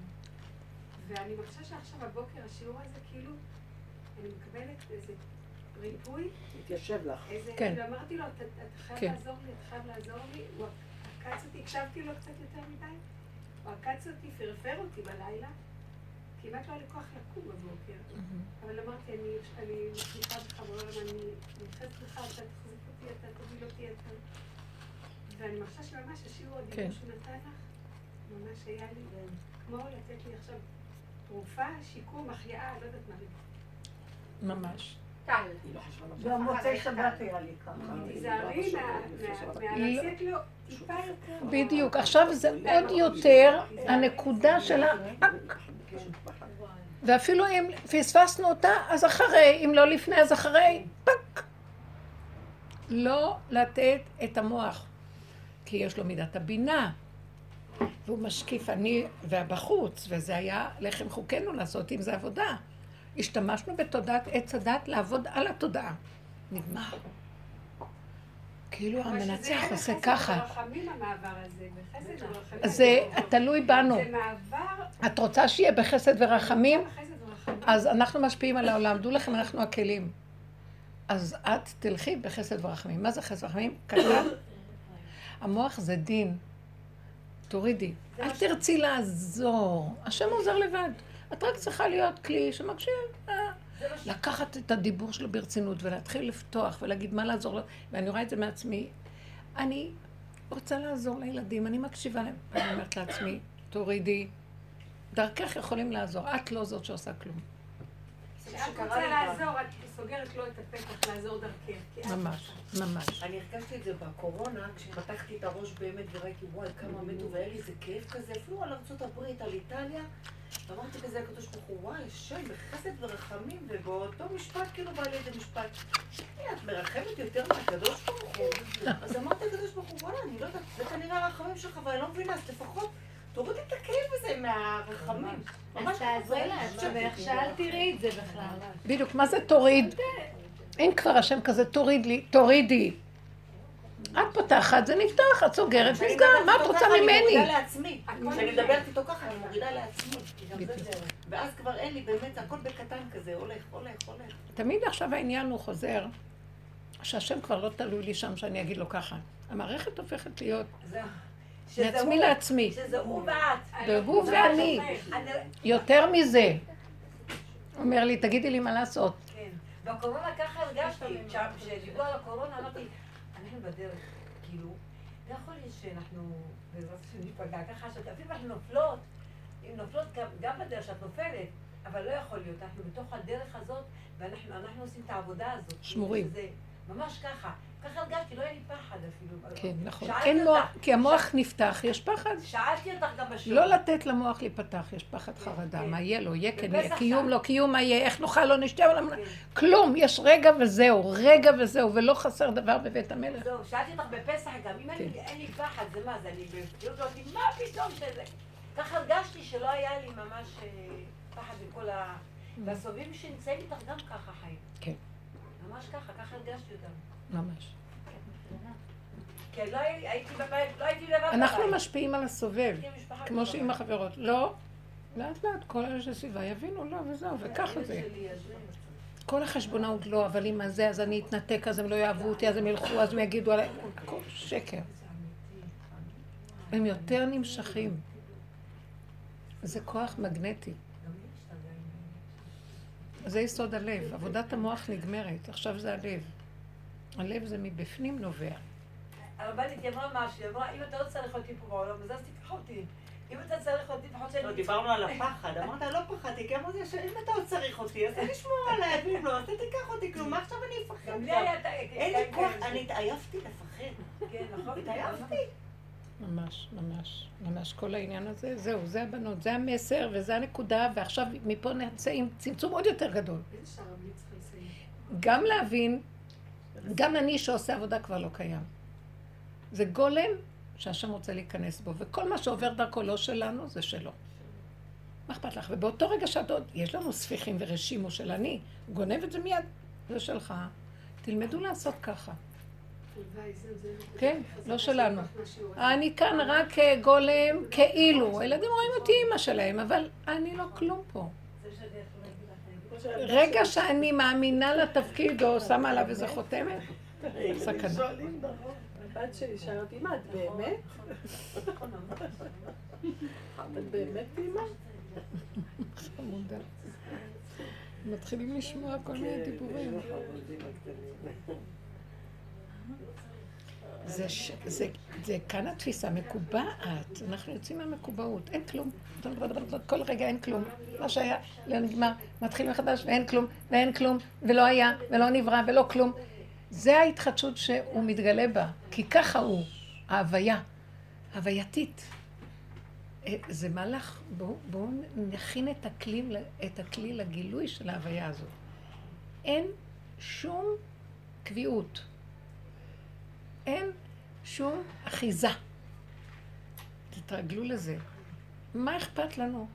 ואני מרגישה שעכשיו בבוקר השיעור הזה, כאילו, אני מקבלת איזה ריפוי, מתיישב לך. איזה... כן. כאילו אמרתי לו, אתה אתה חייב כן. לעזור לי, אתה חייב לעזור לי. הוא עקץ אותי, הקשבתי לו קצת יותר מדי. הוא עקץ אותי, פרפר אותי בלילה. כמעט לא היה לי כוח לקום בבוקר. אבל אמרתי, אני, מחליפה בך בעולם, אני נמצאת בך, אתה תחזיק אותי, אתה תוביל אותי, אתה... ואני מרגישה שממש השיעור הדיבור כן. שהוא נתן לך, ממש היה לי, כמו לתת לי עכשיו תרופה, שיקום, החייאה, לא יודעת מה. ממש. טל. לא. גם מוצאי שבת היה לי ככה. תיזהרי מה- מה- מהלצאת לו טיפה יותר. בדיוק. עכשיו זה עוד יותר הנקודה של ה... ואפילו אם פספסנו אותה, אז אחרי, אם לא לפני, אז אחרי, פק. לא לתת את המוח, כי יש לו מידת הבינה, והוא משקיף אני והבחוץ, וזה היה לחם חוקנו לעשות עם זה עבודה. השתמשנו בתודעת עץ הדת לעבוד על התודעה. נגמר. כאילו המנצח עושה ככה. ורחמים המעבר הזה, בחסד ורחמים. זה תלוי בנו. זה מעבר, את רוצה שיהיה בחסד ורחמים? בחסד ורחמים. אז אנחנו משפיעים על העולם. דעו לכם, אנחנו הכלים. אז את תלכי בחסד ורחמים. מה זה חסד ורחמים? קטן. המוח זה דין. תורידי. אל תרצי לעזור. השם עוזר לבד. את רק צריכה להיות כלי שמקשיב. אה. לקחת את הדיבור שלו ברצינות ולהתחיל לפתוח ולהגיד מה לעזור לו. ואני רואה את זה מעצמי. אני רוצה לעזור לילדים, אני מקשיבה להם. אני אומרת לעצמי, תורידי. דרכך יכולים לעזור. את לא זאת שעושה כלום. כשאת רוצה לעזור, את סוגרת לו את הפתח לעזור דרכך. ממש, ממש. אני הרגשתי את זה בקורונה, כשפתחתי את הראש באמת וראיתי, וואי, כמה מתו, והיה לי איזה כאב כזה, אפילו על ארצות הברית, על איטליה. ואמרתי כזה לקדוש ברוך הוא, וואי, השם, בחסד ורחמים, ובאותו משפט כאילו בא לי איזה משפט. "אה, את מרחמת יותר מהקדוש ברוך הוא. אז אמרתי לקדוש ברוך הוא, וואלה, אני לא יודעת, זה כנראה הרחמים שלך, ואני לא מבינה, אז לפחות תורידי את הכאב הזה מהרחמים. ממש אז תעזרי לעצמך, שאל תראי את זה בכלל. בדיוק, מה זה תוריד? אין כבר השם כזה, תוריד לי, תורידי. את פותחת, זה נפתח, את סוגרת, נסגר, מה את רוצה ככה, אני ממני? מורידה לעצמי. כשאני. מדברת איתו ככה, אני מורידה לעצמי. ואז כבר אין לי, באמת, הכל בקטן כזה, הולך, הולך, הולך. תמיד עכשיו העניין הוא חוזר, שהשם כבר לא תלוי לי שם שאני אגיד לו ככה. המערכת הופכת להיות זהו. מעצמי לעצמי, שזה הוא ואת. והוא ואני. אני- יותר מזה. אומר לי, תגידי לי מה לעשות. כן. בקורונה ככה הרגשתי, כשדיברו על הקורונה, אמרתי, אנחנו בדרך, כאילו, לא יכול להיות שאנחנו, בעזרת השם ניפגע ככה, שאפילו אנחנו נופלות, אם נופלות גם, בדרך שאת נופלת, אבל לא יכול להיות, אנחנו בתוך הדרך הזאת, ואנחנו אנחנו עושים את העבודה הזאת. שמורים. ממש ככה. ככה הרגשתי, לא היה לי פחד אפילו. כן, נכון. אין אותה- מוח, כי המוח נפתח, יש פחד. שאלתי אותך גם בשיעור. לא לתת למוח להיפתח, יש פחד חרדה, כן. מה יהיה לו, יהיה כן, יהיה קיום. לא קיום, מה יהיה, איך נאכל, לא נשתה, כן. כלום, יש רגע וזהו, רגע וזהו, ולא חסר דבר בבית המלך. זהו, שאלתי אותך בפסח גם, אם אין לי- כן. פחד, זה מה, זה אני בבריאות לא מה פתאום שזה... ככה הרגשתי שלא היה לי ממש אה, פחד מכל ה... והסובבים שנמצאים איתך גם ככה חיים. כן. ממש ככה, ככה הרגשתי אותם. ממש. כי לא הייתי בבית, לא הייתי לבד בבית. אנחנו משפיעים על הסובב, כמו. שעם החברות. לא, לאט לאט, כל אלה שסביבה יבינו, לא, וזהו, וככה זה. זה- כל החשבונאות לא, אבל עם הזה, אז אני אתנתק, אז הם לא יאהבו אותי, אז הם ילכו, אז הם יגידו עליי, הכל שקר. זה. הם יותר נמשכים. זה כוח מגנטי. גם לי השתגע עם זה יסוד הלב. עבודת המוח נגמרת, עכשיו זה הלב. הלב זה מבפנים נובע. הרבנית היא אמרה משהו, היא אמרה, אם אתה לא צריך אותי פה בעולם, אז אז תיקח אותי. אם אתה צריך אותי, לפחות שאני... לא, דיברנו על הפחד, <laughs> אמרת, לא פחדתי, כי אמרתי, אם אתה עוד צריך אותי, אז תשמור עליי, ואם לא, אז תיקח אותי, כלום, מה עכשיו אני אפחד? אין לי כן, כוח, כן, אני התעייפתי לפחד. כן, נכון? התעייפתי. ממש, ממש, ממש כל העניין הזה, זהו, זה הבנות, זה המסר וזה הנקודה, ועכשיו מפה נצא עם צמצום עוד יותר גדול. גם להבין, גם אני שעושה עבודה כבר לא קיים. זה גולם שהשם רוצה להיכנס בו, וכל מה שעובר דרכו לא שלנו, זה שלו. מה אכפת לך? ובאותו רגע שאת עוד, יש לנו ספיחים ורשימו של אני, גונב את זה מיד, זה שלך. תלמדו לעשות ככה. כן, לא שלנו. אני כאן רק אה, גולם כאילו. הילדים רואים אותי אימא שלהם, אבל אני לא כלום פה. רגע שאני מאמינה לתפקיד או שמה עליו איזה חותמת, סכנה. הבת שלי שאלה אותי, מה, את באמת? את באמת אימא? חמודה. מתחילים לשמוע כל מיני דיבורים. זה. זה, זה כאן התפיסה, מקובעת. אנחנו יוצאים מהמקובעות, אין כלום. כל רגע אין כלום. מה שהיה, לא נגמר, מתחיל מחדש ואין כלום, ואין כלום, ולא היה, ולא נברא, ולא כלום. זה ההתחדשות שהוא מתגלה בה, כי ככה הוא, ההוויה, הווייתית. אה, זה מהלך, בואו בוא נכין את הכלי, את הכלי לגילוי של ההוויה הזאת. אין שום קביעות. אין שום אחיזה. תתרגלו לזה. מה אכפת לנו?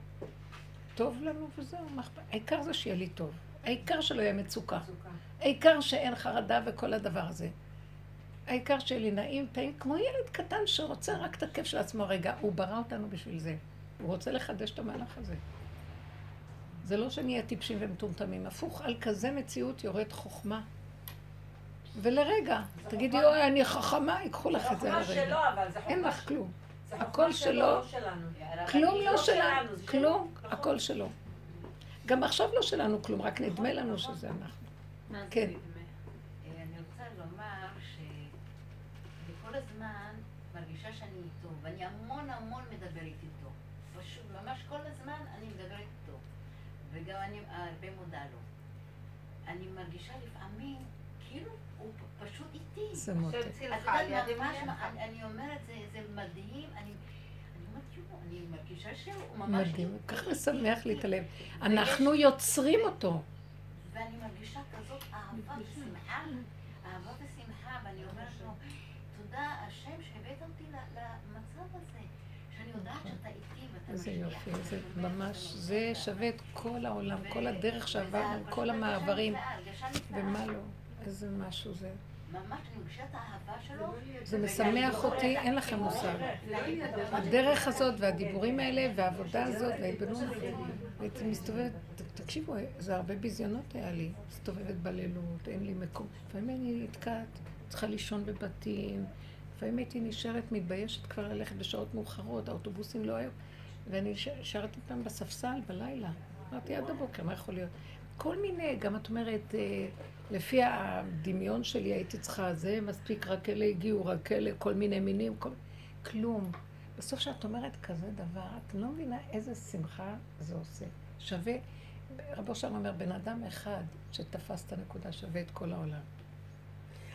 טוב לנו וזהו, מה אכפת? העיקר זה שיהיה לי טוב. העיקר שלא יהיה מצוקה. העיקר שאין חרדה וכל הדבר הזה. העיקר שיהיה לי נעים, טעים, כמו ילד קטן שרוצה רק את הכיף של עצמו רגע. הוא ברא אותנו בשביל זה. הוא רוצה לחדש את המהלך הזה. זה לא שנהיה טיפשים ומטומטמים. הפוך, על כזה מציאות יורד חוכמה. ולרגע, תגידי, אוי, אני חכמה, ייקחו לך את זה חוכמה לרגע. שלו, אבל זה אין לך כלום. הכל שלו. לא שלנו. כלום לא שלנו, כלום, שלו. הכל שלו. גם עכשיו לא שלנו כלום, רק נדמה לנו שזה אנחנו. כן. אה, אני רוצה לומר שכל הזמן מרגישה שאני איתו, ואני המון המון מדברת איתו. פשוט, ממש כל הזמן אני מדברת איתו. וגם אני הרבה מודה לו. אני מרגישה לפעמים כאילו פשוט איתי. זה מותק. אני- אומרת, זה מדהים, אני מרגישה שהוא ממש מדהים, כך משמח לי את הלב. אנחנו יוצרים אותו. ואני מרגישה כזאת אהבה ושמחה, אהבה ושמחה, ואני אומרת לו, תודה השם שהבאת אותי למצב הזה, שאני יודעת שאתה איתי ואתה איזה משגיח. יופי, זה ממש, זה. שווה את כל העולם, כל הדרך שעברנו, כל המעברים. ומה לא, איזה משהו זה. ממש, האהבה שלו. זה וגם משמח אותי, אין לכם מושג. הדרך הזאת והדיבורים האלה והעבודה הזאת וההתבוננות, והייתי מסתובבת, תקשיבו, זה הרבה ביזיונות היה לי, מסתובבת בלילות, אין לי מקום. לפעמים אני נתקעת, צריכה לישון בבתים, לפעמים הייתי נשארת, מתביישת כבר ללכת בשעות מאוחרות, האוטובוסים לא היו, ואני שרתי פעם בספסל בלילה. אמרתי, עד הבוקר, מה יכול להיות? כל מיני, גם את אומרת, אה, לפי הדמיון שלי הייתי צריכה, זה מספיק, רק אלה הגיעו, רק אלה, כל מיני מינים, כל... כלום. בסוף כשאת אומרת כזה דבר, את לא מבינה איזה שמחה זה עושה. שווה, רבו שם אומר, בן אדם אחד שתפס את הנקודה שווה את כל העולם.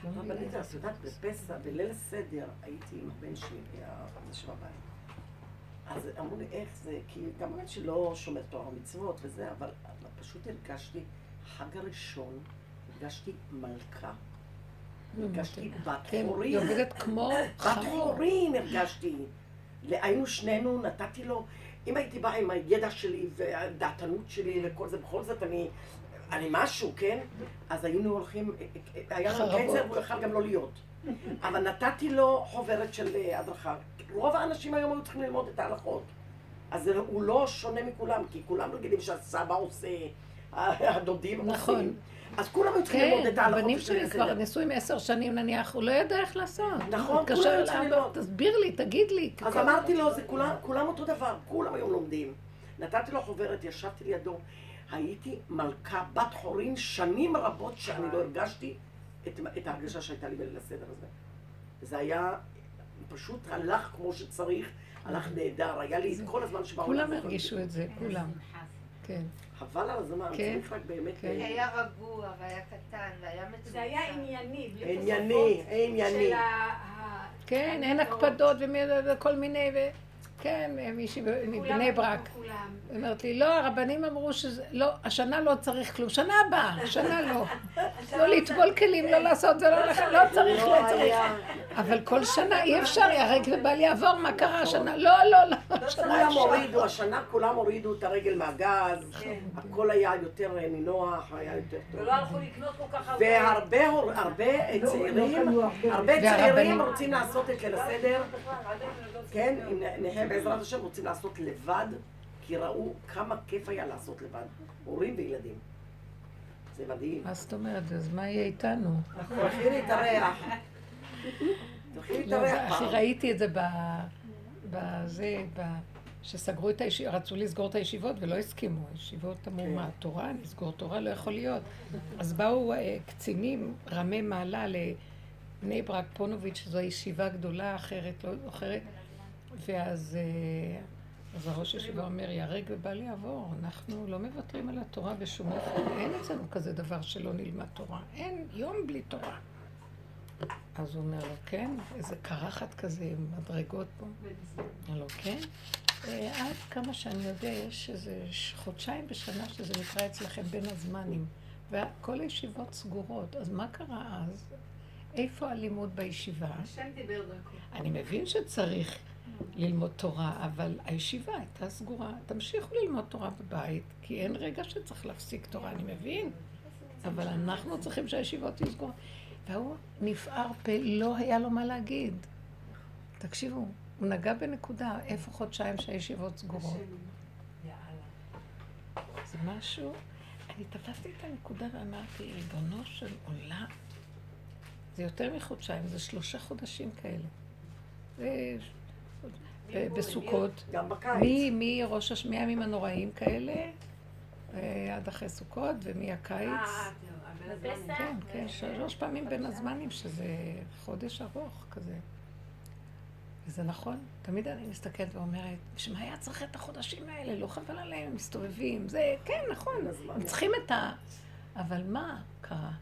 לא אבל. איתה, את יודעת, בפסח, בליל הסדר, הייתי עם הבן שלי, ישב בבית. אז אמרו לי, איך זה? כי גם באמת שלא שומר תורה ומצוות וזה, אבל פשוט הרגשתי, חג הראשון, הרגשתי מלכה. הרגשתי בת כן, חורין. היא עובדת כמו בת חמור. חורין הרגשתי. היינו שנינו, נתתי לו, אם הייתי באה עם הידע שלי והדעתנות שלי וכל זה, בכל זאת אני, אני משהו, כן? אז היינו הולכים, היה לנו. קצר והוא יכל גם לא להיות. אבל נתתי לו חוברת של הדרכה. רוב האנשים היום היו צריכים ללמוד את ההלכות. אז הוא לא שונה מכולם, כי כולם רגילים שהסבא עושה, הדודים נכון. אז כולם היו צריכים ללמוד כן, את ההלכות. הבנים של שלי. כבר נשואים עשר שנים נניח, הוא לא ידע איך לעשות. נכון, כולם אליי, צריכים ללמוד. תסביר לי, תגיד לי. אז אמרתי לו, זה כולם, כולם אותו דבר, כולם היו לומדים. נתתי לו חוברת, ישבתי לידו, הייתי מלכה בת חורין שנים רבות שאני לא הרגשתי את, את ההרגשה שהייתה לי בליל הסדר הזה. זה היה, פשוט הלך כמו שצריך, הלך נהדר, היה לי כל הזמן שבעולם. כולם הרגישו את זה, כולם. כן. חבל על הזמן, כן, צריך רק באמת... כן. היה רגוע והיה קטן והיה מצומצם. זה היה ענייני, בלי ענייני, תוספות ענייני. של ה- ה- כן, אין הקפדות ומי- וכל מיני, ו... כן, מישהי מבני ברק. כולם. היא אומרת לי, לא, הרבנים אמרו שזה, לא, השנה לא צריך כלום, שנה הבאה, <laughs> השנה לא. לא לטבול כלים, לא לעשות זה, לא לא צריך, לא לא צריך. אבל כל שנה אי אפשר, ייהרג ובל יעבור, מה קרה השנה? לא, לא, לא, השנה כולם אפשר. הורידו, השנה כולם הורידו את הרגל מהגז, כן. הכל היה יותר אה, נינוח, היה יותר טוב. ולא הלכו לקנות כל כך הרבה. והרבה לא, צעירים, לא קנו הרבה. צעירים רוצים לעשות את ליל הסדר, לא כן. אם נחיה בעזרת השם רוצים לעשות לבד, כי ראו כמה כיף היה לעשות לבד, הורים וילדים. זה מדהים. מה זאת אומרת? אז מה יהיה איתנו? תלכי לא, להתארח זה- אחי, פעם. ראיתי את זה. בזה. שסגרו את הישיבות, רצו לסגור את הישיבות ולא הסכימו. ישיבות אמרו, כן. מה, תורה? נסגור תורה? לא יכול להיות. אז באו אה, קצינים רמי מעלה לבני ברק פונוביץ', שזו ישיבה גדולה אחרת, לא זוכרת, ואז אה, אז הראש ישיבה אומר, ייהרג ובל יעבור, אנחנו לא מוותרים על התורה בשום אופן, אין אצלנו כזה דבר שלא נלמד תורה, אין יום בלי תורה. אז הוא אומר לו, כן, איזה קרחת כזה עם מדרגות פה. אמר לו, כן. אה, עד כמה שאני יודע, יש איזה חודשיים בשנה שזה נקרא אצלכם בין הזמנים, וכל הישיבות סגורות, אז מה קרה אז? איפה הלימוד בישיבה? השם דיבר דרכו. אני מבין שצריך ללמוד תורה, אבל הישיבה הייתה סגורה. תמשיכו ללמוד תורה בבית, כי אין רגע שצריך להפסיק תורה, אני מבין. אבל אנחנו צריכים שהישיבות יהיו סגורות. והוא נפער פה, לא היה לו מה להגיד. תקשיבו, הוא נגע בנקודה, איפה חודשיים שהישיבות סגורות? זה משהו, אני תפסתי את הנקודה ואמרתי, ריבונו של עולם, זה יותר מחודשיים, זה שלושה חודשים כאלה. זה בסוכות. גם בקיץ. מראש הש... מהימים הנוראים כאלה, אה, עד אחרי סוכות, ומהקיץ. בפסח? כן, כן, שלוש פעמים בין הזמנים, שזה חודש ארוך כזה. וזה נכון, תמיד אני מסתכלת ואומרת, בשביל מה היה צריך את החודשים האלה? לא חבל עליהם, הם מסתובבים, זה, כן, נכון. הם צריכים את ה... אבל מה קרה?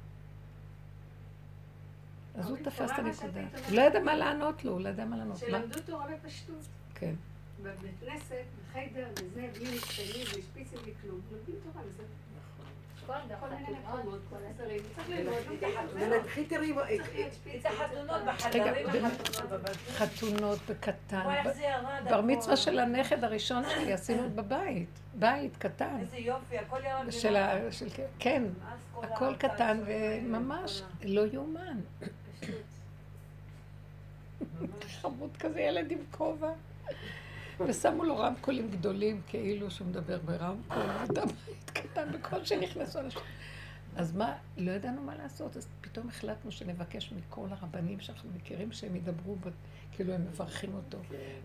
אז הוא תפס את הנקודה. הוא לא ידע מה לענות לו, הוא לא ידע מה לענות. שלמדו תורה בפשטות. כן. בבית כנסת, בחיידר, וזה, בלי משתנים, בלי שפיצים, בלי כלום. לומדים תורה וזה. חתונות, תראי, את. החתונות בחדרים, בקטן. בר. מצווה של הנכד הראשון שלי עשינו בבית. בית קטן. איזה יופי, הכל ירד של. ה... כן, הכל קטן וממש לא יאומן. <laughs> חמוד כזה, ילד עם כובע. ושמו לו רמקולים גדולים, כאילו שהוא מדבר ברמקול, ואתה בית קטן, בכל שנכנסו אנשים. אז מה, לא ידענו מה לעשות, אז פתאום החלטנו שנבקש מכל הרבנים שאנחנו מכירים שהם ידברו. כאילו הם מברכים אותו.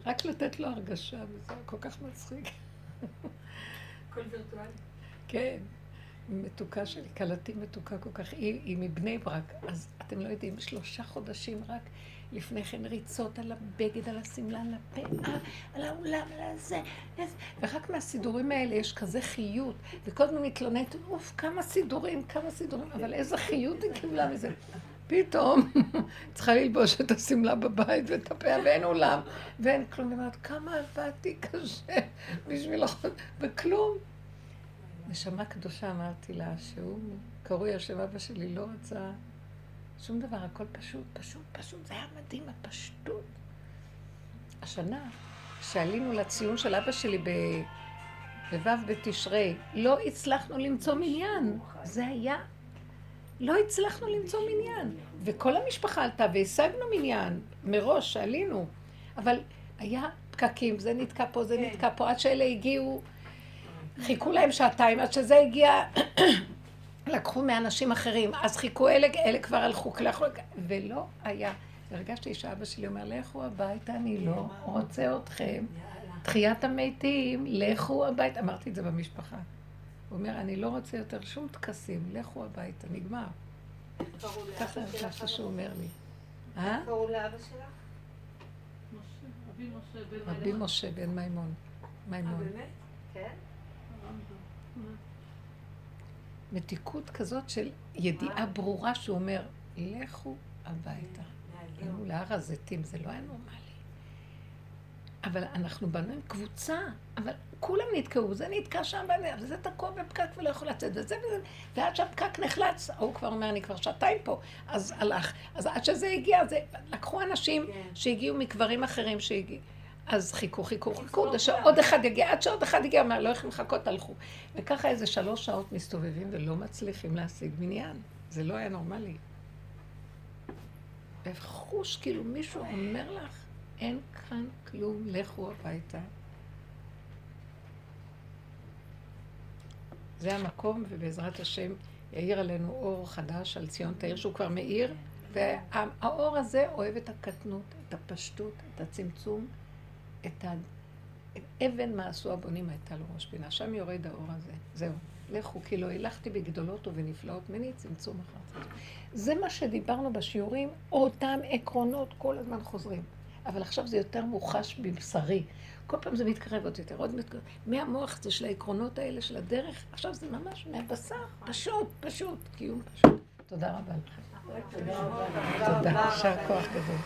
רק לתת לו הרגשה, וזה כל כך מצחיק. הכל וירטואלי. כן, מתוקה שלי, כלתי מתוקה כל כך, היא, היא מבני ברק, אז אתם לא יודעים, שלושה חודשים רק לפני כן ריצות על הבגד, על השמלה, על הפאה, על האולם, על הזה, ורק מהסידורים האלה יש כזה חיות, וכל הזמן מתלוננת, אוף, כמה סידורים, כמה סידורים, אבל איזה חיות היא קיבלה מזה. פתאום <laughs> צריכה ללבוש את השמלה בבית ואת הפאה ואין אולם ואין כלום. היא אומרת, כמה עבדתי קשה בשביל החוד... וכלום. נשמה קדושה אמרתי לה, שהוא קרוי השם אבא שלי, לא רצה שום דבר, הכל פשוט, פשוט, פשוט. זה היה מדהים, הפשטות. השנה, שעלינו לציון של אבא שלי ב... בו' בתשרי, לא הצלחנו למצוא מניין. זה היה... לא הצלחנו למצוא מניין. וכל המשפחה עלתה והשגנו מניין מראש, שעלינו. אבל היה פקקים, זה נתקע פה, זה נתקע פה, עד שאלה הגיעו, חיכו להם שעתיים, עד שזה הגיע, לקחו מאנשים אחרים, אז חיכו אלה, אלה כבר הלכו, לכו, ולא היה. הרגשתי שאבא שלי אומר, לכו הביתה, אני לא רוצה אתכם. תחיית המתים, לכו הביתה. אמרתי את זה במשפחה. הוא אומר, אני לא רוצה יותר שום טקסים, לכו הביתה, נגמר. ככה הרגשתי שהוא אומר לי. אה? קראו לאבא שלך? רבי משה בן רבי מימון. משה בן מימון. מימון. באמת? כן? מתיקות כזאת של ידיעה ברורה שהוא אומר, לכו הביתה. עלינו להר הזיתים, זה לא היה נורמלי. אבל אנחנו באנו עם קבוצה, אבל כולם נתקעו, זה נתקע שם, וזה תקוע בפקק ולא יכול לצאת, וזה וזה, ועד שהפקק נחלץ, ההוא כבר אומר, אני כבר שעתיים פה, אז הלך. אז עד שזה הגיע, זה, לקחו אנשים שהגיעו מקברים אחרים שהגיעו. אז חיכו, חיכו, חיכו, עד שעוד אחד יגיע, עד שעוד אחד יגיע, מה, לא יכולים לחכות, הלכו. וככה איזה שלוש שעות מסתובבים ולא מצליחים להשיג מניין. זה לא היה נורמלי. וחוש, כאילו מישהו אומר לך, אין כאן כלום, לכו הביתה. זה המקום, ובעזרת השם יאיר עלינו אור חדש על ציון תאיר, שהוא כבר מאיר, והאור הזה אוהב את הקטנות, את הפשטות, את הצמצום, את ה... אבן מה עשו הבונים הייתה לו ראש פינה, שם יורד האור הזה. זהו, לכו, כי לא הילכתי בגדולות ובנפלאות מני, צמצום אחר צמצום. זה מה שדיברנו בשיעורים, אותם עקרונות כל הזמן חוזרים. אבל עכשיו זה יותר מוחש בבשרי. כל פעם זה מתקרב עוד יותר, עוד מתקרב. מהמוח זה של העקרונות האלה, של הדרך, עכשיו זה ממש מהבשר, פשוט, פשוט, קיום פשוט. תודה רבה לכם. תודה רבה. תודה, יישר כוח גדול.